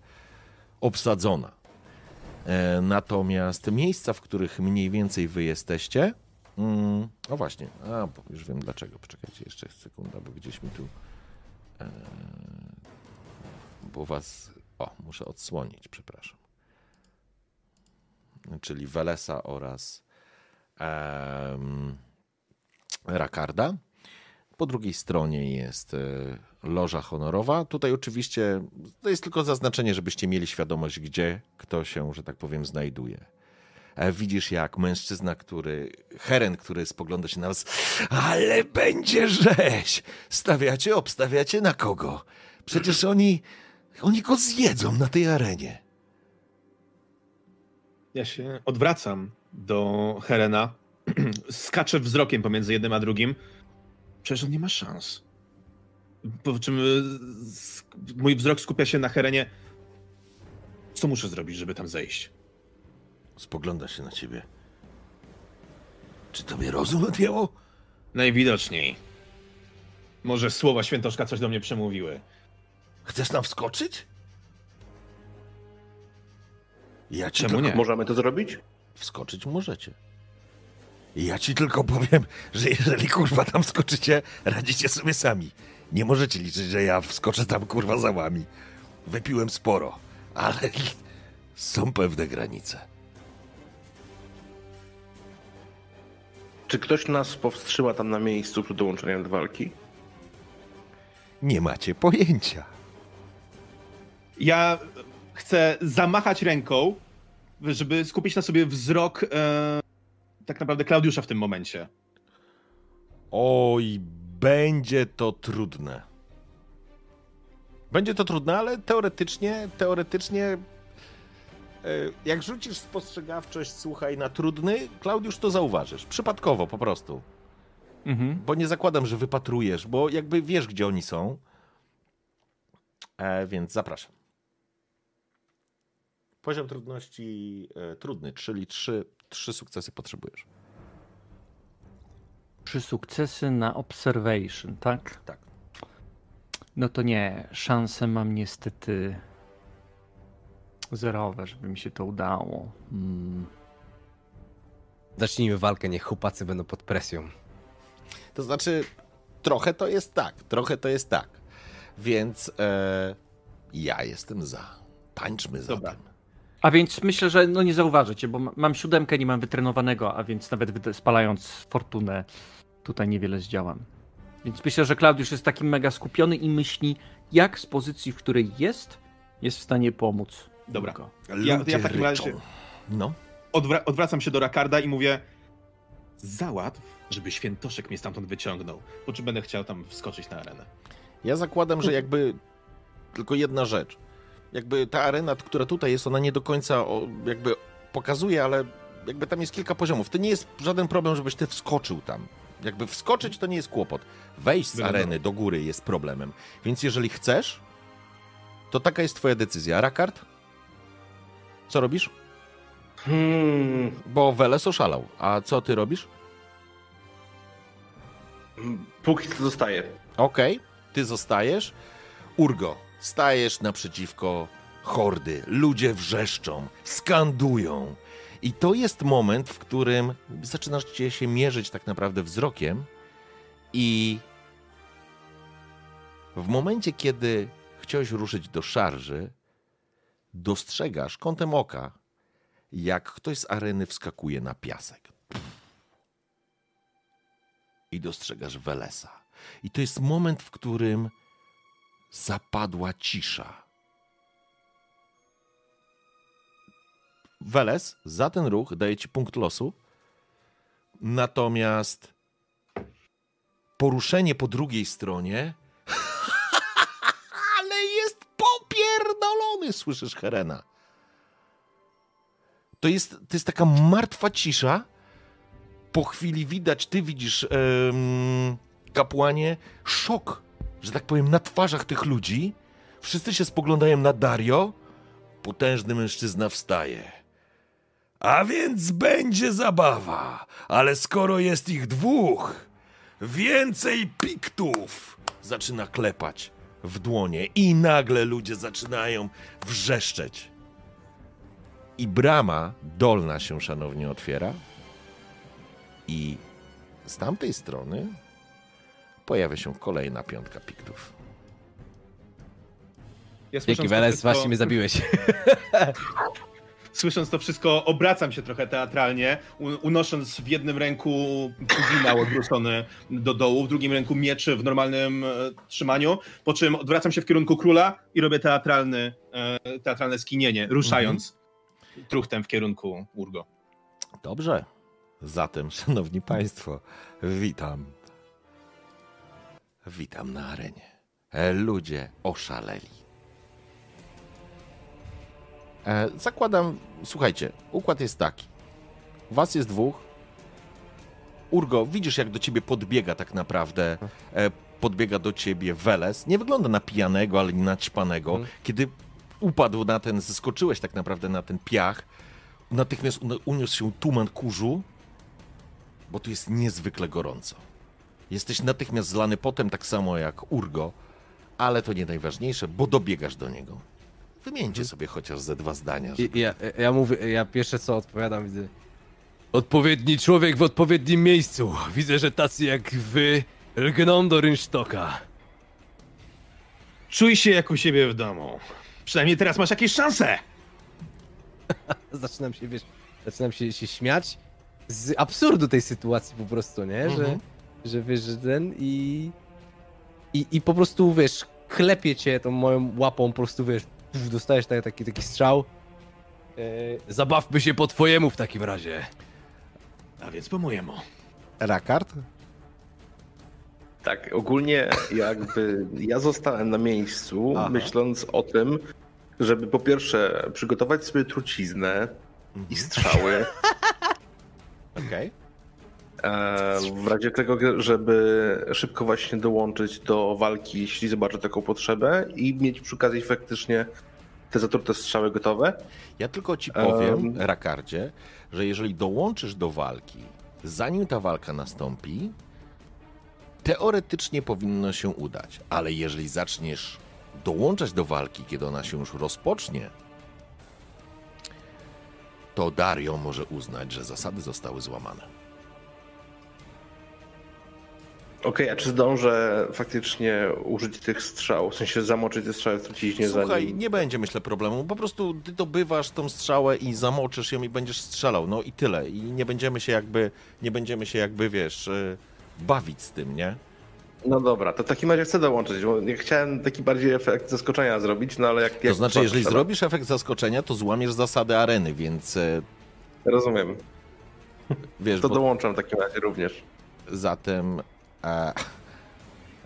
obsadzona. E, Natomiast miejsca, w których mniej więcej wy jesteście. Mm, o właśnie, a, bo już wiem dlaczego. Poczekajcie jeszcze sekunda, bo gdzieś mi tu. E, bo was. O, muszę odsłonić, przepraszam. Czyli Welesa oraz em, Rakarda. Po drugiej stronie jest e, loża honorowa. Tutaj oczywiście to jest tylko zaznaczenie, żebyście mieli świadomość, gdzie kto się, że tak powiem, znajduje. E, Widzisz, jak mężczyzna, który, Heren, który spogląda się na was, ale będzie rzeź! Stawiacie, obstawiacie na kogo? Przecież oni, oni go zjedzą na tej arenie. Ja się odwracam do Helena, skaczę wzrokiem pomiędzy jednym a drugim. Przecież on nie ma szans. Po czym sk- mój wzrok skupia się na Helenie. Co muszę zrobić, żeby tam zejść? Spogląda się na ciebie. Czy tobie rozum odjęło? Najwidoczniej. Może słowa świętoszka coś do mnie przemówiły. Chcesz tam wskoczyć? Ja ci Czemu tylko nie? Możemy to zrobić? Wskoczyć możecie. Ja ci tylko powiem, że jeżeli kurwa tam skoczycie, radzicie sobie sami. Nie możecie liczyć, że ja wskoczę tam kurwa za wami. Wypiłem sporo, ale są pewne granice. Czy ktoś nas powstrzyma tam na miejscu przed dołączeniem do walki? Nie macie pojęcia. Ja chcę zamachać ręką, żeby skupić na sobie wzrok e, tak naprawdę Klaudiusza w tym momencie. Oj, będzie to trudne. Będzie to trudne, ale teoretycznie, teoretycznie, e, jak rzucisz spostrzegawczość, słuchaj, na trudny, Klaudiusz to zauważysz. Przypadkowo po prostu. Mhm. Bo nie zakładam, że wypatrujesz, bo jakby wiesz, gdzie oni są. E, więc zapraszam. Poziom trudności e, trudny, czyli trzy, trzy sukcesy potrzebujesz. Trzy sukcesy na observation, tak? Tak. No to nie, szanse mam niestety zerowe, żeby mi się to udało. Hmm. Zacznijmy walkę, niech chłopacy będą pod presją. To znaczy, trochę to jest tak, trochę to jest tak. Więc e, ja jestem za. Tańczmy za Dobra. tym. A więc myślę, że no nie zauważycie, bo ma- mam siódemkę, nie mam wytrenowanego, a więc nawet spalając fortunę tutaj niewiele zdziałam. Więc myślę, że Klaudiusz jest taki mega skupiony i myśli, jak z pozycji, w której jest, jest w stanie pomóc. Dobra. Ja- ja w takim razie-. No. Odwra- odwracam się do Rakarda i mówię załatw, żeby świętoszek mnie stamtąd wyciągnął, po czym będę chciał tam wskoczyć na arenę. Ja zakładam, że jakby tylko jedna rzecz. Jakby ta arena, która tutaj jest, ona nie do końca o, jakby pokazuje, ale jakby tam jest kilka poziomów. To nie jest żaden problem, żebyś ty wskoczył tam. Jakby wskoczyć to nie jest kłopot. Wejść z areny do góry jest problemem. Więc jeżeli chcesz, to taka jest twoja decyzja. Rakard? Co robisz? Hmm. Bo Weles oszalał. A co ty robisz? Póki co zostaje. Okej, ty zostajesz. Urgo, stajesz naprzeciwko hordy. Ludzie wrzeszczą, skandują. I to jest moment, w którym zaczynasz cię się mierzyć tak naprawdę wzrokiem i w momencie, kiedy chciałeś ruszyć do szarży, dostrzegasz kątem oka, jak ktoś z areny wskakuje na piasek. I dostrzegasz Welesa. I to jest moment, w którym zapadła cisza. Weles za ten ruch daje ci punkt losu. Natomiast poruszenie po drugiej stronie. Ale jest popierdolony, słyszysz Herena. To jest, to jest taka martwa cisza. Po chwili widać, ty widzisz, kapłanie, szok, że tak powiem, na twarzach tych ludzi. Wszyscy się spoglądają na Dario. Potężny mężczyzna wstaje. A więc będzie zabawa, ale skoro jest ich dwóch, więcej piktów! Zaczyna klepać w dłonie i nagle ludzie zaczynają wrzeszczeć. I brama dolna się szanownie otwiera i z tamtej strony pojawia się kolejna piątka piktów. Ja Dzięki Weles, wszystko- właśnie mnie zabiłeś. Słysząc to wszystko, obracam się trochę teatralnie, unosząc w jednym ręku puginał odwrócony do dołu, w drugim ręku mieczy w normalnym e, trzymaniu, po czym odwracam się w kierunku króla i robię teatralny, e, teatralne skinienie, ruszając truchtem w kierunku Urgo. Dobrze. Zatem, szanowni państwo, witam. Witam na arenie. E, Ludzie oszaleli. E, zakładam, słuchajcie, układ jest taki. Was jest dwóch. Urgo, widzisz jak do ciebie podbiega tak naprawdę. E, podbiega do ciebie Weles. Nie wygląda na pijanego, ale nie na ćpanego. Mhm. Kiedy upadł na ten, zeskoczyłeś tak naprawdę na ten piach, natychmiast un- uniósł się tuman kurzu, bo tu jest niezwykle gorąco. Jesteś natychmiast zlany potem, tak samo jak Urgo, ale to nie najważniejsze, bo dobiegasz do niego. Wymieńcie sobie chociaż ze dwa zdania. Że... I, ja, ja mówię, ja pierwsze co odpowiadam, widzę. Odpowiedni człowiek w odpowiednim miejscu. Widzę, że tacy jak wy lgną do rynsztoka. Czuj się jak u siebie w domu. Przynajmniej teraz masz jakieś szanse! Zaczynam się, wiesz, zaczynam się, się śmiać z absurdu tej sytuacji po prostu, nie? Że, Mhm. Że wiesz, że ten i, i... I po prostu, wiesz, klepie cię tą moją łapą, po prostu, wiesz, dostajesz taki, taki, taki strzał. E, zabawmy się po twojemu w takim razie. A więc po mojemu. Rakard? Tak, ogólnie jakby ja zostałem na miejscu, Aha. myśląc o tym, żeby po pierwsze przygotować sobie truciznę i strzały, Okej. e, w razie tego, żeby szybko właśnie dołączyć do walki, jeśli zobaczę taką potrzebę i mieć przy okazji faktycznie te zatrute strzały gotowe. Ja tylko ci powiem, Em. Rakardzie, że jeżeli dołączysz do walki, zanim ta walka nastąpi, teoretycznie powinno się udać. Ale jeżeli zaczniesz dołączać do walki, kiedy ona się już rozpocznie, to Dario może uznać, że zasady zostały złamane. Okej, a czy zdążę faktycznie użyć tych strzał? W sensie zamoczyć te strzały w truciźnie Słuchaj, zanim... nie będzie myślę problemu. Po prostu ty dobywasz tą strzałę i zamoczysz ją i będziesz strzelał. No i tyle. I nie będziemy się jakby, nie będziemy się jakby, wiesz, y, bawić z tym, nie? No dobra, to w takim razie chcę dołączyć, bo ja chciałem taki bardziej efekt zaskoczenia zrobić, no ale jak... To jak znaczy, jeżeli trzeba- zrobisz efekt zaskoczenia, to złamiesz zasady areny, więc e, Rozumiem. wiesz, To bo dołączam w takim razie również. zatem e,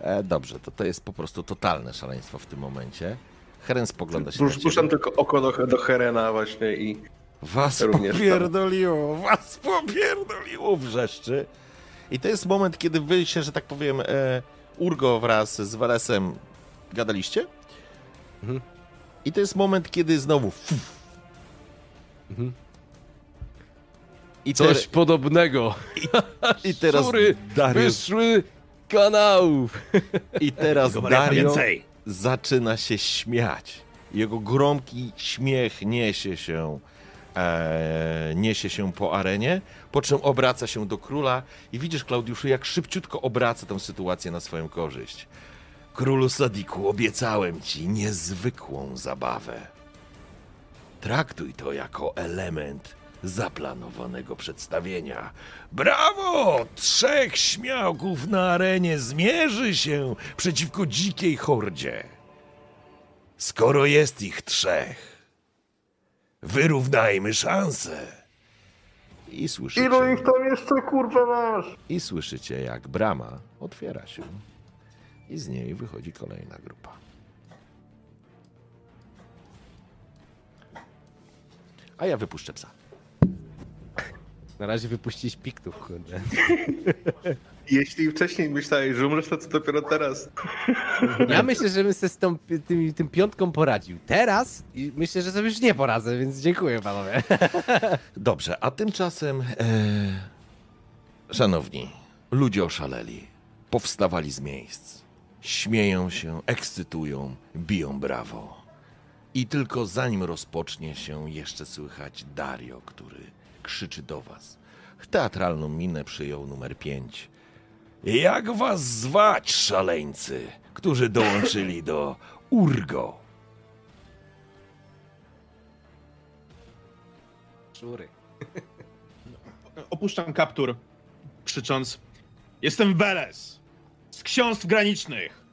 e, dobrze, to to jest po prostu totalne szaleństwo w tym momencie. Heren spogląda się Pusz- Puszczam tylko oko do, do Herena właśnie i... Was również tam. popierdoliło, was popierdoliło, wrzeszczy. I to jest moment, kiedy wy się, że tak powiem, e, Urgo wraz z Welesem gadaliście. Mhm. I to jest moment, kiedy znowu... Mhm. I, Coś podobnego. I teraz Szczury Dariusz, wyszły kanałów. i teraz Dario zaczyna się śmiać. Jego gromki śmiech niesie się, e, niesie się po arenie, po czym obraca się do króla i widzisz, Klaudiuszu, jak szybciutko obraca tę sytuację na swoją korzyść. Królu Sadiku, obiecałem ci niezwykłą zabawę. Traktuj to jako element zaplanowanego przedstawienia. Brawo! Trzech śmiałków na arenie zmierzy się przeciwko dzikiej hordzie. Skoro jest ich trzech, wyrównajmy szanse. I słyszycie, tam jeszcze kurwa masz? I słyszycie, jak brama otwiera się i z niej wychodzi kolejna grupa. A ja wypuszczę psa. Na razie wypuścić piktów, kurde. Jeśli wcześniej myślałeś, że umrzesz, to co dopiero teraz? Ja myślę, że bym sobie z tą, tym, tym piątką poradził. Teraz i myślę, że sobie już nie poradzę, więc dziękuję panowie. Dobrze, a tymczasem, e, szanowni, ludzie oszaleli, powstawali z miejsc, śmieją się, ekscytują, biją brawo. I tylko zanim rozpocznie się, jeszcze słychać Dario, który krzyczy do was. Teatralną minę przyjął numer 5. Jak was zwać, szaleńcy, którzy dołączyli do Urgo? Szczury. Opuszczam kaptur, krzycząc: Jestem Weles z ksiąstw granicznych,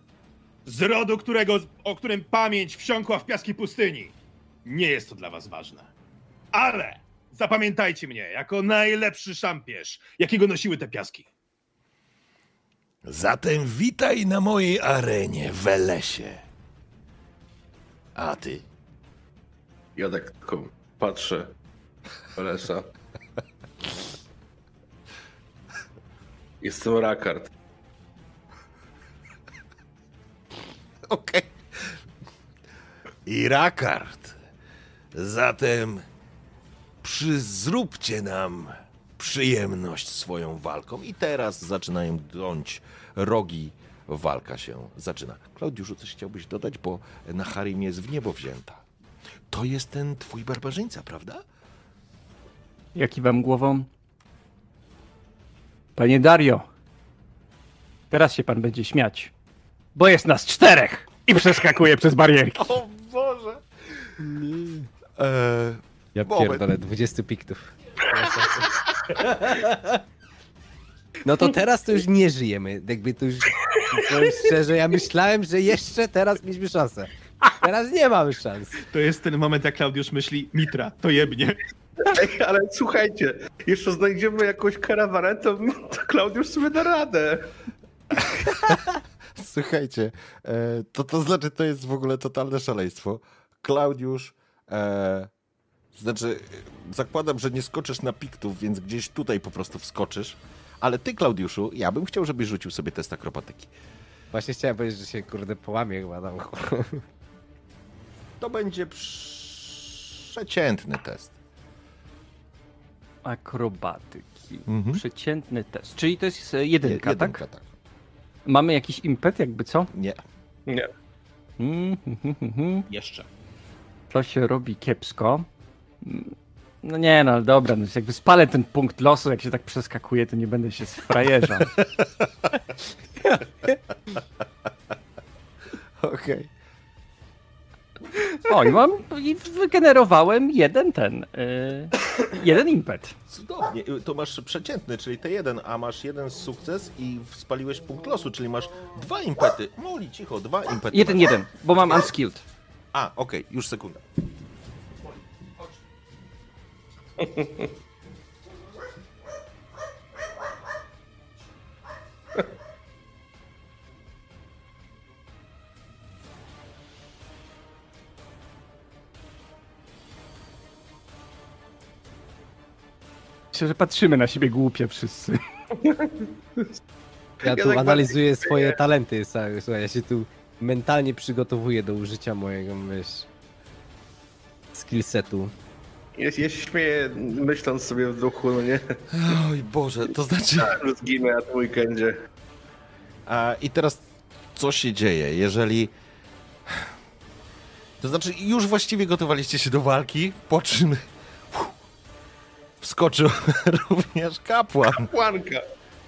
z rodu, którego, o którym pamięć wsiąkła w piaski pustyni. Nie jest to dla was ważne. Ale zapamiętajcie mnie jako najlepszy szampierz, jakiego nosiły te piaski. Zatem witaj na mojej arenie, Welesie. A ty? Ja tak tylko patrzę. Lesa. Jestem Rakard. Okej. I Rakard. Zatem przy, zróbcie nam przyjemność swoją walką. I teraz zaczynają drąć rogi. Walka się zaczyna. Klaudiuszu, coś chciałbyś dodać, bo na Harim jest w niebo wzięta. To jest ten twój barbarzyńca, prawda? Ja kiwam głową. Panie Dario, teraz się pan będzie śmiać, bo jest nas czterech i przeskakuje przez barierki. O Boże! Eee, Ja Moment. pierdolę, 20 piktów. No to teraz to już nie żyjemy. Jakby to już, powiem szczerze, ja myślałem, że jeszcze teraz mieliśmy szansę. Teraz nie mamy szans. To jest ten moment, jak Klaudiusz myśli: Mitra, to jebnie. Ej, ale słuchajcie, jeszcze znajdziemy jakąś karawanę, to, to Klaudiusz sobie da radę. Słuchajcie, e, to, to znaczy, to jest w ogóle totalne szaleństwo. Klaudiusz, e, znaczy, zakładam, że nie skoczysz na piktów, więc gdzieś tutaj po prostu wskoczysz. Ale ty, Klaudiuszu, ja bym chciał, żebyś rzucił sobie test akrobatyki. Właśnie chciałem powiedzieć, że się kurde połamie chyba tam. To będzie przeciętny test. Akrobatyki. Mhm. Przeciętny test. Czyli to jest e, jedynka, Jedynka, tak? tak. Mamy jakiś impet, jakby co? Nie. Nie. Mm. Jeszcze. To się robi kiepsko. No nie no, ale dobra, no jakby spalę ten punkt losu, jak się tak przeskakuje, to nie będę się sfrajeżał. Okej. O, i mam, i wygenerowałem jeden ten, yy, jeden impet. Cudownie. To masz przeciętny, czyli te jeden, a masz jeden sukces i spaliłeś punkt losu, czyli masz dwa impety. Moli, cicho, dwa impety. Jeden, masz. jeden, bo mam unskilled. A, okej, już sekunda. Myślę, że patrzymy na siebie głupie wszyscy. Ja tu tak analizuję swoje talenty, słuchaj, słuchaj, ja się tu mentalnie przygotowuję do użycia mojego, wiesz, skillsetu. Ja, ja się śmieję, myśląc sobie w duchu, no nie, Oj Boże, to znaczy... że zginę na weekendzie. A, I teraz co się dzieje, jeżeli... To znaczy już właściwie gotowaliście się do walki, po czym wskoczył również kapłan Łanka!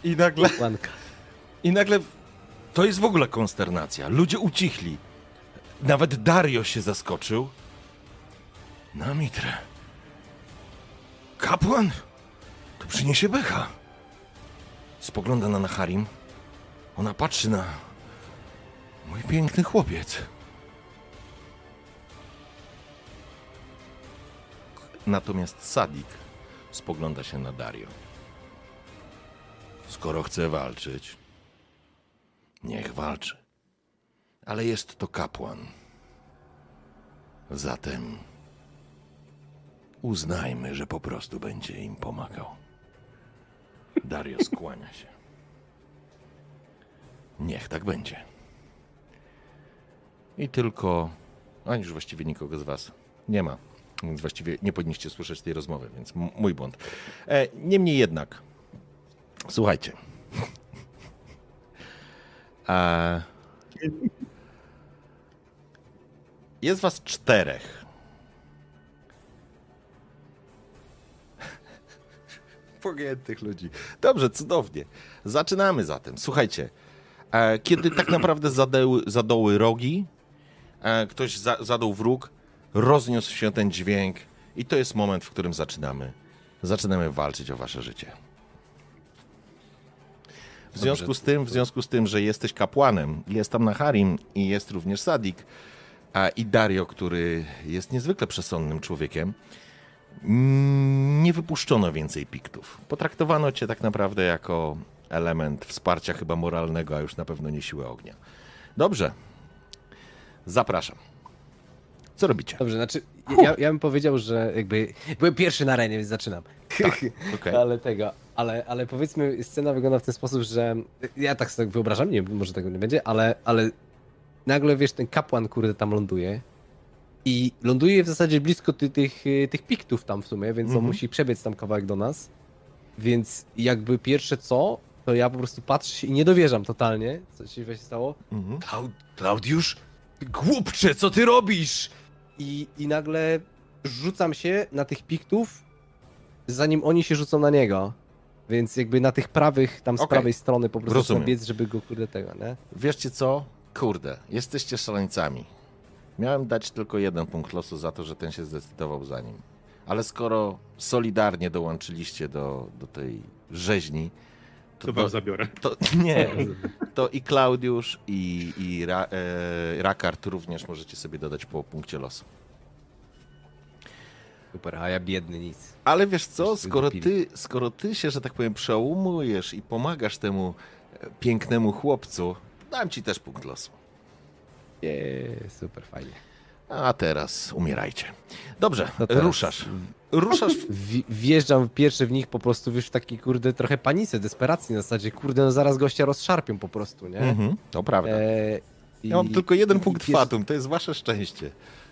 i nagle... Łanka. I nagle to jest w ogóle konsternacja. Ludzie ucichli. Nawet Dario się zaskoczył. Na mitrę. Kapłan? To przyniesie becha. Spogląda na Naharim. Ona patrzy na mój piękny chłopiec. Natomiast Sadik spogląda się na Dario. Skoro chce walczyć, Niech walczy. Ale jest to kapłan. Zatem uznajmy, że po prostu będzie im pomagał. Dario skłania się. Niech tak będzie. I tylko. A już właściwie nikogo z Was nie ma. Więc właściwie nie powinniście słyszeć tej rozmowy, więc mój błąd. E, niemniej jednak, słuchajcie. A... Jest was czterech. Pogiętych ludzi. Dobrze, cudownie. Zaczynamy zatem. Słuchajcie, e, kiedy tak naprawdę zadeły, zadoły rogi, e, ktoś za, zadał wróg, rozniósł się ten dźwięk i to jest moment, w którym zaczynamy. Zaczynamy walczyć o wasze życie. W związku z tym, w związku z tym, że jesteś kapłanem, jest tam Naharim i jest również Sadik, a i Dario, który jest niezwykle przesądnym człowiekiem, nie wypuszczono więcej piktów. Potraktowano cię tak naprawdę jako element wsparcia chyba moralnego, a już na pewno nie siłę ognia. Dobrze. Zapraszam. Co robicie? Dobrze, znaczy, ja, ja bym powiedział, że jakby byłem pierwszy na arenie, więc zaczynam. Okej. Ale tego, ale, ale powiedzmy, scena wygląda w ten sposób, że ja tak sobie wyobrażam, nie może tego nie będzie, ale, ale nagle wiesz, ten kapłan, kurde, tam ląduje i ląduje w zasadzie blisko ty, tych, y, tych piktów tam w sumie, więc on Mhm. musi przebiec tam kawałek do nas. Więc jakby pierwsze co, to ja po prostu patrzę się i nie dowierzam totalnie, co się właśnie stało. Mhm. Klau- Klaudiusz? Głupcze, co ty robisz? I, I nagle rzucam się na tych piktów, zanim oni się rzucą na niego. Więc jakby na tych prawych, tam z Okej. prawej strony po prostu Rozumiem. chcę biec, żeby go kurde tego, nie? Wieszcie co? Kurde, jesteście szaleńcami. Miałem dać tylko jeden punkt losu za to, że ten się zdecydował za nim. Ale skoro solidarnie dołączyliście do, do tej rzeźni, to, To wam zabiorę. to nie, to i Klaudiusz, i, i Ra, e, Rakard również możecie sobie dodać po punkcie losu. Super, a ja biedny nic. Ale wiesz co, skoro ty, skoro ty się, że tak powiem, przełamujesz i pomagasz temu e, pięknemu chłopcu, dam ci też punkt losu. Jeee, super, fajnie. A teraz umierajcie. Dobrze, To teraz ruszasz. Ruszasz. Wj- wjeżdżam pierwszy w nich po prostu, wiesz, w taki kurde trochę panice, desperacji na zasadzie, kurde, no zaraz gościa rozszarpią po prostu, nie? Mhm, to prawda. E, Ja mam tylko jeden i- punkt wiesz- fatum, to jest wasze szczęście.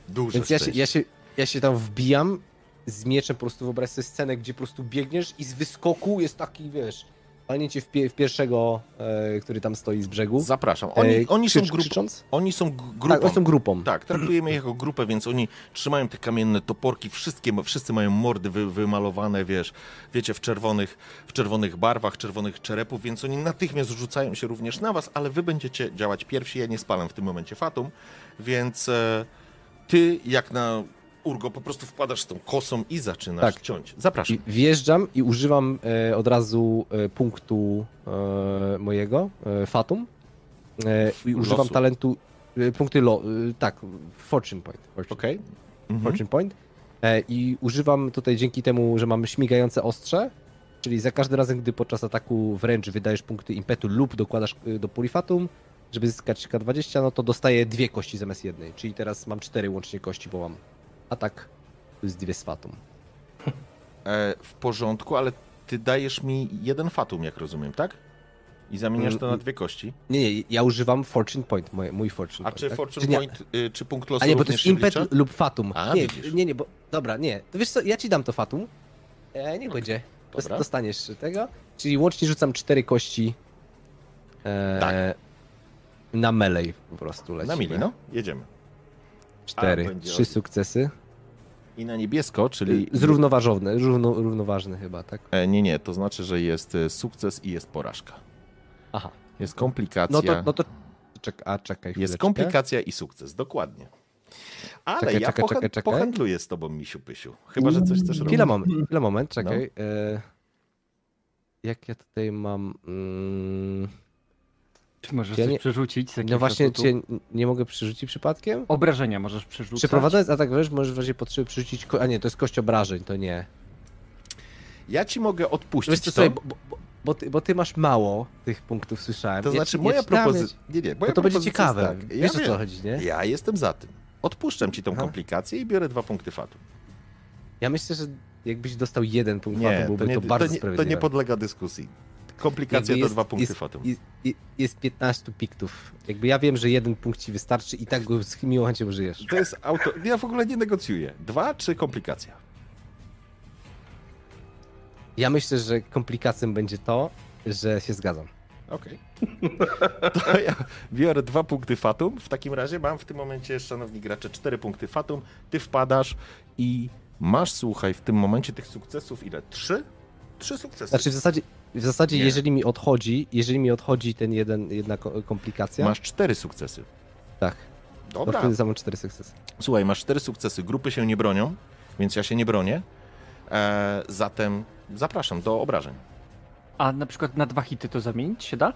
Duże Więc ja się, szczęście. ja, się, ja się tam wbijam z mieczem, po prostu wyobraź sobie scenę, gdzie po prostu biegniesz i z wyskoku jest taki, wiesz, Walnięcie w, pie, w pierwszego, e, który tam stoi z brzegu. Zapraszam. Oni, oni, są, krzycz- grup, krzycząc? oni są grupą. Tak, oni są grupą. Tak, traktujemy ich jako grupę, więc oni trzymają te kamienne toporki, wszystkie, wszyscy mają mordy wy, wymalowane, wiesz, wiecie, w czerwonych, w czerwonych barwach, czerwonych czerepów, więc oni natychmiast rzucają się również na was, ale wy będziecie działać pierwsi, ja nie spalam w tym momencie Fatum, więc e, ty jak na Urgo po prostu wpadasz z tą kosą i zaczynasz Tak. ciąć. Zapraszam. I wjeżdżam i używam e, od razu e, punktu e, mojego, e, Fatum. E, I używam Losu. talentu, punkty, lo, tak, Fortune Point. Fortune, Okej? Mhm. fortune Point. I używam tutaj dzięki temu, że mamy śmigające ostrze, czyli za każdym razem, gdy podczas ataku wręcz wydajesz punkty impetu lub dokładasz do puli Fatum, żeby zyskać K20, no to dostaję dwie kości zamiast jednej. Czyli teraz mam cztery łącznie kości, bo mam atak plus dwie z Fatum. E, w porządku, ale ty dajesz mi jeden Fatum, jak rozumiem, tak? I zamieniasz to na dwie kości. Nie, nie, ja używam Fortune Point, mój, mój Fortune A Point. czy tak? Fortune Czy Point, y, czy punkt losu A nie, bo to jest impet lub Fatum. A, nie, widzisz. nie, nie, bo... Dobra, nie. To wiesz co, ja ci dam to Fatum. E, niech będzie. Dos- dobra. Dostaniesz tego. Czyli łącznie rzucam cztery kości e, Tak. na melee po prostu lecimy. Na mili, no. Jedziemy. Cztery. Będzie Trzy sukcesy. I na niebiesko, czyli... Zrównoważone, równo, równoważny chyba, tak? E, nie, nie, to znaczy, że jest e, sukces i jest porażka. Aha. Jest komplikacja. No to, no to czek, a czekaj Jest chwileczkę. komplikacja i sukces, dokładnie. Ale Czekaj, ja czekaj, pochę- czekaj, czekaj. z tobą, misiu pysiu. Chyba, że coś chcesz robić. Chwila moment, chwila moment, czekaj. No. Jak ja tutaj mam... Mm, Czy możesz Ja coś nie- przerzucić z jakiegoś no właśnie, atutu? czy ja nie mogę przerzucić przypadkiem? Obrażenia możesz przerzucać. Przeprowadzając atak wiesz, możesz w razie potrzeby przerzucić. Ko- a nie, to jest kość obrażeń, to nie. Ja ci mogę odpuścić co, to. słuchaj, bo, bo, bo, ty, bo ty masz mało tych punktów, słyszałem. To Ja znaczy ci- moja ja propozycja... Nie, nie, moja No to będzie propozycja jest ciekawe. Tak. Ja, Wiesz o co wiem. chodzi, nie? ja jestem za tym. Odpuszczam ci tą Aha. komplikację i biorę dwa punkty fatu. Ja myślę, że jakbyś dostał jeden punkt Nie, fatu, to byłby nie, to, to, bardzo nie, to sprawiedliwe. nie podlega dyskusji. Komplikacja Jakby to jest- dwa punkty jest, fatu. Jest, jest, jest 15 piktów. Jakby ja wiem, że jeden punkt ci wystarczy i tak go z miłą chęcią żyjesz. To jest auto... Ja w ogóle nie negocjuję. Dwa czy komplikacja? Ja myślę, że komplikacją będzie to, że się zgadzam. Okej. To ja biorę dwa punkty fatum. W takim razie mam w tym momencie, szanowni gracze, cztery punkty fatum. Ty wpadasz i masz, słuchaj, w tym momencie tych sukcesów ile? Trzy? Trzy sukcesy. Znaczy w zasadzie, w zasadzie Nie. jeżeli mi odchodzi, jeżeli mi odchodzi ten jeden, jedna ko- komplikacja, Masz cztery sukcesy. tak, to Dobra. wtedy sam mam cztery sukcesy. Słuchaj, masz cztery sukcesy. Grupy się nie bronią, więc ja się nie bronię. E, zatem zapraszam do obrażeń. A na przykład na dwa hity to zamienić się da?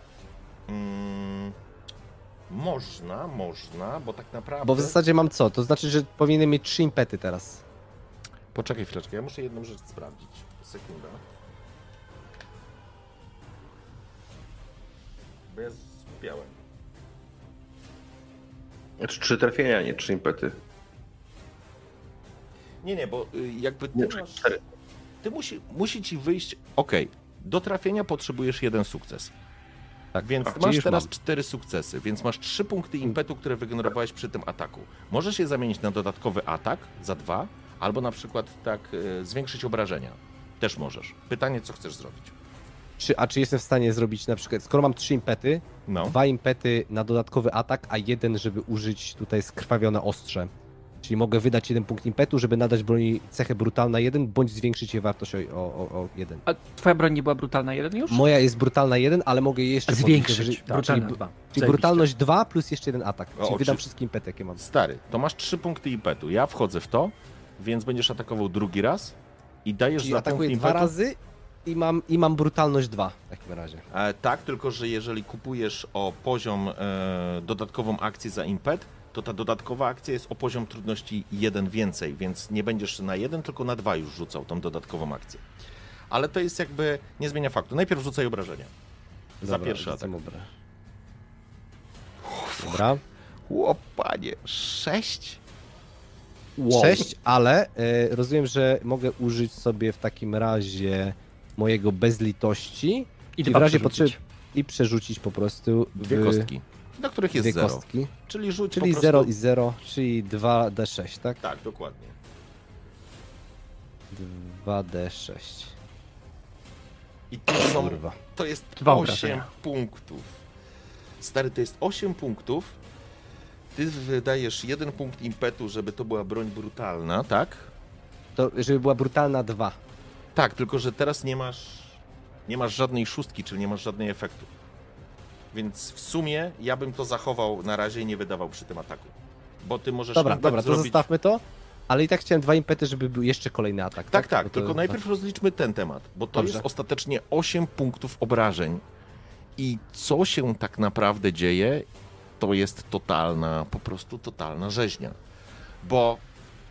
Mm, można, można, bo tak naprawdę... Bo w zasadzie mam co? To znaczy, że powinienem mieć trzy impety teraz. Poczekaj chwileczkę, ja muszę jedną rzecz sprawdzić. Sekunda. Bo ja zgubiałem. Znaczy trzy trafienia, nie trzy impety. Nie, nie, bo y, jakby ty Nie, masz... Ty musi, musi ci wyjść... Okej, do trafienia potrzebujesz jeden sukces. Tak, Więc masz teraz mam. cztery sukcesy, więc masz trzy punkty impetu, które wygenerowałeś przy tym ataku. Możesz je zamienić na dodatkowy atak za dwa, albo na przykład tak y, zwiększyć obrażenia. Też możesz. Pytanie, co chcesz zrobić. Czy, a czy jestem w stanie zrobić na przykład, skoro mam trzy impety, No. dwa impety na dodatkowy atak, a jeden, żeby użyć tutaj skrwawione ostrze. Czyli mogę wydać jeden punkt impetu, żeby nadać broni cechę brutalna jeden, bądź zwiększyć jej wartość o, o, o, o jeden. A twoja broń nie była brutalna jeden już? Moja jest brutalna jeden, ale mogę jej jeszcze podnieść, zwiększyć. tak, brutalna Czyli, dwa. czyli Zajebiście. brutalność 2 plus jeszcze jeden atak. Czyli O, wydam czy- wszystkie impety, jakie mam. Stary, to masz trzy punkty impetu. Ja wchodzę w to, więc będziesz atakował drugi raz i dajesz Czyli za punkt atakuję dwa impetu. razy i mam, i mam brutalność 2 w takim razie. E, tak, tylko że jeżeli kupujesz o poziom e, dodatkową akcję za impet, to ta dodatkowa akcja jest o poziom trudności jeden więcej, więc nie będziesz na jeden, tylko na dwa już rzucał tą dodatkową akcję. Ale to jest jakby, nie zmienia faktu. Najpierw rzucaj obrażenia. Za Dobra, pierwszy atak. obra- Dobra. Łopanie, sześć? Wow. 6, ale e, rozumiem, że mogę użyć sobie w takim razie mojego bezlitości I dwa w razie przerzucić. i przerzucić po prostu Dwie w kostki, na których jest dwie zero. kostki. Czyli rzuć Czyli po prostu... 0 i 0, czyli 2d6, tak? Tak, dokładnie. 2d6. I to są Kurwa. To jest Dwa 8 obrażenia. punktów. Stary, to jest 8 punktów. Ty wydajesz jeden punkt impetu, żeby to była broń brutalna, tak? To, żeby była brutalna 2. Tak, tylko że teraz nie masz nie masz żadnej szóstki, czyli nie masz żadnej efektu. Więc w sumie ja bym to zachował na razie i nie wydawał przy tym ataku. Bo ty możesz Dobra, dobra, to zrobić... zostawmy to. Ale i tak chciałem dwa impety, żeby był jeszcze kolejny atak. Tak, tak, to- tylko najpierw rozliczmy ten temat, bo to Dobrze. jest ostatecznie 8 punktów obrażeń. I co się tak naprawdę dzieje, to jest totalna, po prostu totalna rzeźnia. Bo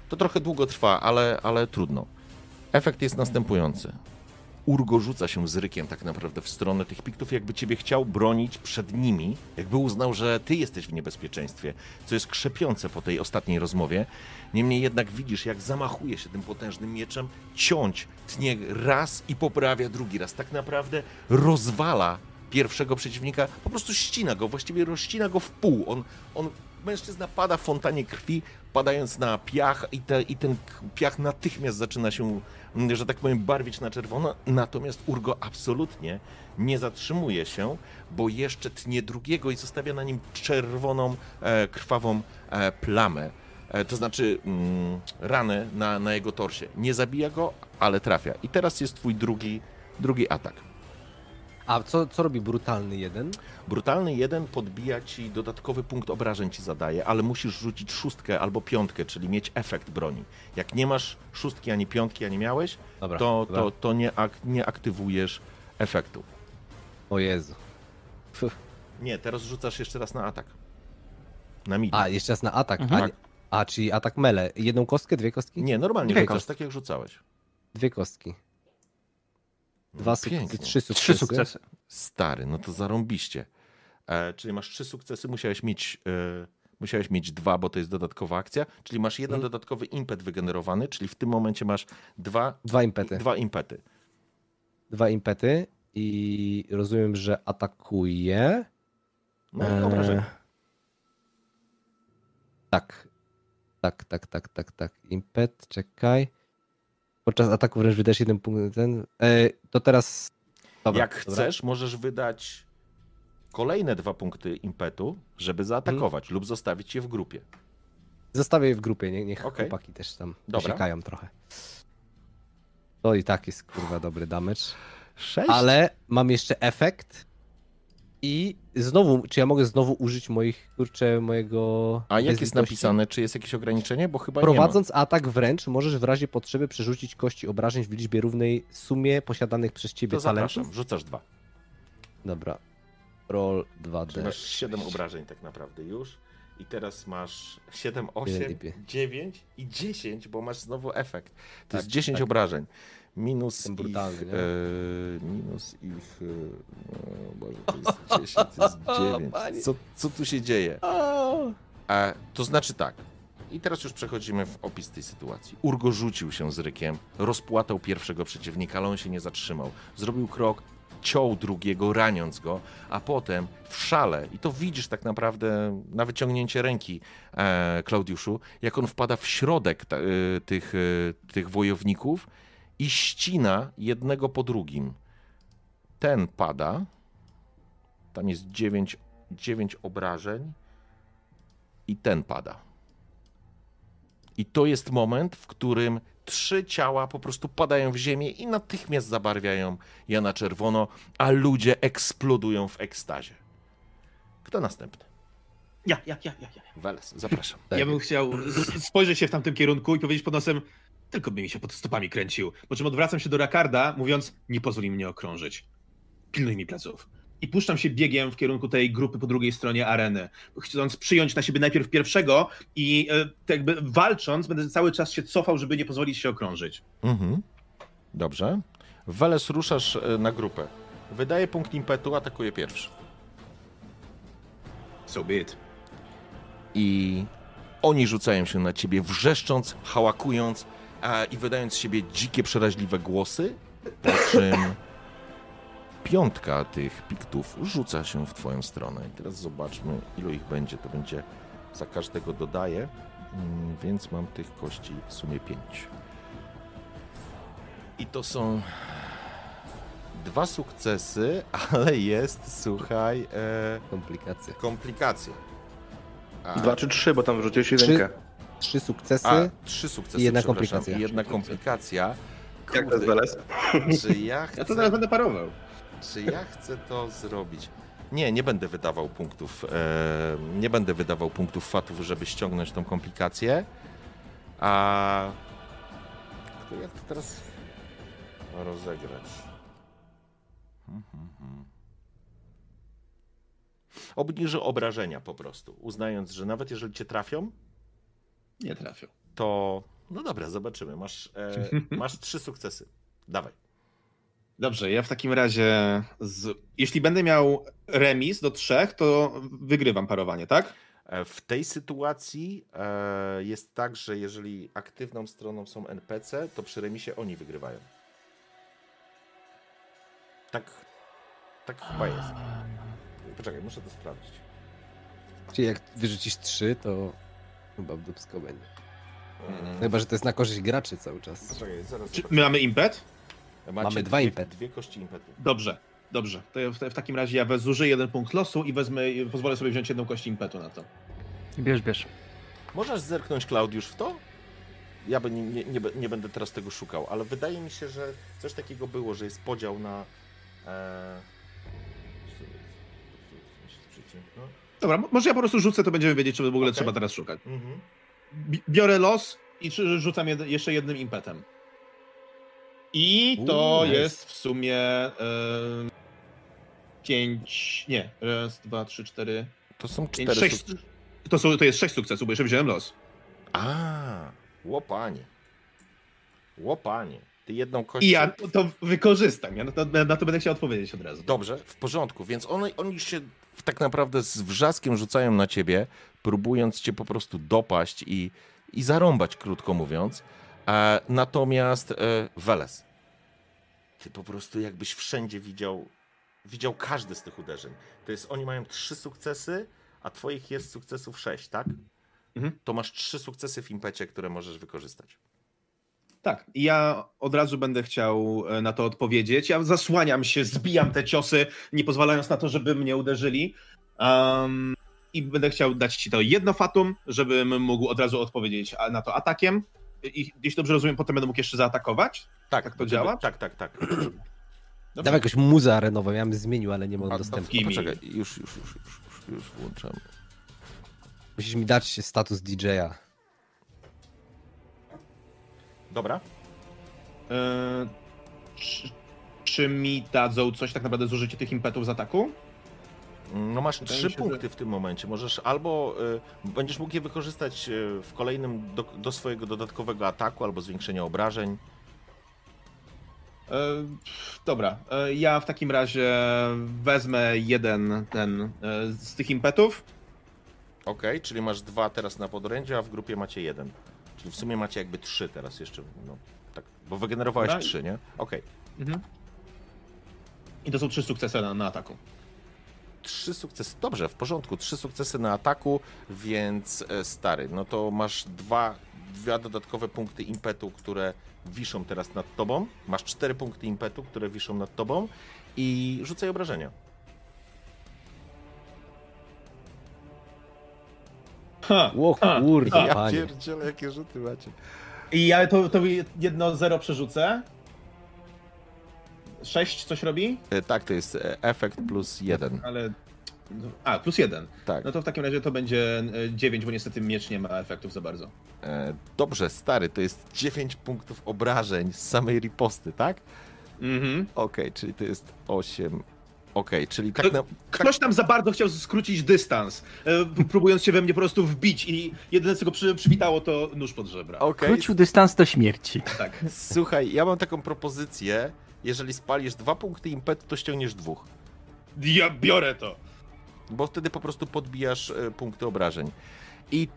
to trochę długo trwa, ale, ale trudno. Efekt jest następujący. Urgo rzuca się z rykiem tak naprawdę w stronę tych piktów, jakby ciebie chciał bronić przed nimi, jakby uznał, że ty jesteś w niebezpieczeństwie, co jest krzepiące po tej ostatniej rozmowie. Niemniej jednak widzisz, jak zamachuje się tym potężnym mieczem, ciąć tnie raz i poprawia drugi raz. Tak naprawdę rozwala pierwszego przeciwnika, po prostu ścina go, właściwie rozcina go w pół. On, on mężczyzna pada w fontanie krwi, padając na piach i, te, i ten piach natychmiast zaczyna się, mm, że tak powiem, barwić na czerwono. Natomiast Urgo absolutnie nie zatrzymuje się, bo jeszcze tnie drugiego i zostawia na nim czerwoną, e, krwawą e, plamę. E, to znaczy mm, ranę na, na jego torsie. Nie zabija go, ale trafia. I teraz jest twój drugi, drugi atak. A co, co robi brutalny jeden? Brutalny jeden podbija ci dodatkowy punkt obrażeń ci zadaje, ale musisz rzucić szóstkę albo piątkę, czyli mieć efekt broni. Jak nie masz szóstki ani piątki, ani miałeś, Dobra. to, dobra. to, to nie, ak nie aktywujesz efektu. O Jezu. Pff. Nie, teraz rzucasz jeszcze raz na atak. Na mid. A, jeszcze raz na atak. Mhm. A, a, czyli atak mele. Jedną kostkę, dwie kostki? Nie, normalnie Dwie rzucasz, kostki. tak jak rzucałeś. Dwie kostki. Dwa No, sukcesy, pięknie. trzy sukcesy. Trzy sukcesy. Stary, no to zarąbiście. E, czyli masz trzy sukcesy, musiałeś mieć, e, musiałeś mieć dwa, bo to jest dodatkowa akcja, czyli masz jeden Mhm. dodatkowy impet wygenerowany, czyli w tym momencie masz dwa, Dwa impety. dwa impety. Dwa impety i rozumiem, że atakuje. No i Eee, obrażenia. Tak. Tak, tak, tak, tak, tak. Impet, czekaj. Podczas ataku wręcz wydajesz jeden punkt. Ten. E, to teraz. Dobra, Jak dobra. chcesz, możesz wydać kolejne dwa punkty impetu, żeby zaatakować Mhm. lub zostawić je w grupie. Zostawię je w grupie, nie, niech Okej. chłopaki też tam siekają trochę. To i tak jest kurwa dobry damage. Sześć? Ale mam jeszcze efekt. I znowu, czy ja mogę znowu użyć moich, kurczę, mojego. A jak jest napisane? Czy jest jakieś ograniczenie? Bo chyba Prowadząc atak wręcz, możesz w razie potrzeby przerzucić kości obrażeń w liczbie równej sumie posiadanych przez nie ciebie To talentów. zapraszam, rzucasz dwa. Dobra. Roll Czyli 2D. masz 7 obrażeń tak naprawdę już. I teraz masz 7, 8, Jeden i pięć. 9 i 10, bo masz znowu efekt. To Tak, jest 10 tak. obrażeń. Minus ich, brutalny, nie? e, minus ich, e, o Boże, to jest 10, to jest 9. panie. Co, co tu się dzieje? E, to znaczy tak. I teraz już przechodzimy w opis tej sytuacji. Urgo rzucił się z rykiem, rozpłatał pierwszego przeciwnika, ale on się nie zatrzymał. Zrobił krok, ciął drugiego, raniąc go, a potem w szale, i to widzisz tak naprawdę na wyciągnięcie ręki e, Klaudiuszu, jak on wpada w środek ta, e, tych, e, tych wojowników i ścina jednego po drugim. Ten pada, tam jest 9, 9 obrażeń i ten pada. I to jest moment, w którym trzy ciała po prostu padają w ziemię i natychmiast zabarwiają je na czerwono, a ludzie eksplodują w ekstazie. Kto następny? Ja, ja, ja, ja, ja. Weles, zapraszam. Ja bym chciał spojrzeć się w tamtym kierunku i powiedzieć pod nosem, tylko by mi się pod stopami kręcił. Po czym odwracam się do Rakarda, mówiąc, nie pozwól mnie okrążyć. Pilnuj mi pleców. I puszczam się biegiem w kierunku tej grupy po drugiej stronie areny, chcąc przyjąć na siebie najpierw pierwszego i e, tak jakby walcząc, będę cały czas się cofał, żeby nie pozwolić się okrążyć. Mhm. Dobrze. Weles, ruszasz e, na grupę. Wydaje punkt impetu, atakuje pierwszy. So be it. i oni rzucają się na ciebie, wrzeszcząc, hałakując a, i wydając z siebie dzikie, przeraźliwe głosy, po czym piątka tych piktów rzuca się w twoją stronę. I teraz zobaczmy, ilu ich będzie. To będzie za każdego dodaję, mm, więc mam tych kości w sumie pięć. I to są dwa sukcesy, ale jest, słuchaj, e, Komplikacje. komplikacja. A, Dwa czy trzy, bo tam wyrzuciłeś Trzy. jedynkę. Trzy sukcesy. a, trzy sukcesy, i jedna komplikacja. I jedna komplikacja. Jak to jest czy ja chcę... Ja to zaraz będę parował. Czy ja chcę to zrobić? Nie, nie będę wydawał punktów. E, nie będę wydawał punktów fatów, żeby ściągnąć tą komplikację. A. To jak to teraz rozegrać? Hmm, hmm, hmm. Obniżę obrażenia po prostu, uznając, że nawet jeżeli cię trafią, Nie trafił. to. No dobra, zobaczymy. Masz, e, masz trzy sukcesy. Dawaj. Dobrze, ja w takim razie, z... jeśli będę miał remis do trzech, to wygrywam parowanie, tak? E, W tej sytuacji e, jest tak, że jeżeli aktywną stroną są NPC, to przy remisie oni wygrywają. Tak, tak chyba jest. Poczekaj, muszę to sprawdzić. Czyli jak wyrzucisz trzy, to chyba w dupsko będzie. Mm. Chyba, że to jest na korzyść graczy cały czas. Poczekaj, zaraz Czy my mamy impet? Macie mamy dwa dwie, impety. Dwie kości impetu. Dobrze, dobrze. To ja w, w takim razie ja zużyję jeden punkt losu i wezmę, pozwolę sobie wziąć jedną kość impetu na to. Bierz, bierz. Możesz zerknąć, Klaudiusz, w to? Ja by nie, nie, nie, nie będę teraz tego szukał, ale wydaje mi się, że coś takiego było, że jest podział na... E... no. Dobra, mo- może ja po prostu rzucę, to będziemy wiedzieć, czy w ogóle Okej. trzeba teraz szukać. Mhm. Bi- Biorę los i rzucam jed jeszcze jednym impetem. I to Uuu, nice. jest w sumie e, pięć, nie, raz, dwa, trzy, cztery, To są pięć, cztery sześć. To, są, to jest sześć sukcesów, bo jeszcze wziąłem los. A, łopanie. Łopanie. Ty jedną kość. I ja to wykorzystam, ja na to, na to będę chciał odpowiedzieć od razu. Dobrze, w porządku. Więc oni się tak naprawdę z wrzaskiem rzucają na ciebie, próbując cię po prostu dopaść i, i zarąbać, krótko mówiąc. E, natomiast e, Weles, ty po prostu jakbyś wszędzie widział, widział każdy z tych uderzeń. To jest, oni mają trzy sukcesy, a twoich jest sukcesów sześć, tak? Mhm. To masz trzy sukcesy w impecie, które możesz wykorzystać. Tak, i ja od razu będę chciał e, na to odpowiedzieć. Ja zasłaniam się, zbijam te ciosy, nie pozwalając na to, żeby mnie uderzyli. Um, I będę chciał dać ci to jedno fatum, żebym mógł od razu odpowiedzieć na to atakiem. I jeśli dobrze rozumiem, potem będę mógł jeszcze zaatakować. Tak, Tak to działa? Tak, tak, tak. Dobrze. Dawaj jakąś muzę arenową, ja bym zmienił, ale nie mam A, dostępu. Kimi. Poczekaj, już, już, już, już, już, już włączam. Musisz mi dać status DJ-a. Dobra. E, czy, czy mi dadzą coś tak naprawdę zużycie tych impetów z ataku? No masz Wydaje trzy się, punkty że- w tym momencie. Możesz albo y, będziesz mógł je wykorzystać y, w kolejnym do, do swojego dodatkowego ataku, albo zwiększenia obrażeń. E, dobra, e, ja w takim razie wezmę jeden ten e, z tych impetów. Ok, czyli masz dwa teraz na podorędziu, a w grupie macie jeden. Czyli w sumie macie jakby trzy teraz jeszcze. No, tak, bo wygenerowałeś Dobra. trzy, nie? Okej. Mhm. I to są trzy sukcesy na, na ataku. Trzy sukcesy. Dobrze, w porządku. Trzy sukcesy na ataku, więc e, stary, no to masz dwa, dwa dodatkowe punkty impetu, które wiszą teraz nad tobą. Masz cztery punkty impetu, które wiszą nad tobą i rzucaj obrażenia. Ha, Ło Ja panie. pierdzielę, jakie rzuty macie. I ja to, to jedno zero przerzucę. Sześć coś robi? E, Tak, to jest e, efekt plus jeden. Ale. A, plus jeden. Tak. No to w takim razie to będzie e, dziewięć, bo niestety miecz nie ma efektów za bardzo. E, Dobrze, stary, to jest 9 punktów obrażeń z samej riposty, tak? Mhm. Okej, czyli to jest 8. Okej, czyli tak na. Ktoś tam za bardzo chciał skrócić dystans, e, próbując się we mnie po prostu wbić i jedyne co go przy, przywitało to nóż pod żebra. Okej, Krócił dystans do śmierci. Tak. słuchaj, ja mam taką propozycję. Jeżeli spalisz dwa punkty impetu, to ściągniesz dwóch. Ja biorę to. Bo wtedy po prostu podbijasz e, punkty obrażeń. I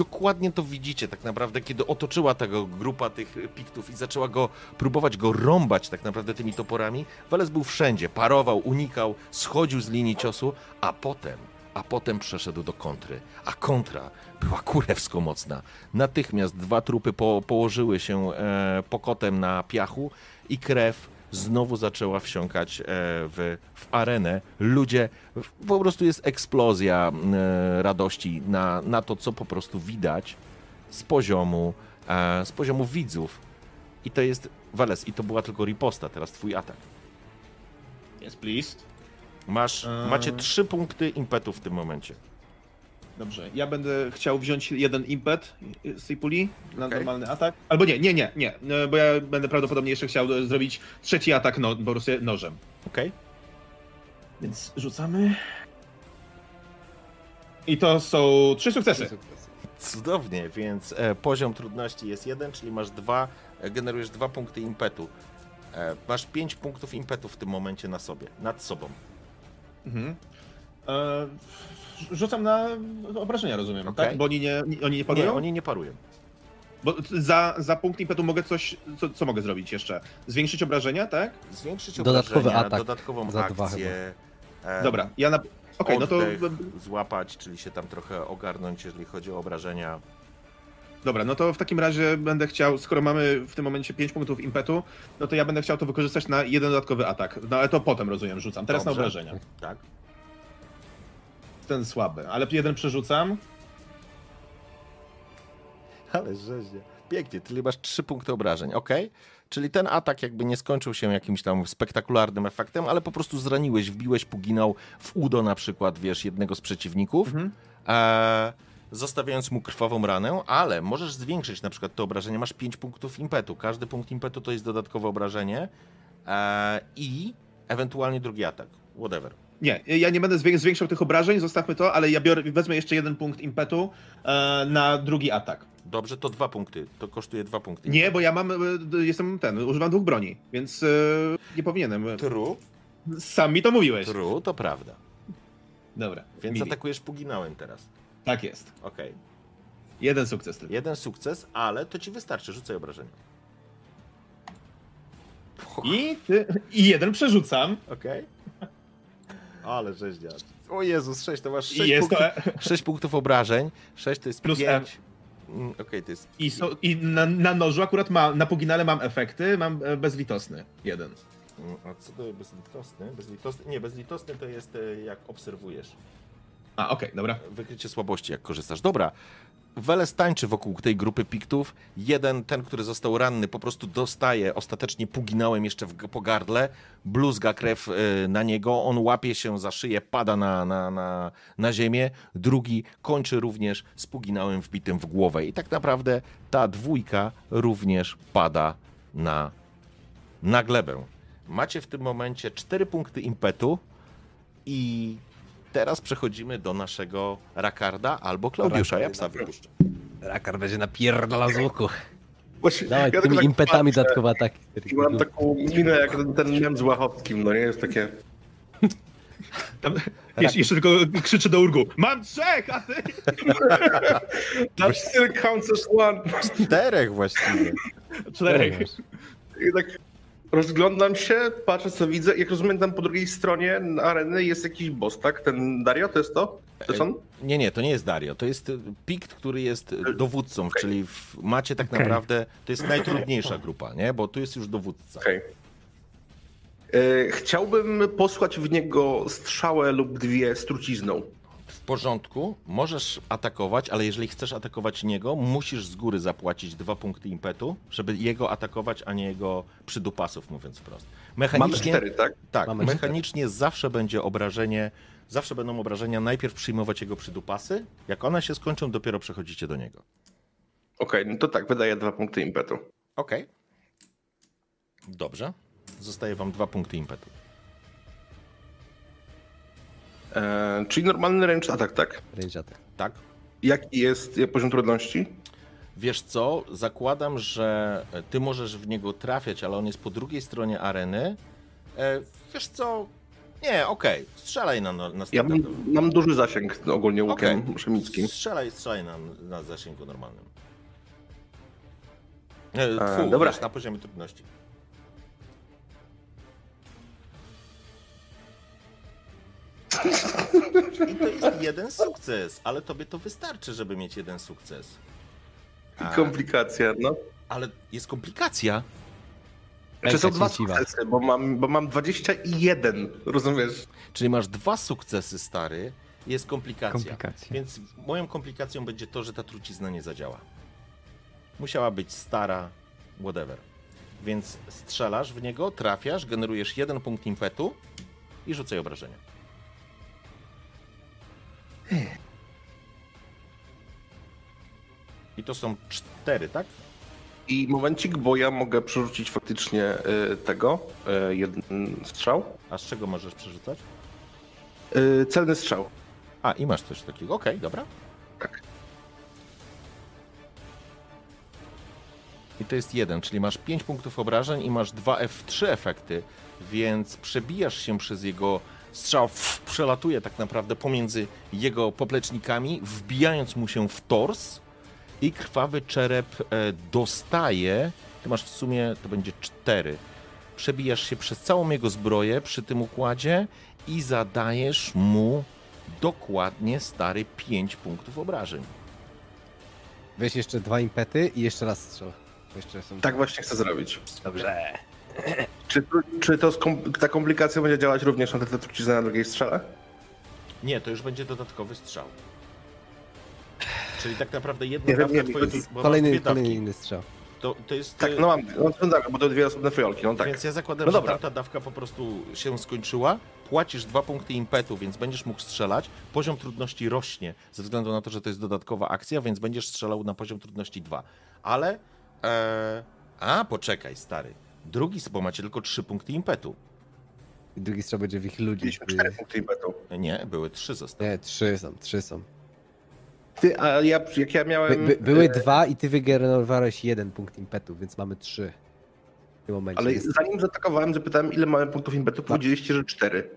dokładnie to widzicie tak naprawdę, kiedy otoczyła tego grupa tych piktów i zaczęła go próbować go rąbać tak naprawdę tymi toporami. Weles był wszędzie, parował, unikał, schodził z linii ciosu, a potem, a potem przeszedł do kontry. A kontra była kurewsko mocna. Natychmiast dwa trupy po, położyły się e, pokotem na piachu i krew znowu zaczęła wsiąkać e, w, w arenę. Ludzie, po prostu jest eksplozja e, radości na, na to, co po prostu widać z poziomu, e, z poziomu widzów. I to jest, Wales, i to była tylko riposta, teraz twój atak. Jest please. Masz. Macie trzy punkty impetu w tym momencie. Dobrze, ja będę chciał wziąć jeden impet z tej puli na Okej. normalny atak. Albo nie, nie, nie, nie, e, bo ja będę prawdopodobnie jeszcze chciał e, zrobić trzeci atak no, po prostu nożem. Okej? Więc rzucamy. I to są trzy sukcesy. Cudownie, więc e, poziom trudności jest jeden, czyli masz dwa, e, generujesz dwa punkty impetu. E, masz pięć punktów impetu w tym momencie na sobie, nad sobą. Mhm. E, rzucam na obrażenia, rozumiem, Okej. tak? Bo oni nie, nie- oni nie parują? Nie, oni nie parują. Bo za, za punkt impetu mogę coś, co, co mogę zrobić jeszcze? Zwiększyć obrażenia, tak? Zwiększyć Dodatkowy obrażenia, atak dodatkową za dwa akcję. e, Dobra, ja na... Okej, no to... oddech złapać, czyli się tam trochę ogarnąć, jeżeli chodzi o obrażenia. Dobra, no to w takim razie będę chciał, skoro mamy w tym momencie 5 punktów impetu, no to ja będę chciał to wykorzystać na jeden dodatkowy atak. No ale to potem rozumiem, rzucam. Teraz Dobrze. na obrażenia. Tak? Ten słaby, ale jeden przerzucam. Ale rzeźnie. Pięknie, ty masz trzy punkty obrażeń, ok? Czyli ten atak jakby nie skończył się jakimś tam spektakularnym efektem, ale po prostu zraniłeś, wbiłeś puginał w udo na przykład, wiesz, jednego z przeciwników, Mhm. e, zostawiając mu krwawą ranę, ale możesz zwiększyć na przykład to obrażenie, masz 5 punktów impetu, każdy punkt impetu to jest dodatkowe obrażenie e, i ewentualnie drugi atak, whatever. Nie, ja nie będę zwię- zwiększał tych obrażeń, zostawmy to, ale ja biorę, wezmę jeszcze jeden punkt impetu e, na drugi atak. Dobrze, to dwa punkty, to kosztuje dwa punkty. Nie, bo ja mam, e, jestem ten, używam dwóch broni, więc e, nie powinienem. True, Sam mi to mówiłeś. true, to prawda. Dobra, Więc mili. atakujesz puginałem teraz. Tak jest. Okej. Jeden sukces tylko. Jeden sukces, ale to ci wystarczy, rzucaj obrażenia. I, ty, I jeden przerzucam. Okej. Ale rzeźnia. O Jezus, 6 to masz I 6 jest punktów, to, 6 punktów obrażeń. 6 to jest Plus 5. Mm, Okej, to jest. I, so, i na, na nożu akurat mam, na puginale mam efekty, mam e, bezlitosny. Jeden. Mm, A co to jest bezlitosny? bezlitosny? Nie, bezlitosny to jest e, jak obserwujesz. A, okej, dobra. Wykrycie słabości, jak korzystasz. Dobra. Weles tańczy wokół tej grupy piktów. Jeden, ten, który został ranny, po prostu dostaje ostatecznie puginałem jeszcze w, po gardle, bluzga krew e, na niego, on łapie się za szyję, pada na, na, na, na ziemię. Drugi kończy również z puginałem wbitym w głowę. I tak naprawdę ta dwójka również pada na, na glebę. Macie w tym momencie cztery punkty impetu i teraz przechodzimy do naszego Rakarda albo Klaudiusza. Ja psa wypuszczę. Rakar będzie napierdala z łuku. Właśnie, Dawaj, ja tymi tak impetami patrzę dodatkowe ataki. Mam taką minę jak ten, ten mem z Łachowskim, no nie? Jest takie... Tam, jeszcze, jeszcze tylko krzyczy do urgu. Mam trzech, a ty... That still counts as one. Czterech właściwie. Czterech. I tak rozglądam się, patrzę co widzę. Jak rozumiem, tam po drugiej stronie areny jest jakiś boss, tak? Ten Dario, to jest to? To jest on? Nie, nie, to nie jest Dario. To jest Pikt, który jest dowódcą, czyli w, macie tak Okej. naprawdę, to jest najtrudniejsza grupa, nie? Bo tu jest już dowódca. Okej. E, Chciałbym posłać w niego strzałę lub dwie z trucizną. W porządku, możesz atakować, ale jeżeli chcesz atakować niego, musisz z góry zapłacić dwa punkty impetu, żeby jego atakować, a nie jego przydupasów, mówiąc wprost. Mamy Mechanicznie, cztery, tak? tak, Mamy mechanicznie zawsze będzie obrażenie, zawsze będą obrażenia najpierw przyjmować jego przydupasy, jak one się skończą, dopiero przechodzicie do niego. Okej, no to tak, wydaję dwa punkty impetu. Okej. Dobrze. Zostaje wam dwa punkty impetu. E, czyli normalny range atak, tak? Range attack. Tak? Jaki jest e, poziom trudności? Wiesz co, zakładam, że ty możesz w niego trafiać, ale on jest po drugiej stronie areny. E, wiesz co, nie, okej, strzelaj na, na Ja mam, mam duży zasięg ogólnie łukiem Okej. szemickim. Strzelaj, strzelaj na, na zasięgu normalnym. E, tfu, dobra. Wiesz, na poziomie trudności. I to jest jeden sukces, ale tobie to wystarczy, żeby mieć jeden sukces. A, Komplikacja, no. ale jest komplikacja. Czy są Eka dwa sukcesy, bo mam, bo mam 21, rozumiesz? Czyli masz dwa sukcesy, stary. Jest komplikacja. Komplikacje. Więc moją komplikacją będzie to, że ta trucizna nie zadziała. Musiała być stara, whatever. Więc strzelasz w niego, trafiasz, generujesz jeden punkt impetu i rzucaj obrażenia. I to są cztery, tak? I momencik, bo ja mogę przerzucić faktycznie y, tego, y, jeden strzał. A z czego możesz przerzucać? Y, celny strzał. A, i masz coś takiego. Okej, dobra. Tak. I to jest jeden, czyli masz 5 punktów obrażeń i masz dwa F, trzy efekty, więc przebijasz się przez jego strzał, f, przelatuje tak naprawdę pomiędzy jego poplecznikami, wbijając mu się w tors i krwawy czerep e, dostaje, ty masz w sumie, to będzie cztery. Przebijasz się przez całą jego zbroję przy tym układzie i zadajesz mu dokładnie stary 5 punktów obrażeń. Weź jeszcze dwa impety i jeszcze raz strzel. Bo Jeszcze są... Tak właśnie chcę zrobić. Dobrze. Czy, czy to skom- ta komplikacja będzie działać również na tę truciznę na drugiej strzale? Nie, to już będzie dodatkowy strzał. Czyli tak naprawdę jedna Nie wiem, dawka nie wiem, twojej... to jest bo masz Kolejny, dwie kolejny dawki. inny strzał. To, to jest... Tak, e, no mam, no, no tak, bo to dwie osobne fiolki, no tak. Więc ja zakładam, No że dobra. ta dawka po prostu się skończyła. Płacisz dwa punkty impetu, więc będziesz mógł strzelać. Poziom trudności rośnie ze względu na to, że to jest dodatkowa akcja, więc będziesz strzelał na poziom trudności 2. Ale. E... A, poczekaj, stary. Drugi, bo macie tylko trzy punkty impetu. I drugi strzał będzie w ich ludzi. Mieliśmy cztery punkty impetu. Nie, były trzy zostały. Nie, trzy są, trzy są. Ty, a ja, jak ja By, miałem... by, były e, dwa i ty wygenerowałeś jeden punkt impetu, więc mamy trzy. W tym momencie. Ale Jest- zanim zaatakowałem, zapytałem, ile mamy punktów impetu, powiedzieliście, że cztery.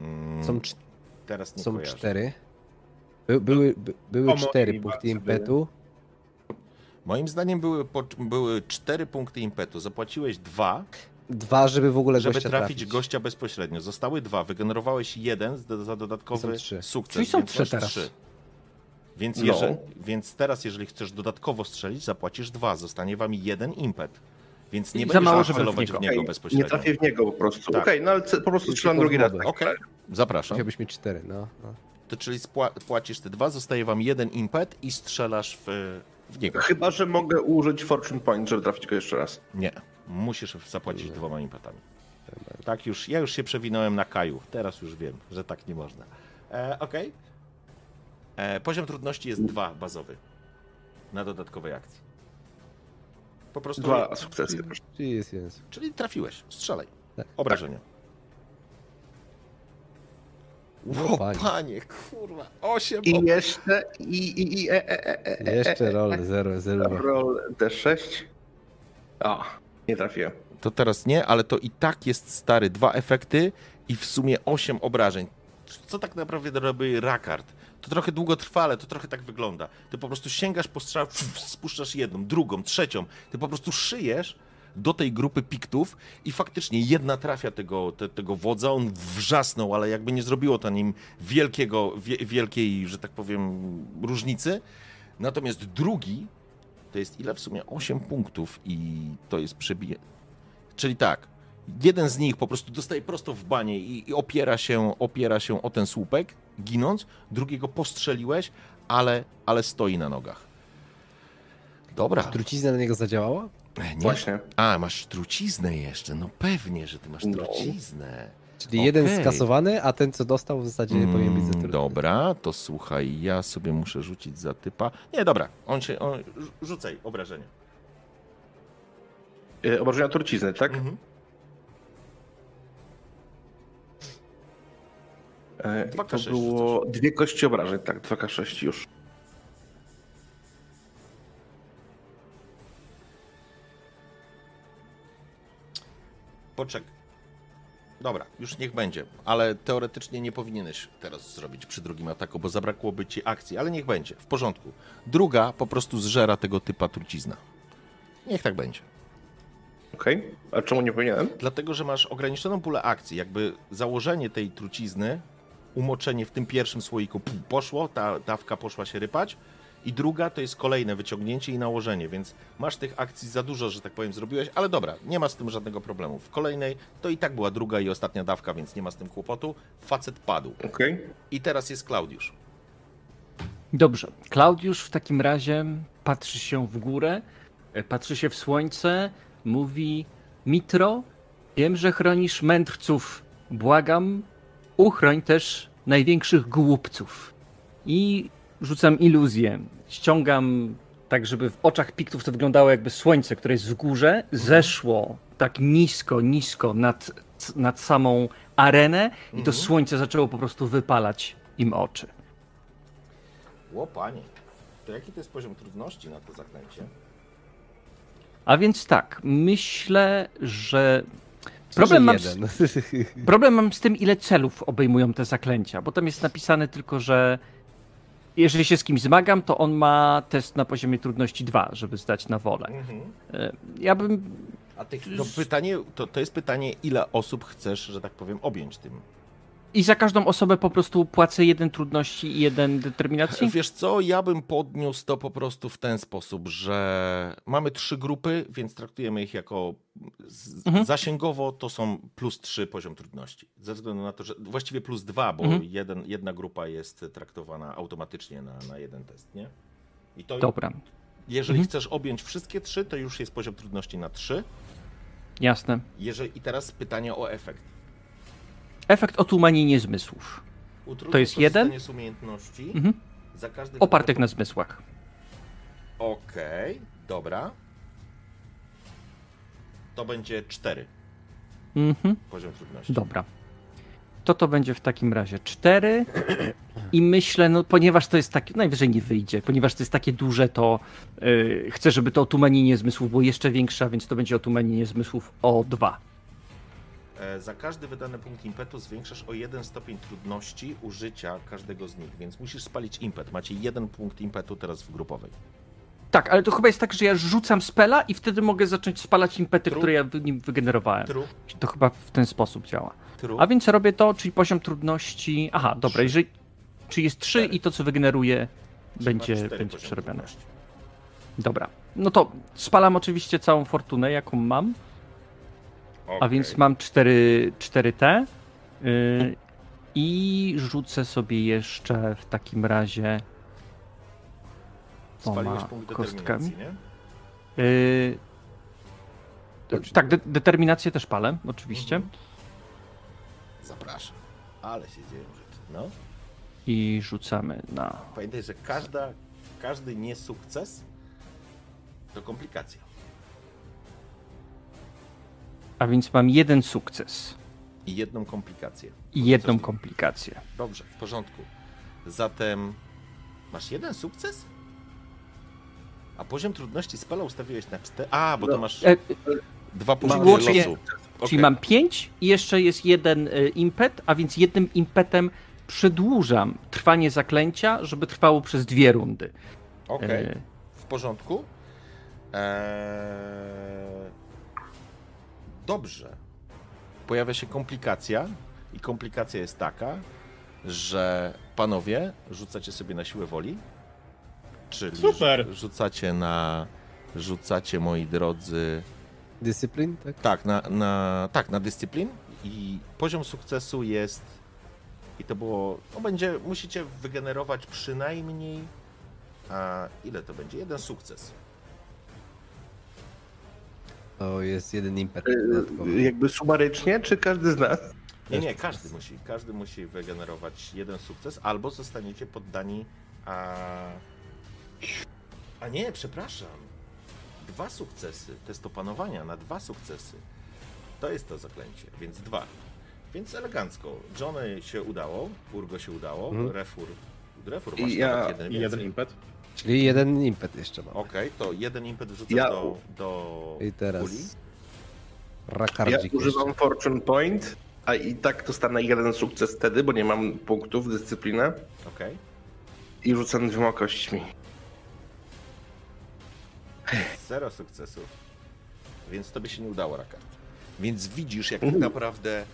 Mm, Są, cz- Teraz nie są kojarzę. cztery. By, były by, były Pomoc cztery mi punkty bardzo impetu. Moim zdaniem były, po, były cztery punkty impetu. Zapłaciłeś dwa, Dwa, żeby w ogóle żeby gościa trafić trafić. gościa bezpośrednio. Zostały dwa. Wygenerowałeś jeden za- dodatkowy Są trzy. sukces. Czyli są więc trzy teraz. Trzy. Więc, No. jeżeli, więc teraz, jeżeli chcesz dodatkowo strzelić, zapłacisz dwa. Zostanie wam jeden impet. Więc nie I będziesz mało, w celować w niego. niego, Okej, nie bezpośrednio. trafię w niego po prostu. Tak. Okej, no ale po prostu strzelam drugi raz. Okej, zapraszam. Musiałbyś mieć cztery, no. no. To czyli spła- płacisz te dwa, zostaje wam jeden impet i strzelasz w, w niego. Chyba, że mogę użyć Fortune Point, żeby trafić go jeszcze raz. Nie, musisz zapłacić dwoma impetami. Tak już, ja już się przewinąłem na Kaju. Teraz już wiem, że tak nie można. E, Okej. E, Poziom trudności jest dwa bazowy na dodatkowej akcji. Po prostu. Dwa sukcesy. Czyli. Czyli trafiłeś. Strzelaj. Tak. Obrażenia. O, panie. panie, kurwa. Osiem. I jeszcze, i, i, i, e, e, e, e, e, Jeszcze e, roll, zero, e, zero. Roll D6. O, nie trafiłem. To teraz nie, ale to i tak jest stary. Dwa efekty i w sumie osiem obrażeń. Co tak naprawdę robi Rakard? To trochę długo trwa, ale to trochę tak wygląda. Ty po prostu sięgasz po strzał, spuszczasz jedną, drugą, trzecią. Ty po prostu szyjesz do tej grupy piktów i faktycznie jedna trafia tego, te, tego wodza, on wrzasnął, ale jakby nie zrobiło to nim wielkiego, wie, wielkiej, że tak powiem, różnicy. Natomiast drugi to jest ile w sumie? 8 punktów i to jest przebije. Czyli tak, jeden z nich po prostu dostaje prosto w banie i, i opiera, się, opiera się o ten słupek, ginąc, drugiego postrzeliłeś, ale, ale stoi na nogach. Dobra. Trucizna na niego zadziałała? Nie? Właśnie. A, masz truciznę jeszcze. No pewnie, że ty masz No. truciznę. Czyli jeden Okej. skasowany, a ten co dostał w zasadzie nie powinien być Mm, zatrudniony. Dobra, to słuchaj, ja sobie muszę rzucić za typa. Nie, dobra, on się. On, rzu- rzucaj obrażenie. E, Obrażenia trucizny, tak? Mhm. E, to K6 było dwie kości obrażeń, tak, 2K6 już. Poczekaj. Dobra, już niech będzie, ale teoretycznie nie powinieneś teraz zrobić przy drugim ataku, bo zabrakłoby ci akcji, ale niech będzie, w porządku. Druga po prostu zżera tego typa trucizna. Niech tak będzie. Okej, a czemu nie powinienem? Dlatego, że masz ograniczoną pulę akcji. Jakby założenie tej trucizny, umoczenie w tym pierwszym słoiku poszło, ta dawka poszła się rypać I druga to jest kolejne wyciągnięcie i nałożenie, więc masz tych akcji za dużo, że tak powiem, zrobiłeś, ale dobra, nie ma z tym żadnego problemu. W kolejnej to i tak była druga i ostatnia dawka, więc nie ma z tym kłopotu. Facet padł. Okej. I teraz jest Klaudiusz. Dobrze. Klaudiusz w takim razie patrzy się w górę, e, patrzy się w słońce, mówi: Mitro, wiem, że chronisz mędrców. Błagam, uchroń też największych głupców. I rzucam iluzję. Ściągam tak, żeby w oczach piktów to wyglądało jakby słońce, które jest w górze, zeszło tak nisko, nisko nad, nad samą arenę i to Mhm. słońce zaczęło po prostu wypalać im oczy. O panie, to jaki to jest poziom trudności na to zaklęcie? A więc tak, myślę, że Problem mam, z, problem mam z tym, ile celów obejmują te zaklęcia, bo tam jest napisane tylko, że jeżeli się z kimś zmagam, to on ma test na poziomie trudności 2, żeby zdać na wolę. Mhm. E, Ja bym. A tych, to pytanie, to, to jest pytanie, ile osób chcesz, że tak powiem, objąć tym? I za każdą osobę po prostu płacę jeden trudności i jeden determinacji? Wiesz co, ja bym podniósł to po prostu w ten sposób, że mamy trzy grupy, więc traktujemy ich jako Mhm. zasięgowo to są plus trzy poziom trudności. Ze względu na to, że właściwie plus dwa, bo Mhm. jeden, jedna grupa jest traktowana automatycznie na, na jeden test, nie? I to, Dobra, jeżeli Mhm. chcesz objąć wszystkie trzy, to już jest poziom trudności na trzy. jasne. Jeżeli, I teraz pytanie o efekt. Efekt otumanienie zmysłów. Utrudnia To jest jeden? z umiejętności Mhm. Opartych na zmysłach. Okej, dobra. To będzie 4 Mhm. poziom trudności. Dobra. To to będzie w takim razie 4. I myślę, no ponieważ to jest takie, najwyżej nie wyjdzie, ponieważ to jest takie duże, to yy, chcę, żeby to otumanienie zmysłów było jeszcze większe, a więc to będzie otumanienie zmysłów o 2. E, za każdy wydany punkt impetu zwiększasz o jeden stopień trudności użycia każdego z nich, więc musisz spalić impet. Macie jeden punkt impetu teraz w grupowej. Tak, ale to chyba jest tak, że ja rzucam spela i wtedy mogę zacząć spalać impety, Tru. które ja w nim wygenerowałem. Tru, To chyba w ten sposób działa. tru. A więc robię to, czyli poziom trudności. Aha, dobra, jeżeli. Czy jest 3 Cztery. i to, co wygeneruję, Czyli będzie, będzie przerobione. trudności. Dobra. No to spalam oczywiście całą fortunę, jaką mam. A Okej. więc mam 4, 4T. Yy, I rzucę sobie jeszcze w takim razie. Spaliłeś punkt kostkami. nie? Yy, tak, de- determinację też palę, oczywiście. Mhm. Zapraszam. Ale się dzieją rzeczy. No. I rzucamy na. Pamiętaj, że każda, każdy niesukces to komplikacja. A więc mam jeden sukces I jedną komplikację. i jedną komplikację. Dobrze, w porządku. Zatem masz jeden sukces? A poziom trudności spela ustawiłeś na 4. A, bo to No. masz E, dwa punkty losu. Czyli Okej. mam 5 i jeszcze jest jeden e, impet, a więc jednym impetem przedłużam trwanie zaklęcia, żeby trwało przez dwie rundy. Okej, E, w porządku. Eee... Dobrze. Pojawia się komplikacja i komplikacja jest taka, że panowie rzucacie sobie na siłę woli, czyli Super. rzucacie na rzucacie moi drodzy Dyscyplin, tak? Tak, na, na, tak, na dyscyplin i poziom sukcesu jest i to było, no będzie, musicie wygenerować przynajmniej, a ile to będzie? Jeden sukces. To jest jeden impet dodatkowy. Jakby sumarycznie, czy każdy z nas? Nie, nie, każdy musi, każdy musi wygenerować jeden sukces, albo zostaniecie poddani, a... A nie, przepraszam. Dwa sukcesy, test opanowania na dwa sukcesy. To jest to zaklęcie, więc dwa. Więc elegancko. Johnny się udało, Urgo się udało, Mhm. Refur, Refur I masz ja- nawet jeden I jeden impet. Czyli jeden impet jeszcze mam. Okej, to jeden impet wrzucasz Ja- do, do I teraz kuli. Ja Rakardzik używam jeszcze. Fortune Point, a i tak dostanę jeden sukces wtedy, bo nie mam punktów dyscyplinę Okej. i rzucam dwiema kośćmi. Zero sukcesów. Więc tobie się nie udało, Rakard. Więc widzisz, jak tak naprawdę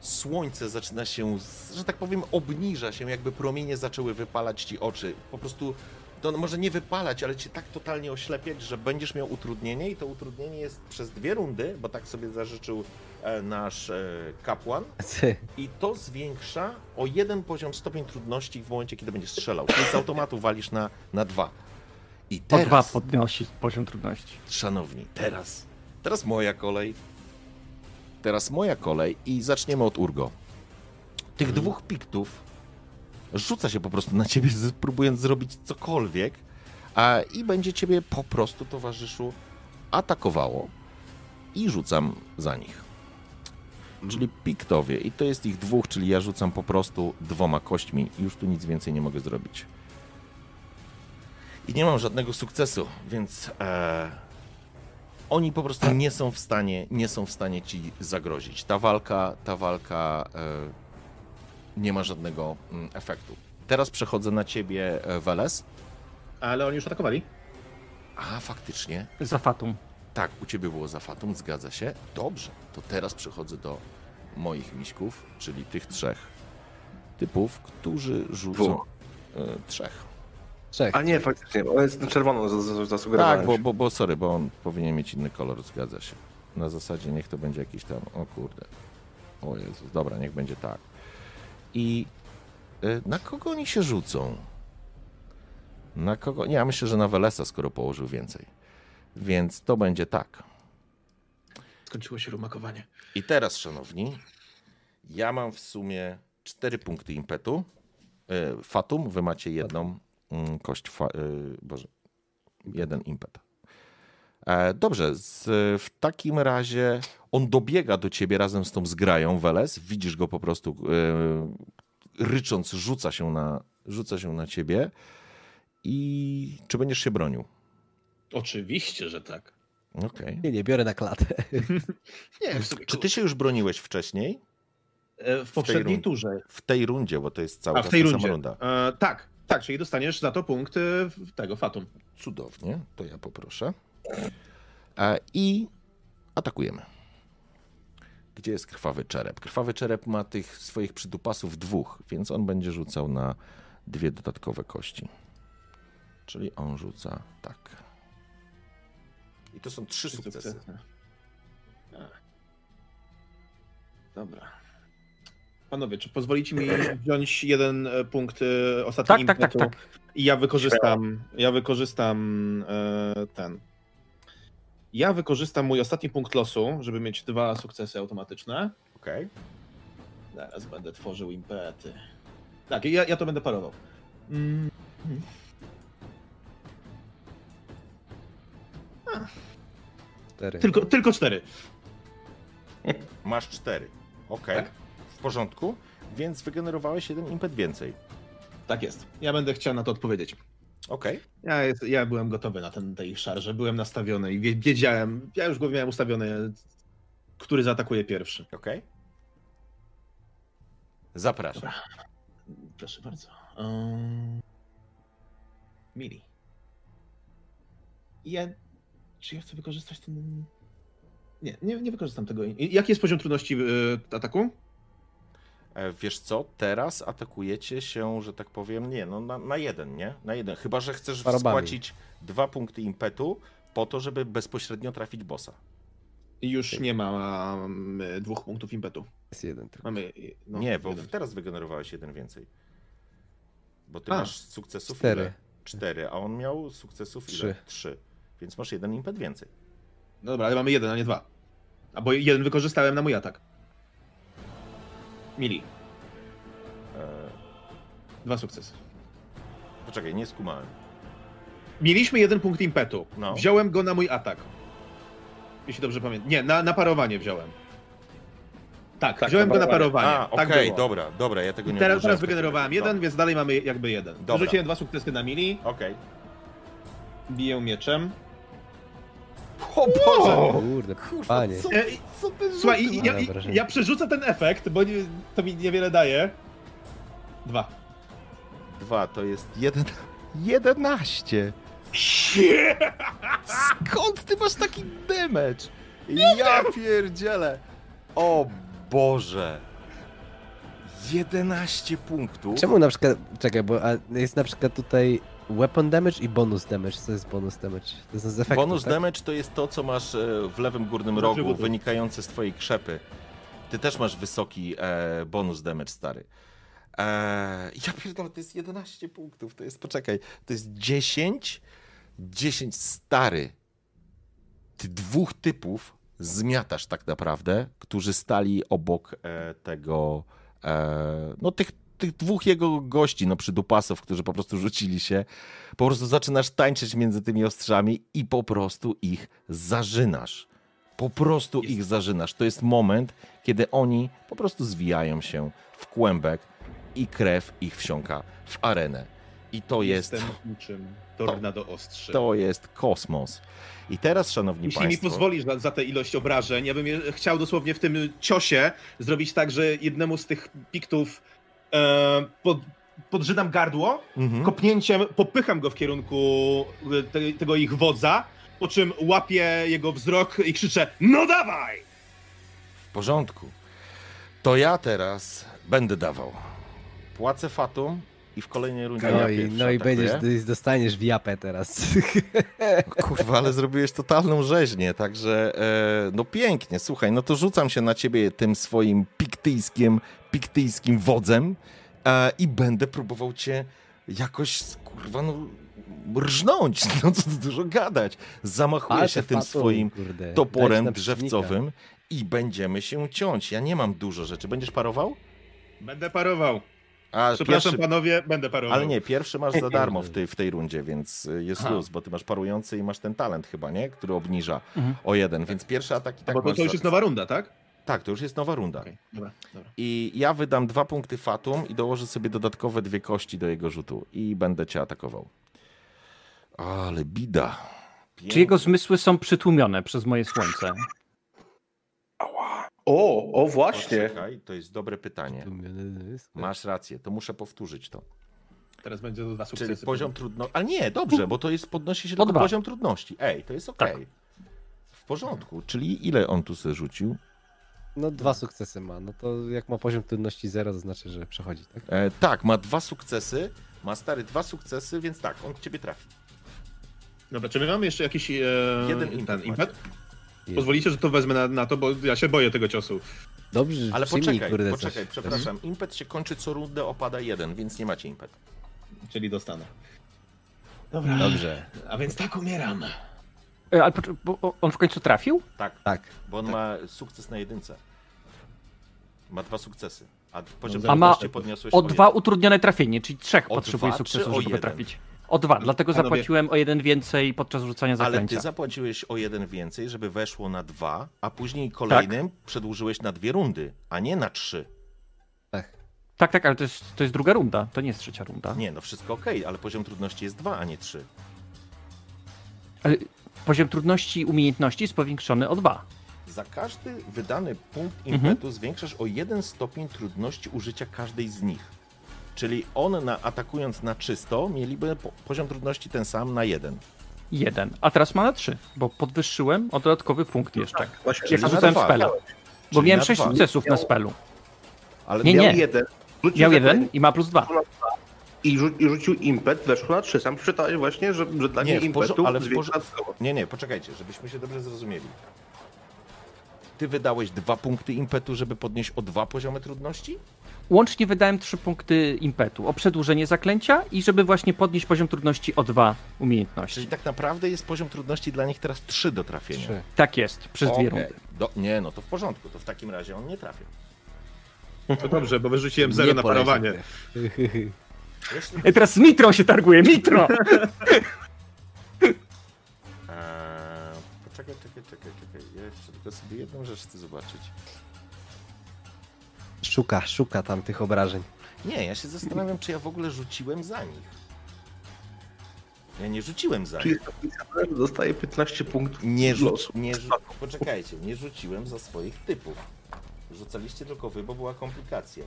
słońce zaczyna się, że tak powiem, obniża się, jakby promienie zaczęły wypalać ci oczy. Po prostu to może nie wypalać, ale cię tak totalnie oślepiać, że będziesz miał utrudnienie i to utrudnienie jest przez dwie rundy, bo tak sobie zażyczył e, nasz e, kapłan i to zwiększa o jeden poziom stopień trudności w momencie, kiedy będziesz strzelał. Czyli z automatu walisz na, na dwa. I O dwa teraz, podnosi poziom trudności. szanowni, teraz, teraz moja kolej. Teraz moja kolej i zaczniemy od Urgo. Tych dwóch piktów rzuca się po prostu na ciebie, próbując zrobić cokolwiek, a i będzie ciebie po prostu, towarzyszu, atakowało. I rzucam za nich. Czyli piktowie. I to jest ich dwóch, czyli ja rzucam po prostu dwoma kośćmi. Już tu nic więcej nie mogę zrobić. I nie mam żadnego sukcesu, więc e, oni po prostu nie są w stanie, nie są w stanie ci zagrozić. Ta walka, ta walka e, nie ma żadnego mm, efektu. Teraz przechodzę na ciebie, e, Weles. Ale oni już atakowali. A, faktycznie. Za fatum. Tak, u ciebie było za fatum, zgadza się. Dobrze, to teraz przechodzę do moich miśków, czyli tych trzech typów, którzy rzucą Dwóch. e, trzech. Trzech. A nie, faktycznie, on jest na czerwono za- za- zasugerowałem Tak, bo, bo, bo sorry, bo on powinien mieć inny kolor, zgadza się. Na zasadzie niech to będzie jakiś tam, o kurde. O Jezus, dobra, niech będzie tak. I y, na kogo oni się rzucą? Na kogo? Nie, ja myślę, że na Welesa, skoro położył więcej. Więc to będzie tak. Skończyło się rumakowanie. I teraz, szanowni, ja mam w sumie cztery punkty impetu. Y, Fatum, wy macie jedną kość, fa, y, boże, jeden impet. E, Dobrze, z, w takim razie on dobiega do ciebie razem z tą zgrają, Weles. Widzisz go po prostu y, rycząc, rzuca się na, rzuca się na ciebie. I czy będziesz się bronił? Oczywiście, że tak. Okej. Nie, nie, biorę na klatę. Nie, w, sumie, Czy ty się już broniłeś wcześniej? e, w poprzedniej rundzie? turze. W tej rundzie, bo to jest cały A, w czas tej rundzie. E, tak, tak, czyli dostaniesz za to punkt w- tego Fatum. Cudownie, to ja poproszę. E, I atakujemy. Gdzie jest krwawy czerep? Krwawy czerep ma tych swoich przydupasów dwóch, więc on będzie rzucał na dwie dodatkowe kości. Czyli on rzuca tak. I to są trzy sukcesy. A. Dobra. Panowie, czy pozwolicie mi wziąć jeden e, punkt e, ostatni Tak, tak, tak, impetu? tak. I ja wykorzystam, ja wykorzystam e, ten. Ja wykorzystam mój ostatni punkt losu, żeby mieć dwa sukcesy automatyczne. Okej. Zaraz będę tworzył impety. Tak, ja, ja to będę parował. Mm. Cztery. Tylko, tylko cztery. Masz cztery. Okej. Tak. W porządku. Więc wygenerowałeś jeden impet więcej. Tak jest. Ja będę chciał na to odpowiedzieć. Okej. Ja, jest, ja byłem gotowy na ten, tej szarże, byłem nastawiony i wie- wiedziałem, ja już głowie miałem ustawiony, który zaatakuje pierwszy. Okej. Zapraszam. Proszę bardzo. Um... Mili. Ja... Czy ja chcę wykorzystać ten... Nie, nie, nie wykorzystam tego. Jaki jest poziom trudności y, ataku? E, Wiesz co, teraz atakujecie się, że tak powiem, nie, no na, na jeden, nie? Na jeden. Chyba, że chcesz Parobami. spłacić dwa punkty impetu po to, żeby bezpośrednio trafić bossa. Już nie ma um, dwóch punktów impetu. Jest jeden tylko. Mamy... No, nie, bo jeden. teraz wygenerowałeś jeden więcej. Bo ty A. masz sukcesów Cztery. ile? Cztery, a on miał sukcesów ile? Trzy. Trzy. Więc masz jeden impet więcej. No dobra, ale mamy jeden, a nie dwa. A bo jeden wykorzystałem na mój atak. Mili. E, Dwa sukcesy. poczekaj, nie skumałem. Mieliśmy jeden punkt impetu. No. Wziąłem go na mój atak. Jeśli dobrze pamiętam. Nie, na, na parowanie wziąłem. Tak, Tak, wziąłem na go na parowanie. A, tak okej, było. dobra, dobra, ja tego I nie teraz, teraz wygenerowałem jeden, Dobra. więc dalej mamy jakby jeden. Dobra. Wyrzuciłem dwa sukcesy na mili, Okej. biję mieczem. O Boże! Kurde, panie. co, E, co ty Słuchaj, i, ja, i, ja przerzucę ten efekt, bo nie, to mi niewiele daje. Dwa. Dwa, to jest jeden... Jedenaście! Skąd ty masz taki damage? Ja pierdzielę! O Boże! 11 punktów. Czemu na przykład, czekaj, bo a jest na przykład tutaj weapon damage i bonus damage. Co jest bonus damage? To jest z efektu, Bonus tak? damage to jest to, co masz e, w lewym górnym rogu, wynikające z twojej krzepy. Ty też masz wysoki e, bonus damage, stary. E, ja pierdolę, to jest 11 punktów, to jest, poczekaj, to jest 10, 10, stary. Ty dwóch typów zmiatasz tak naprawdę, którzy stali obok e, tego, e, no tych, tych dwóch jego gości, no przydupasów, którzy po prostu rzucili się. Po prostu zaczynasz tańczyć między tymi ostrzami i po prostu ich zażynasz. Po prostu ich zażynasz. To jest moment, kiedy oni po prostu zwijają się w kłębek i krew ich wsiąka w arenę. I to jest, Jestem niczym tornado ostrzy. to jest kosmos. I teraz, szanowni Jeśli państwo... mi pozwolisz za, za tę ilość obrażeń, ja bym chciał dosłownie w tym ciosie zrobić tak, że jednemu z tych piktów pod, podrzynam gardło, Mhm. kopnięciem popycham go w kierunku e, te, tego ich wodza, po czym łapię jego wzrok i krzyczę No dawaj! W porządku. To ja teraz będę dawał. Płacę fatum i w kolejnej rundzie No i, no i będziesz, dostaniesz w japę teraz. Kurwa, ale zrobiłeś totalną rzeźnię, także e, no pięknie, słuchaj, no to rzucam się na ciebie tym swoim piktyjskim, piktyjskim wodzem e, i będę próbował cię jakoś, kurwa, no rżnąć, no co dużo gadać. Zamachuję Ale się tym fatum, swoim kurde, toporem drzewcowym i będziemy się ciąć. Ja nie mam dużo rzeczy. Będziesz parował? Będę parował. A Przepraszam pierwszy... panowie, będę parował. Ale nie, pierwszy masz za darmo w tej, w tej rundzie, więc y, jest Aha. luz, bo ty masz parujący i masz ten talent chyba, nie? Który obniża Mhm. o jeden, więc pierwszy atak i tak Bo to, to już za- jest nowa runda, tak? Tak, to już jest nowa runda. Okej, dobra, dobra. I ja wydam dwa punkty fatum i dołożę sobie dodatkowe dwie kości do jego rzutu i będę cię atakował. Ale bida. Czy jego zmysły są przytłumione przez moje słońce? O, o właśnie. Poczekaj, to jest dobre pytanie. Masz. Rację, to muszę powtórzyć to. Teraz będzie dwa Czyli sukcesy. poziom trudności. Ale nie, dobrze, bo to jest podnosi się O tylko dwa. poziom trudności. Ej, to jest okej. Tak. W porządku. Czyli ile on tu sobie rzucił? No dwa sukcesy ma. No to jak ma poziom trudności 0, to znaczy, że przechodzi, tak? E, tak, ma dwa sukcesy. Ma stary dwa sukcesy, więc tak, on ciebie trafi. Dobra, czy my mamy jeszcze jakiś e, Jeden impet ten impet? Jest. Pozwolicie, że to wezmę na, na to, bo ja się boję tego ciosu. Dobrze, Ale przyjmij, poczekaj, kurde, poczekaj, coś. przepraszam. Impet się kończy co rundę, opada jeden, więc nie macie impet. Czyli dostanę. Dobra. Dobrze, A więc tak umieram. E, Ale pocz- bo o- on w końcu trafił? Tak, tak. bo on ma sukces na jedynce. Ma dwa sukcesy. A poziom A ma trudności podniosłeś O o dwa jeden. utrudnione trafienie, czyli trzech O potrzebuję dwa, o żeby jeden? trafić. O dwa, dlatego Panowie- zapłaciłem o jeden więcej podczas rzucania Ale zaklęcia. ty zapłaciłeś o jeden więcej, żeby weszło na dwa, a Tak. później kolejnym przedłużyłeś na dwie rundy, a nie na trzy. Tak. Tak, tak, ale to jest, to jest druga runda, to nie jest trzecia runda. Nie, no wszystko okej, ale poziom trudności jest dwa, a nie trzy. Ale poziom trudności umiejętności jest powiększony o dwa. Za każdy wydany punkt Mhm. impetu zwiększasz o jeden stopień trudności użycia każdej z nich. Czyli on na, atakując na czysto, mieliby po, poziom trudności ten sam na jeden. Jeden. A teraz ma na trzy, bo podwyższyłem o dodatkowy punkt jeszcze. Właśnie, Jak rzucałem spela. Bo miałem sześć sukcesów na spelu. Ale Nie, miał nie. jeden. Rzucił Miał jeden i ma plus dwa. I, rzu- I rzucił impet, weszło na trzy. Sam przeczytałeś właśnie, że, że dla Nie, mnie w porzo- impetu ale w. Nie, nie, poczekajcie, żebyśmy się dobrze zrozumieli. Ty wydałeś dwa punkty impetu, żeby podnieść o dwa poziomy trudności? Łącznie wydałem trzy punkty impetu. O przedłużenie zaklęcia i żeby właśnie podnieść poziom trudności o dwa umiejętności. Czyli tak naprawdę jest poziom trudności dla nich teraz trzy do trafienia. Trzy. Tak jest, przez dwie Okej. rundy. Do, nie, no to w porządku, to w takim razie on nie trafia. To dobrze, bo wyrzuciłem zero Nie na parowanie. Jeśli... I teraz z Mitrą się targuje, Mitro! poczekaj, czekaj, czekaj, czekaj. Ja jeszcze tylko sobie jedną rzecz chcę zobaczyć. Szuka, szuka tam tych obrażeń. Nie, ja się zastanawiam, czy ja w ogóle rzuciłem za nich. Ja nie rzuciłem za Czy nich. że dostaje 15 punktów Nie, rzuc... nie rzu... Poczekajcie, nie rzuciłem za swoich typów. Rzucaliście tylko wy, bo była komplikacja.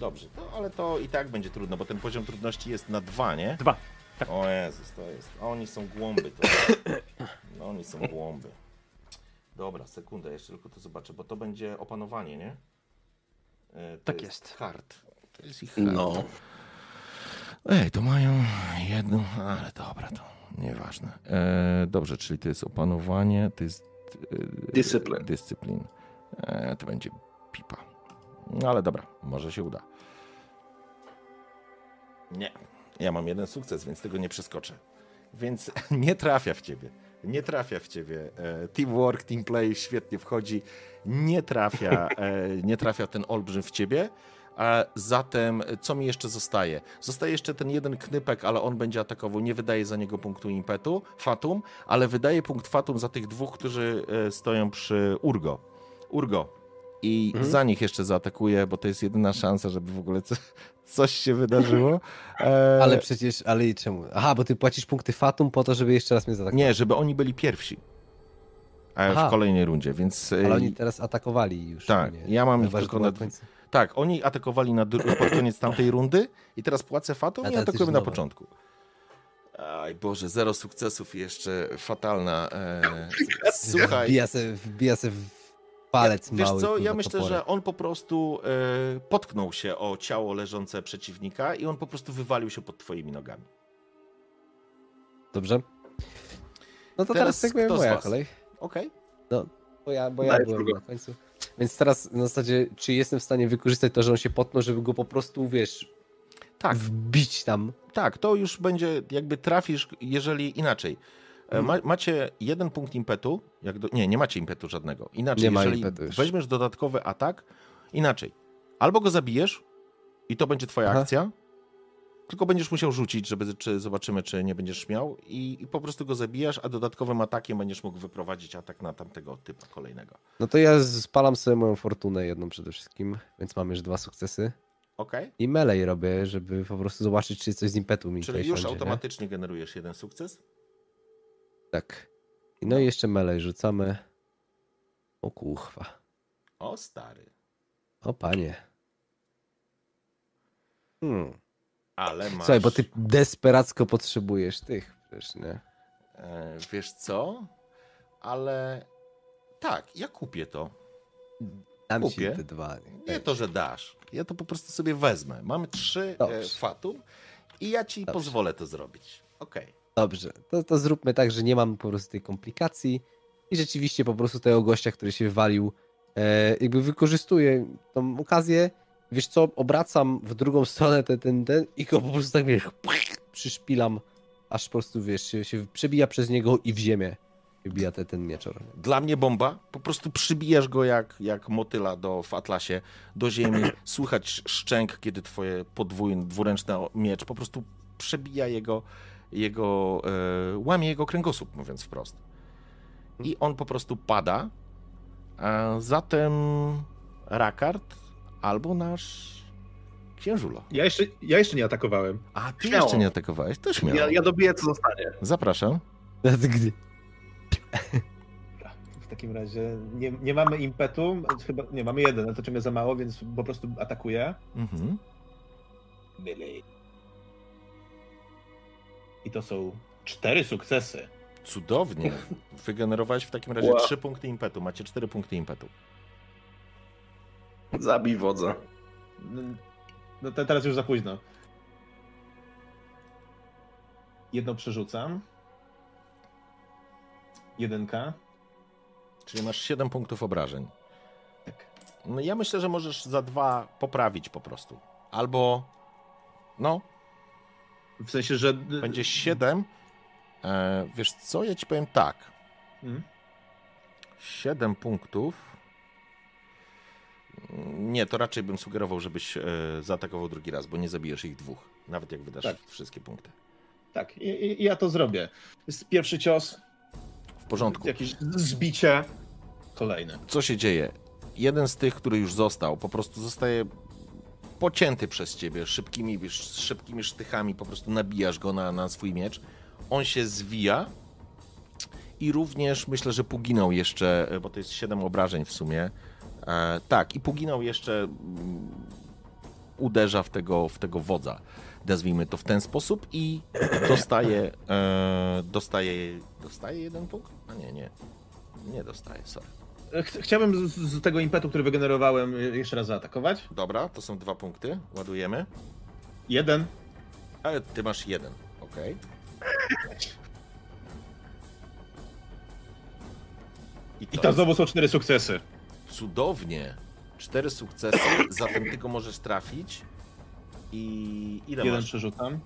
Dobrze, no, ale to i tak będzie trudno, bo ten poziom trudności jest na dwa, nie? Dwa. O Jezus, to jest. Oni są głąby. To... No, oni są głąby. Dobra, sekundę, jeszcze tylko to zobaczę, bo to będzie opanowanie, nie? E, To Tak jest. Hard. To jest ich hard. No. Ej, to mają jedną, ale dobra, to nieważne. E, dobrze, czyli to jest opanowanie, to jest e, Dyscyplin. dyscyplin. E, to będzie pipa. No ale dobra, może się uda. Nie, ja mam jeden sukces, więc tego nie przeskoczę. Więc nie trafia w ciebie. Nie trafia w ciebie. E, Teamwork, teamplay świetnie wchodzi. Nie trafia, e, nie trafia ten olbrzym w ciebie. A zatem, co mi jeszcze zostaje? Zostaje jeszcze ten jeden knypek, ale on będzie atakował. Nie wydaje za niego punktu impetu, fatum, ale wydaje punkt fatum za tych dwóch, którzy e, stoją przy Urgo. Urgo. I Mhm. za nich jeszcze zaatakuje, bo to jest jedyna szansa, żeby w ogóle coś się wydarzyło. E, Ale przecież, ale i czemu? Aha, bo ty płacisz punkty Fatum po to, żeby jeszcze raz mnie zaatakować. Nie, żeby oni byli pierwsi. E, Aha. w kolejnej rundzie, więc. e, Ale oni teraz atakowali już. Tak, nie? ja mam ich Chyba, tylko na-. Tak, oni atakowali na, pod koniec tamtej rundy i teraz płacę fatum A i atakujemy na początku. Aj Boże, zero sukcesów i jeszcze fatalna. E, słuchaj. Wbija se, wbija se w palec Wiesz mały. co, kurwa, ja myślę, że on po prostu e, potknął się o ciało leżące przeciwnika i on po prostu wywalił się pod twoimi nogami. Dobrze. No to Teraz teraz, jakby moja kolej. Okej? Bo ja, bo ja byłem na końcu. Więc teraz na zasadzie, czy jestem w stanie wykorzystać to, że on się potnął, żeby go po prostu, wiesz, Tak, wbić tam. tak, to już będzie, jakby trafisz, jeżeli inaczej. E. Ma, macie jeden punkt impetu, do, nie, nie macie impetu żadnego. Inaczej, Nie jeżeli weźmiesz dodatkowy atak, inaczej. Albo go zabijesz i to będzie twoja Aha. akcja, tylko będziesz musiał rzucić, żeby czy zobaczymy, czy nie będziesz śmiał i, i po prostu go zabijasz, a dodatkowym atakiem będziesz mógł wyprowadzić atak na tamtego typa kolejnego. No to ja spalam sobie moją fortunę jedną przede wszystkim, więc mam już dwa sukcesy. Okej? I melee robię, żeby po prostu zobaczyć, czy coś z impetu mi Czyli już siądzie, nie? automatycznie generujesz jeden sukces? Tak. No i jeszcze melee rzucamy. O kuchwa. O stary. O panie. Hmm. Ale masz... Słuchaj, bo ty desperacko potrzebujesz tych przecież, nie? E, wiesz co? Ale tak, ja kupię to. Dam Kupię. te dwa. Nie to, że dasz. Ja to po prostu sobie wezmę. Mamy trzy e, Dobrze. fatum i ja ci Dobrze. pozwolę to zrobić. Okej. Dobrze, to, to zróbmy tak, że nie mam po prostu tej komplikacji i rzeczywiście po prostu tego gościa, który się wywalił, e, jakby wykorzystuję tą okazję, wiesz co, obracam w drugą stronę ten, ten, ten i go po prostu tak, wiesz, przyszpilam, aż po prostu, wiesz, się, się przebija przez niego i w ziemię wybija ten, ten mieczor. Dla mnie bomba. Po prostu przybijasz go jak, jak motyla do, w atlasie do ziemi. Słychać szczęk, kiedy twoje podwójny, dwuręczny miecz po prostu przebija jego, jego e, łamie jego kręgosłup, mówiąc wprost. I on po prostu pada. A zatem Rakard albo nasz księżulo. Ja jeszcze, ja jeszcze nie atakowałem. A ty Śmiało. jeszcze nie atakowałeś? To śmiało. Ja, ja dobiję, co zostanie. Zapraszam. Gdy- W takim razie nie, nie mamy impetu, chyba nie mamy jeden, ale to czym jest za mało, więc po prostu atakuję. Mhm. I to są cztery sukcesy. Cudownie. Wygenerowałeś w takim razie Wow. trzy punkty impetu. Macie cztery punkty impetu. Zabij wodza. No, no to teraz już za późno. Jedno przerzucam. Jedynka. Czyli masz 7 punktów obrażeń. Tak. No ja myślę, że możesz za dwa poprawić po prostu. Albo no, W sensie, że. będzie 7. E, wiesz co, ja ci powiem tak. Mm. 7 punktów. Nie, to raczej bym sugerował, żebyś e, zaatakował drugi raz, bo nie zabijesz ich dwóch. Nawet jak wydasz Tak. wszystkie punkty. Tak, i, i ja to zrobię. Jest pierwszy cios, W porządku. jakieś zbicie. Kolejny. co się dzieje? Jeden z tych, który już został, po prostu zostaje pocięty przez ciebie szybkimi, szybkimi sztychami, po prostu nabijasz go na, na swój miecz. On się zwija i również myślę, że puginął jeszcze, bo to jest 7 obrażeń w sumie. E, tak, i puginął jeszcze mm, uderza w tego, w tego wodza, nazwijmy to w ten sposób i dostaje, e, dostaje, dostaje jeden punkt? A nie, nie, nie dostaje, sorry. Ch- Chciałbym z, z tego impetu, który wygenerowałem, y, jeszcze raz zaatakować. Dobra, to są dwa punkty. Ładujemy. Jeden. Ale ty masz jeden, okej. I jest znowu są cztery sukcesy. cudownie. Cztery sukcesy, zatem ty go możesz trafić. I ile Jeden masz? przerzucam.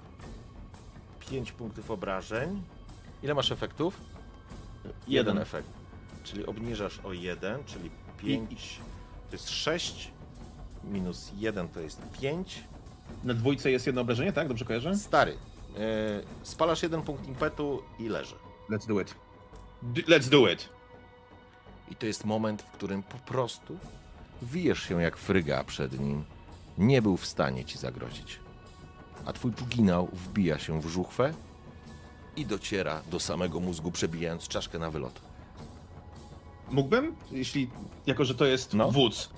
5 punktów obrażeń. Ile masz efektów? Jeden. efekt. Czyli obniżasz o 1, czyli 5. To jest 6. Minus 1 to jest 5. Na dwójce jest jedno obrażenie, tak? Dobrze kojarzę? Stary, yy, spalasz jeden punkt impetu i leży. Let's do it. D- let's do it. I to jest moment, w którym po prostu wijesz się jak fryga przed nim. Nie był w stanie ci zagrozić. A twój puginał wbija się w żuchwę i dociera do samego mózgu, przebijając czaszkę na wylot. Mógłbym? Jeśli, jako że to jest No. wódz.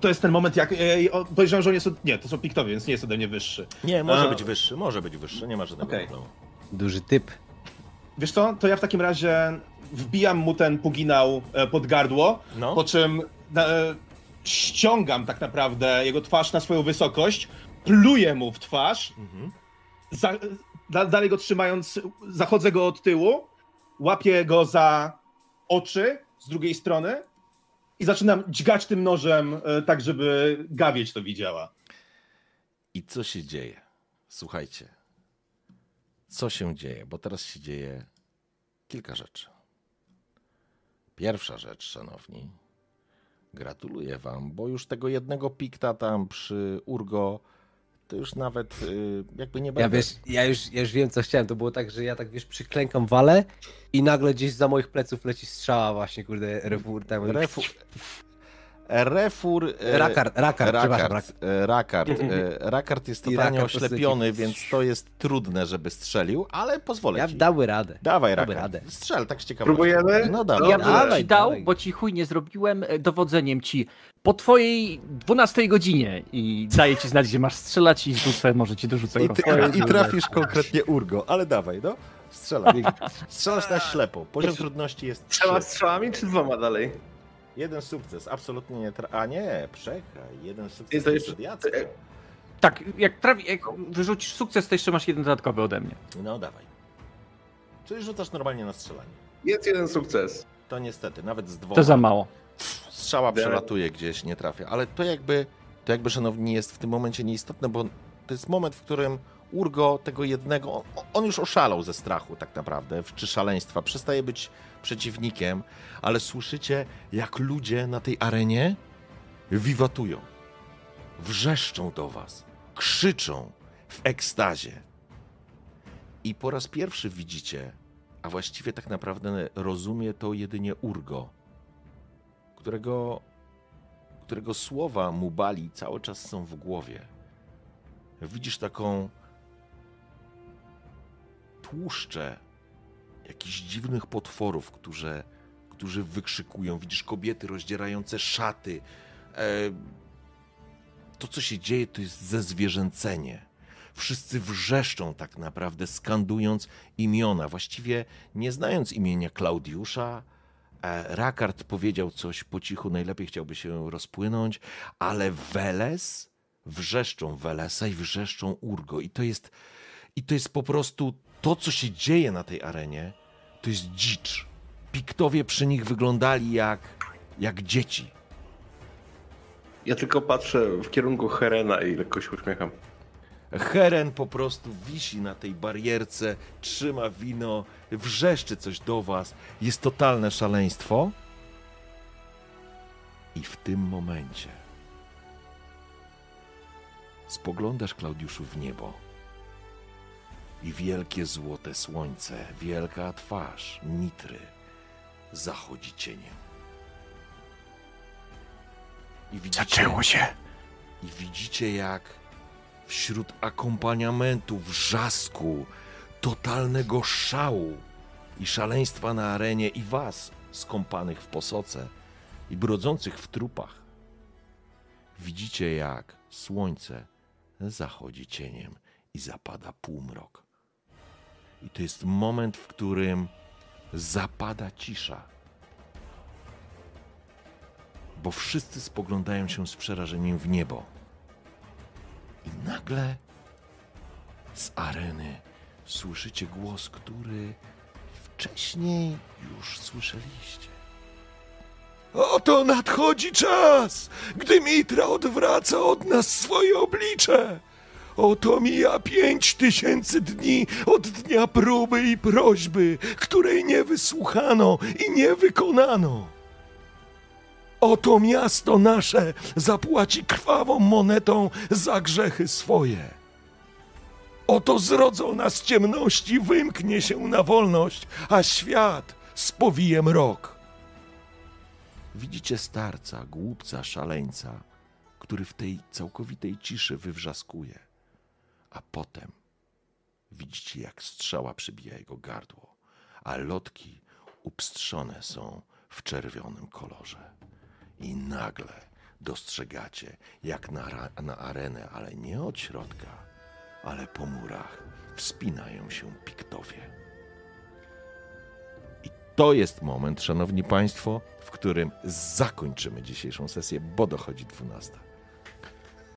To jest ten moment, jak. E, o, podejrzewam, że on jest. Od, nie, to są piktowie, więc nie jest ode mnie wyższy. Nie, może A. być wyższy, może być wyższy, nie ma żadnego Okej. problemu. Duży typ. Wiesz co, to ja w takim razie wbijam mu ten puginał e, pod gardło, No, po czym e, ściągam tak naprawdę jego twarz na swoją wysokość, pluję mu w twarz, mhm. za, da, dalej go trzymając, zachodzę go od tyłu, łapię go za oczy z drugiej strony i zaczynam dźgać tym nożem e, tak, żeby gawieć to widziała. I co się dzieje? Słuchajcie. Co się dzieje? Bo teraz się dzieje kilka rzeczy. Pierwsza rzecz, szanowni. Gratuluję wam, bo już tego jednego pikta tam przy Urgo to już nawet y, jakby nie będę. Ja wiesz, ja już, ja już wiem co chciałem. To było tak, że ja tak wiesz, przyklękam walę i nagle gdzieś za moich pleców leci strzała właśnie, kurde, refur tam. Refur. E, Rakard, rakard, przepraszam, Rakard, rakard. e, Rakard, e, Rakard jest totalnie Rakard oślepiony, więc to jest trudne, żeby strzelił, ale pozwolę Ja ci. dały radę. Dawaj, Rakard. radę. Strzel, tak z ciekawości. Próbujemy? No dawaj. Ja bym dawaj, ci dał, dawaj. bo ci chuj nie zrobiłem, e, dowodzeniem ci po twojej 12 godzinie i daję ci znać, gdzie masz strzelać i rzucę, może ci dorzucę I, ty, i trafisz konkretnie Urgo, ale dawaj, no. Strzelaj. Strzelasz na ślepo. Poziom trudności jest Trzema trzy. strzałami czy dwoma dalej? Jeden sukces, absolutnie nie tra... A nie, przekaj. Jeden sukces to przed Jackiem. Tak, jak, trafi, jak wyrzucisz sukces, to jeszcze masz jeden dodatkowy ode mnie. No dawaj. Czyli rzucasz normalnie na strzelanie. Jest jeden sukces. To niestety, nawet z dwoma. To za mało. Strzała przelatuje gdzieś, nie trafia. Ale to jakby, to jakby, szanowni, jest w tym momencie nieistotne, bo to jest moment, w którym Urgo tego jednego, on, już oszalał ze strachu tak naprawdę, czy szaleństwa, przestaje być przeciwnikiem, ale słyszycie, jak ludzie na tej arenie wiwatują, wrzeszczą do was, krzyczą w ekstazie. I po raz pierwszy widzicie, a właściwie tak naprawdę rozumie to jedynie Urgo, którego, którego słowa mu bali cały czas są w głowie. Widzisz taką tłuszczę jakichś dziwnych potworów, którzy, którzy wykrzykują. Widzisz kobiety rozdzierające szaty. E, to, co się dzieje, to jest zezwierzęcenie. Wszyscy wrzeszczą tak naprawdę, skandując imiona, właściwie nie znając imienia Klaudiusza, E, Rakard powiedział coś po cichu, najlepiej chciałby się rozpłynąć, ale Weles wrzeszczą Welesa i wrzeszczą Urgo. I to jest, i to jest po prostu to, co się dzieje na tej arenie, to jest dzicz. Piktowie przy nich wyglądali jak, jak dzieci. Ja tylko patrzę w kierunku Herena i lekko się uśmiecham. Heren po prostu wisi na tej barierce, trzyma wino, wrzeszczy coś do was. Jest totalne szaleństwo. I w tym momencie spoglądasz, Klaudiuszu, w niebo. I wielkie złote słońce, wielka twarz Mitry zachodzi cieniem. I widzicie, się. i widzicie, jak wśród akompaniamentu, wrzasku, totalnego szału i szaleństwa na arenie i was, skąpanych w posoce i brodzących w trupach, widzicie, jak słońce zachodzi cieniem i zapada półmrok. I to jest moment, w którym zapada cisza. Bo wszyscy spoglądają się z przerażeniem w niebo. I nagle z areny słyszycie głos, który wcześniej już słyszeliście. Oto nadchodzi czas, gdy Mitra odwraca od nas swoje oblicze. Oto mija pięć tysięcy dni od dnia próby i prośby, której nie wysłuchano i nie wykonano. Oto miasto nasze zapłaci krwawą monetą za grzechy swoje. Oto zrodzona z ciemności wymknie się na wolność, a świat spowije mrok. Widzicie starca, głupca, szaleńca, który w tej całkowitej ciszy wywrzaskuje, a potem widzicie, jak strzała przybija jego gardło, a lotki upstrzone są w czerwonym kolorze. I nagle dostrzegacie, jak na, na arenę, ale nie od środka, ale po murach wspinają się piktowie. I to jest moment, szanowni państwo, w którym zakończymy dzisiejszą sesję, bo dochodzi 12.